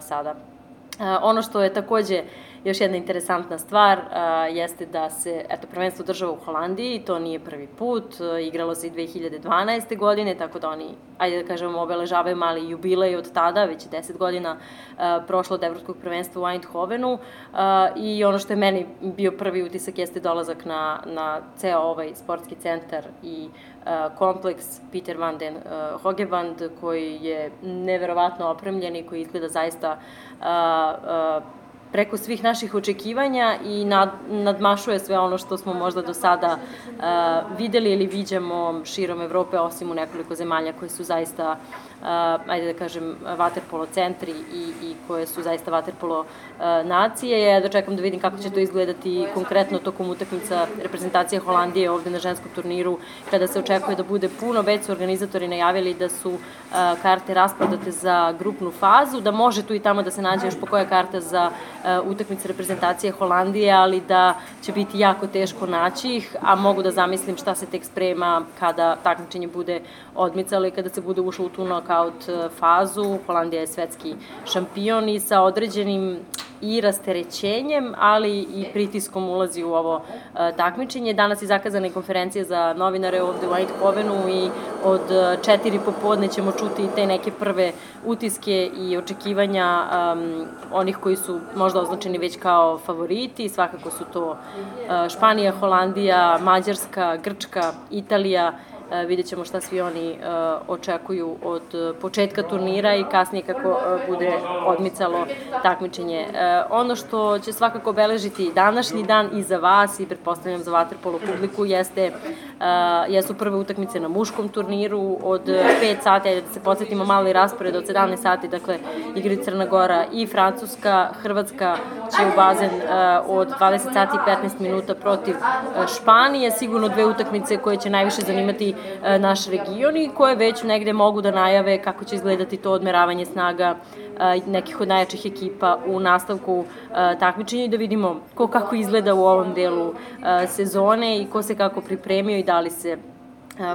sada. Ono što je takođe Još jedna interesantna stvar a, jeste da se, eto, prvenstvo država u Holandiji, to nije prvi put, a, igralo se i 2012. godine, tako da oni, ajde da kažemo, obeležavaju mali jubilej od tada, već je 10 godina a, prošlo od evropskog prvenstva u Eindhovenu a, i ono što je meni bio prvi utisak jeste dolazak na, na ceo ovaj sportski centar i kompleks Peter van den uh, Hogeband koji je neverovatno opremljen i koji izgleda zaista uh, uh, preko svih naših očekivanja i nad, nadmašuje sve ono što smo možda do sada uh, videli ili viđamo širom Evrope, osim u nekoliko zemalja koje su zaista uh, ajde da kažem, vaterpolo centri i, i koje su zaista vaterpolo nacije. Ja da čekam da vidim kako će to izgledati konkretno tokom utakmica reprezentacije Holandije ovde na ženskom turniru, kada se očekuje da bude puno, već su organizatori najavili da su karte rasprodate za grupnu fazu, da može tu i tamo da se nađe još po koja karta za utakmice reprezentacije Holandije, ali da će biti jako teško naći ih, a mogu da zamislim šta se tek sprema kada takmičenje bude odmicalo i kada se bude ušlo u tu knockout e, fazu. Holandija je svetski šampion i sa određenim i rasterećenjem, ali i pritiskom ulazi u ovo e, takmičenje. Danas je zakazana i konferencija za novinare ovde u Eindhovenu i od e, četiri popodne ćemo čuti te neke prve utiske i očekivanja um, onih koji su možda označeni već kao favoriti. Svakako su to uh, Španija, Holandija, Mađarska, Grčka, Italija, vidjet ćemo šta svi oni e, očekuju od početka turnira i kasnije kako e, bude odmicalo takmičenje. Ono što će svakako obeležiti današnji dan i za vas i pretpostavljam za vaterpolo publiku jeste jesu prve utakmice na muškom turniru. Od 5 sati, ajde da se podsjetimo mali raspored od 17 sati, dakle igri Crna Gora i Francuska, Hrvatska će u bazen od 20 sati i 15 minuta protiv Španije, sigurno dve utakmice koje će najviše zanimati E, naš region i koje već negde mogu da najave kako će izgledati to odmeravanje snaga e, nekih od najjačih ekipa u nastavku e, takmičenja i da vidimo ko kako izgleda u ovom delu sezone i ko se kako pripremio i da li se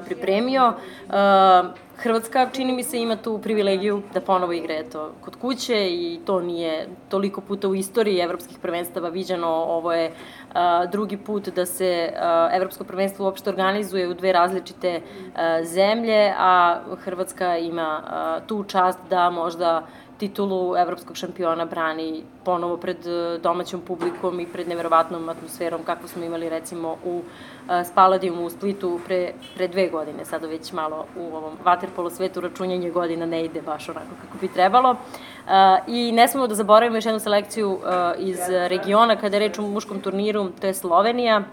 pripremio. Hrvatska, čini mi se, ima tu privilegiju da ponovo igra eto, kod kuće i to nije toliko puta u istoriji evropskih prvenstava viđeno. Ovo je a, drugi put da se a, evropsko prvenstvo uopšte organizuje u dve različite a, zemlje, a Hrvatska ima a, tu čast da možda titulu evropskog šampiona brani ponovo pred domaćom publikom i pred neverovatnom atmosferom kakvu smo imali recimo u Spaladiumu u Splitu pre, pre dve godine, sada već malo u ovom vaterpolo svetu računjanje godina ne ide baš onako kako bi trebalo. I ne smemo da zaboravimo još jednu selekciju iz regiona kada je reč o muškom turniru, to je Slovenija,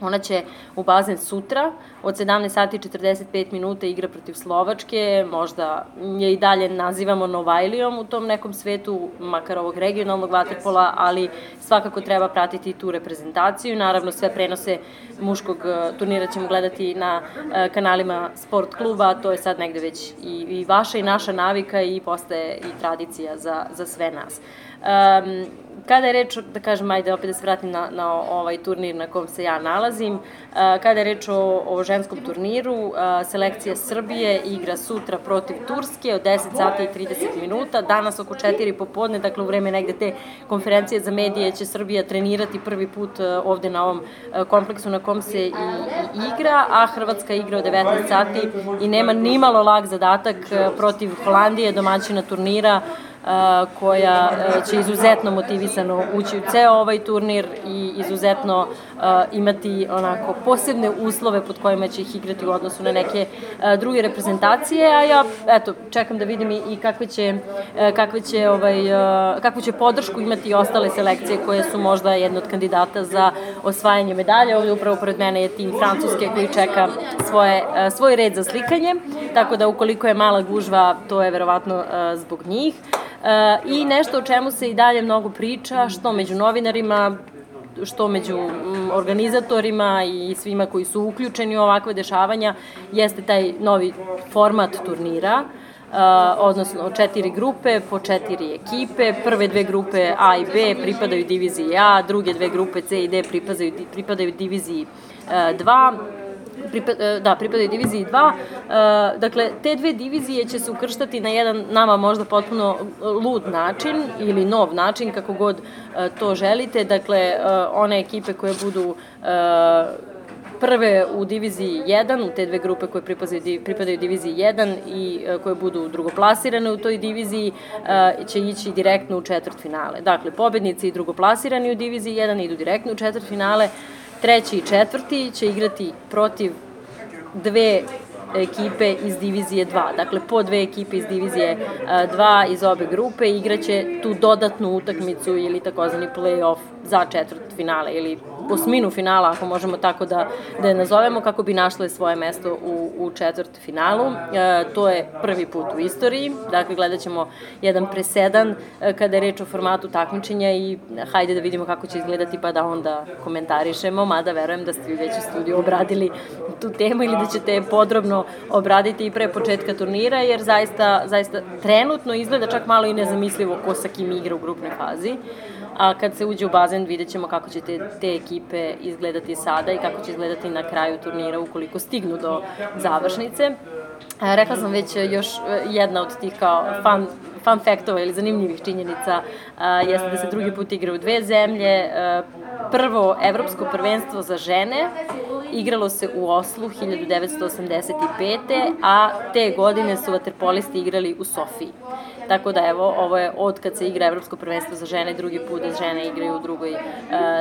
Ona će u bazen sutra od 17 sati 45 minuta igra protiv Slovačke, možda je i dalje nazivamo Novajlijom u tom nekom svetu, makar ovog regionalnog vaterpola, ali svakako treba pratiti tu reprezentaciju. Naravno sve prenose muškog e, turnira ćemo gledati na e, kanalima sport kluba, to je sad negde već i, i vaša i naša navika i postaje i tradicija za, za sve nas. Um, kada je reč, da kažem, ajde opet da se vratim na, na ovaj turnir na kom se ja nalazim, kada je reč o, o ženskom turniru, selekcija Srbije igra sutra protiv Turske od 10 sata i 30 minuta, danas oko 4 popodne, dakle u vreme negde te konferencije za medije će Srbija trenirati prvi put ovde na ovom kompleksu na kom se i, i igra, a Hrvatska igra od 19 sati i nema nimalo lag zadatak protiv Holandije, domaćina turnira, koja će izuzetno motivisano ući u ceo ovaj turnir i izuzetno imati onako posebne uslove pod kojima će ih igrati u odnosu na neke druge reprezentacije, a ja eto čekam da vidim i kakve će kakve će ovaj kakvu će podršku imati i ostale selekcije koje su možda jedna od kandidata za osvajanje medalje. Ovde upravo pored mene je tim Francuske koji čeka svoje svoj red za slikanje, tako da ukoliko je mala gužva, to je verovatno zbog njih. I nešto o čemu se i dalje mnogo priča, što među novinarima, što među organizatorima i svima koji su uključeni u ovakve dešavanja, jeste taj novi format turnira, Uh, odnosno četiri grupe po četiri ekipe. Prve dve grupe A i B pripadaju diviziji A, druge dve grupe C i D pripadaju, pripadaju diviziji 2 uh, pripada, da, pripadaju diviziji 2. Uh, dakle, te dve divizije će se ukrštati na jedan nama možda potpuno lud način ili nov način, kako god to želite. Dakle, one ekipe koje budu prve u diviziji 1, u te dve grupe koje pripadaju, pripadaju diviziji 1 i koje budu drugoplasirane u toj diviziji, će ići direktno u četvrt finale. Dakle, pobednici i drugoplasirani u diviziji 1 idu direktno u četvrt finale, treći i četvrti će igrati protiv dve ekipe iz divizije 2. Dakle, po dve ekipe iz divizije 2 iz obe grupe igraće tu dodatnu utakmicu ili takozvani play-off za četvrt finale ili osminu finala, ako možemo tako da, da je nazovemo, kako bi našle svoje mesto u, u četvrt finalu. E, to je prvi put u istoriji, dakle gledat ćemo jedan presedan e, kada je reč o formatu takmičenja i hajde da vidimo kako će izgledati pa da onda komentarišemo, mada verujem da ste vi već u studiju obradili tu temu ili da ćete podrobno obraditi i pre početka turnira, jer zaista, zaista trenutno izgleda čak malo i nezamislivo ko sa kim igra u grupnoj fazi a kad se uđe u bazen vidjet ćemo kako će te, te ekipe izgledati sada i kako će izgledati na kraju turnira ukoliko stignu do završnice. Rekla sam već još e, jedna od tih kao fun, fun faktova ili zanimljivih činjenica jeste da se drugi put igra u dve zemlje. E, prvo evropsko prvenstvo za žene igralo se u Oslu 1985. a te godine su vaterpolisti igrali u Sofiji. Tako da evo, ovo je od kad se igra Evropsko prvenstvo za žene, drugi put da žene igraju u drugoj uh,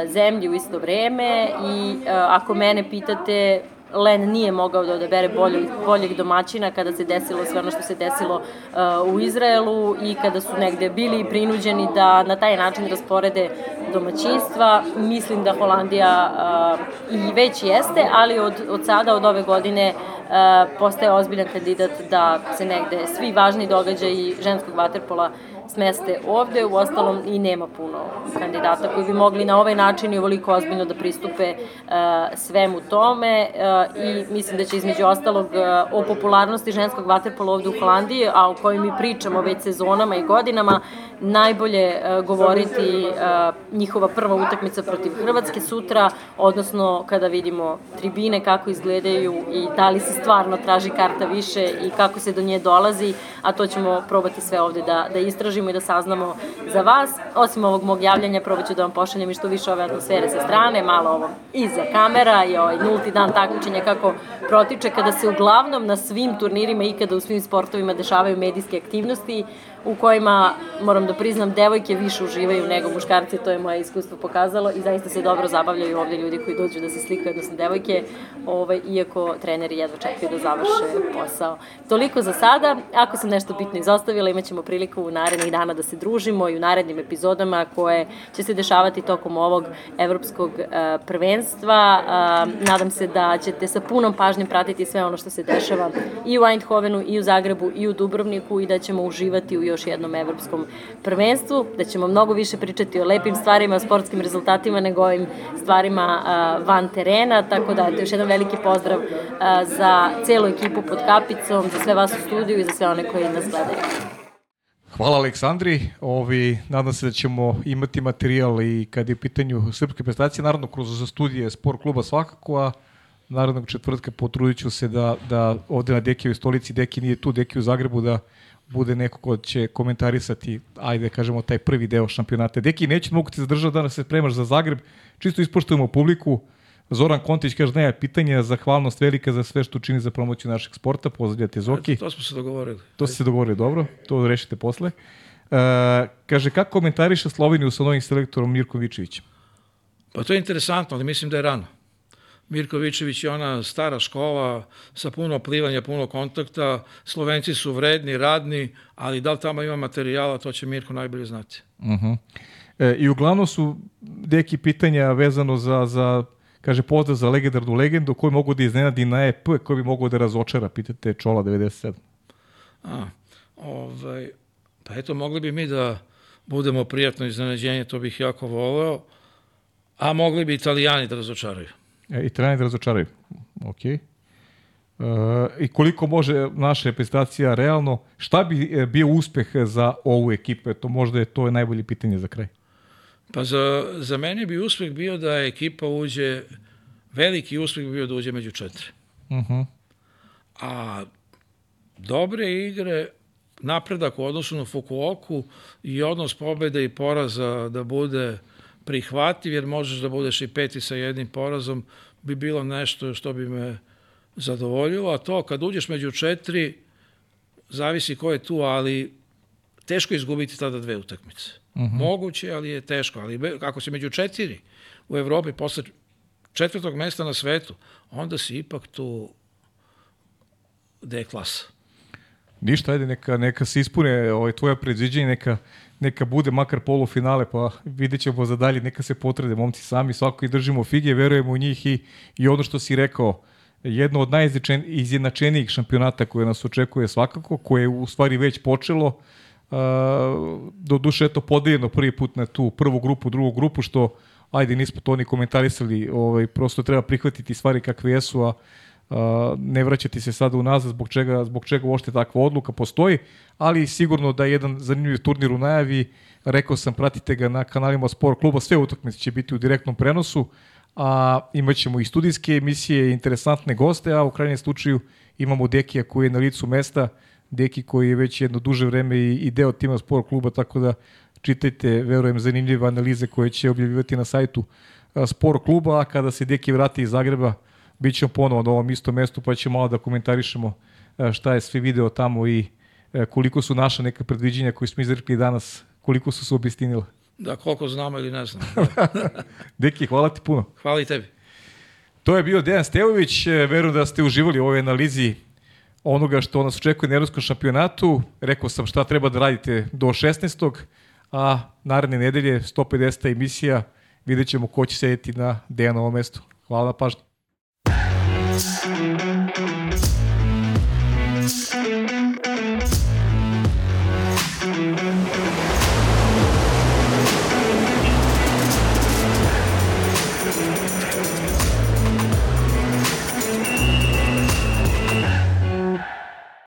zemlji u isto vreme i uh, ako mene pitate, Len nije mogao da odabere boljeg, boljeg domaćina kada se desilo sve ono što se desilo uh, u Izraelu i kada su negde bili prinuđeni da na taj način rasporede domaćinstva. Mislim da Holandija uh, i već jeste, ali od, od sada, od ove godine, uh, postaje ozbiljan kandidat da se negde svi važni događaji ženskog vaterpola smeste ovde, u ostalom i nema puno kandidata koji bi mogli na ovaj način i ovoliko ozbiljno da pristupe uh, svemu tome uh, i mislim da će između ostalog uh, o popularnosti ženskog vaterpola ovde u Holandiji, a o kojoj mi pričamo već sezonama i godinama, najbolje uh, govoriti uh, njihova prva utakmica protiv Hrvatske sutra, odnosno kada vidimo tribine kako izgledaju i da li se stvarno traži karta više i kako se do nje dolazi, a to ćemo probati sve ovde da, da istražimo i da saznamo za vas. Osim ovog mog javljanja, probat ću da vam pošaljem i što više ove atmosfere sa strane, malo ovo iza kamera i ovaj nulti dan takmičenja kako protiče kada se uglavnom na svim turnirima i kada u svim sportovima dešavaju medijske aktivnosti u kojima, moram da priznam, devojke više uživaju nego muškarci, to je moje iskustvo pokazalo i zaista se dobro zabavljaju ovde ljudi koji dođu da se slikaju, odnosno devojke, ovaj, iako treneri jedva čekaju da završe posao. Toliko za sada, ako sam nešto bitno izostavila, imat ćemo priliku u narednih dana da se družimo i u narednim epizodama koje će se dešavati tokom ovog evropskog uh, prvenstva. Uh, nadam se da ćete sa punom pažnjom pratiti sve ono što se dešava i u Eindhovenu, i u Zagrebu, i u Dubrovniku i da ćemo uživati u još jednom evropskom prvenstvu, da ćemo mnogo više pričati o lepim stvarima, o sportskim rezultatima nego ovim stvarima uh, van terena, tako da još jedan veliki pozdrav uh, za celu ekipu pod kapicom, za sve vas u studiju i za sve one koji nas gledaju. Hvala Aleksandri, Ovi, nadam se da ćemo imati materijal i kad je u pitanju srpske prestacije, naravno kroz studije sport kluba svakako, a narodnog četvrtka potrudit ću se da, da ovde na Dekijevoj stolici, Deki nije tu, Deki u Zagrebu, da bude neko ko će komentarisati, ajde kažemo, taj prvi deo šampionata. Deki, neće mogu ti zadržati danas se spremaš za Zagreb, čisto ispoštujemo publiku. Zoran Kontić kaže, nema pitanja, zahvalnost velika za sve što čini za promociju našeg sporta, pozdravljate Zoki. To smo se dogovorili. To ste se dogovorili, dobro, to rešite posle. Uh, kaže, kako komentariše Sloveniju sa novim selektorom Mirkom Vičevićem? Pa to je interesantno, ali mislim da je rano. Mirko Vičević je ona stara škola sa puno plivanja, puno kontakta. Slovenci su vredni, radni, ali da li tamo ima materijala, to će Mirko najbolje znati. Uh mhm. -huh. e, I uglavnom su neki pitanja vezano za, za kaže pozdrav za legendarnu legendu koji mogu da iznenadi na EP, koji bi mogu da razočara, pitate Čola 97. A, ovaj, pa eto, mogli bi mi da budemo prijatno iznenađenje, to bih jako voleo A mogli bi italijani da razočaraju. E, Italijani da razočaraju. Ok. E, I koliko može naša reprezentacija realno, šta bi e, bio uspeh za ovu ekipu? To možda je to je najbolje pitanje za kraj. Pa za, za mene bi uspeh bio da ekipa uđe, veliki uspeh bi bio da uđe među četiri. Uh -huh. A dobre igre, napredak u odnosu na Fukuoku i odnos pobede i poraza da bude prihvativ, jer možeš da budeš i peti sa jednim porazom, bi bilo nešto što bi me zadovoljilo, a to kad uđeš među četiri, zavisi ko je tu, ali teško izgubiti tada dve utakmice. Uh -huh. Moguće, ali je teško. Ali ako si među četiri u Evropi posle četvrtog mesta na svetu, onda si ipak tu D klasa. Ništa, ajde, neka, neka se ispune ovaj, tvoja predviđenja, neka, neka bude makar polufinale, pa vidjet ćemo za dalje, neka se potrede momci sami, svako i držimo fige, verujemo u njih i, i ono što si rekao, jedno od najizjednačenijih šampionata koje nas očekuje svakako, koje je u stvari već počelo, uh, do duše eto podeljeno prvi put na tu prvu grupu, drugu grupu, što ajde nismo to ni komentarisali, ovaj, prosto treba prihvatiti stvari kakve jesu, a ne vraćati se sada unazad zbog čega, zbog čega uopšte takva odluka postoji, ali sigurno da je jedan zanimljiv turnir u najavi, rekao sam pratite ga na kanalima Sport kluba, sve utakmice će biti u direktnom prenosu, a imaćemo i studijske emisije, interesantne goste, a u krajnjem slučaju imamo Dekija koji je na licu mesta, Deki koji je već jedno duže vreme i, i deo tima Sport kluba, tako da čitajte, verujem, zanimljive analize koje će objavljivati na sajtu Sport kluba, a kada se Deki vrati iz Zagreba, bit ćemo ponovo na ovom istom mestu, pa ćemo malo da komentarišemo šta je sve video tamo i koliko su naša neka predviđenja koje smo izrekli danas, koliko su se obistinile. Da, koliko znamo ili ne znamo. Deki, hvala ti puno. Hvala i tebi. To je bio Dejan Stevović, verujem da ste uživali u ovoj analizi onoga što nas očekuje na Evropskom šampionatu. Rekao sam šta treba da radite do 16. A naredne nedelje 150. emisija vidjet ćemo ko će sedeti na Dejanovom mestu. Hvala na pažnju.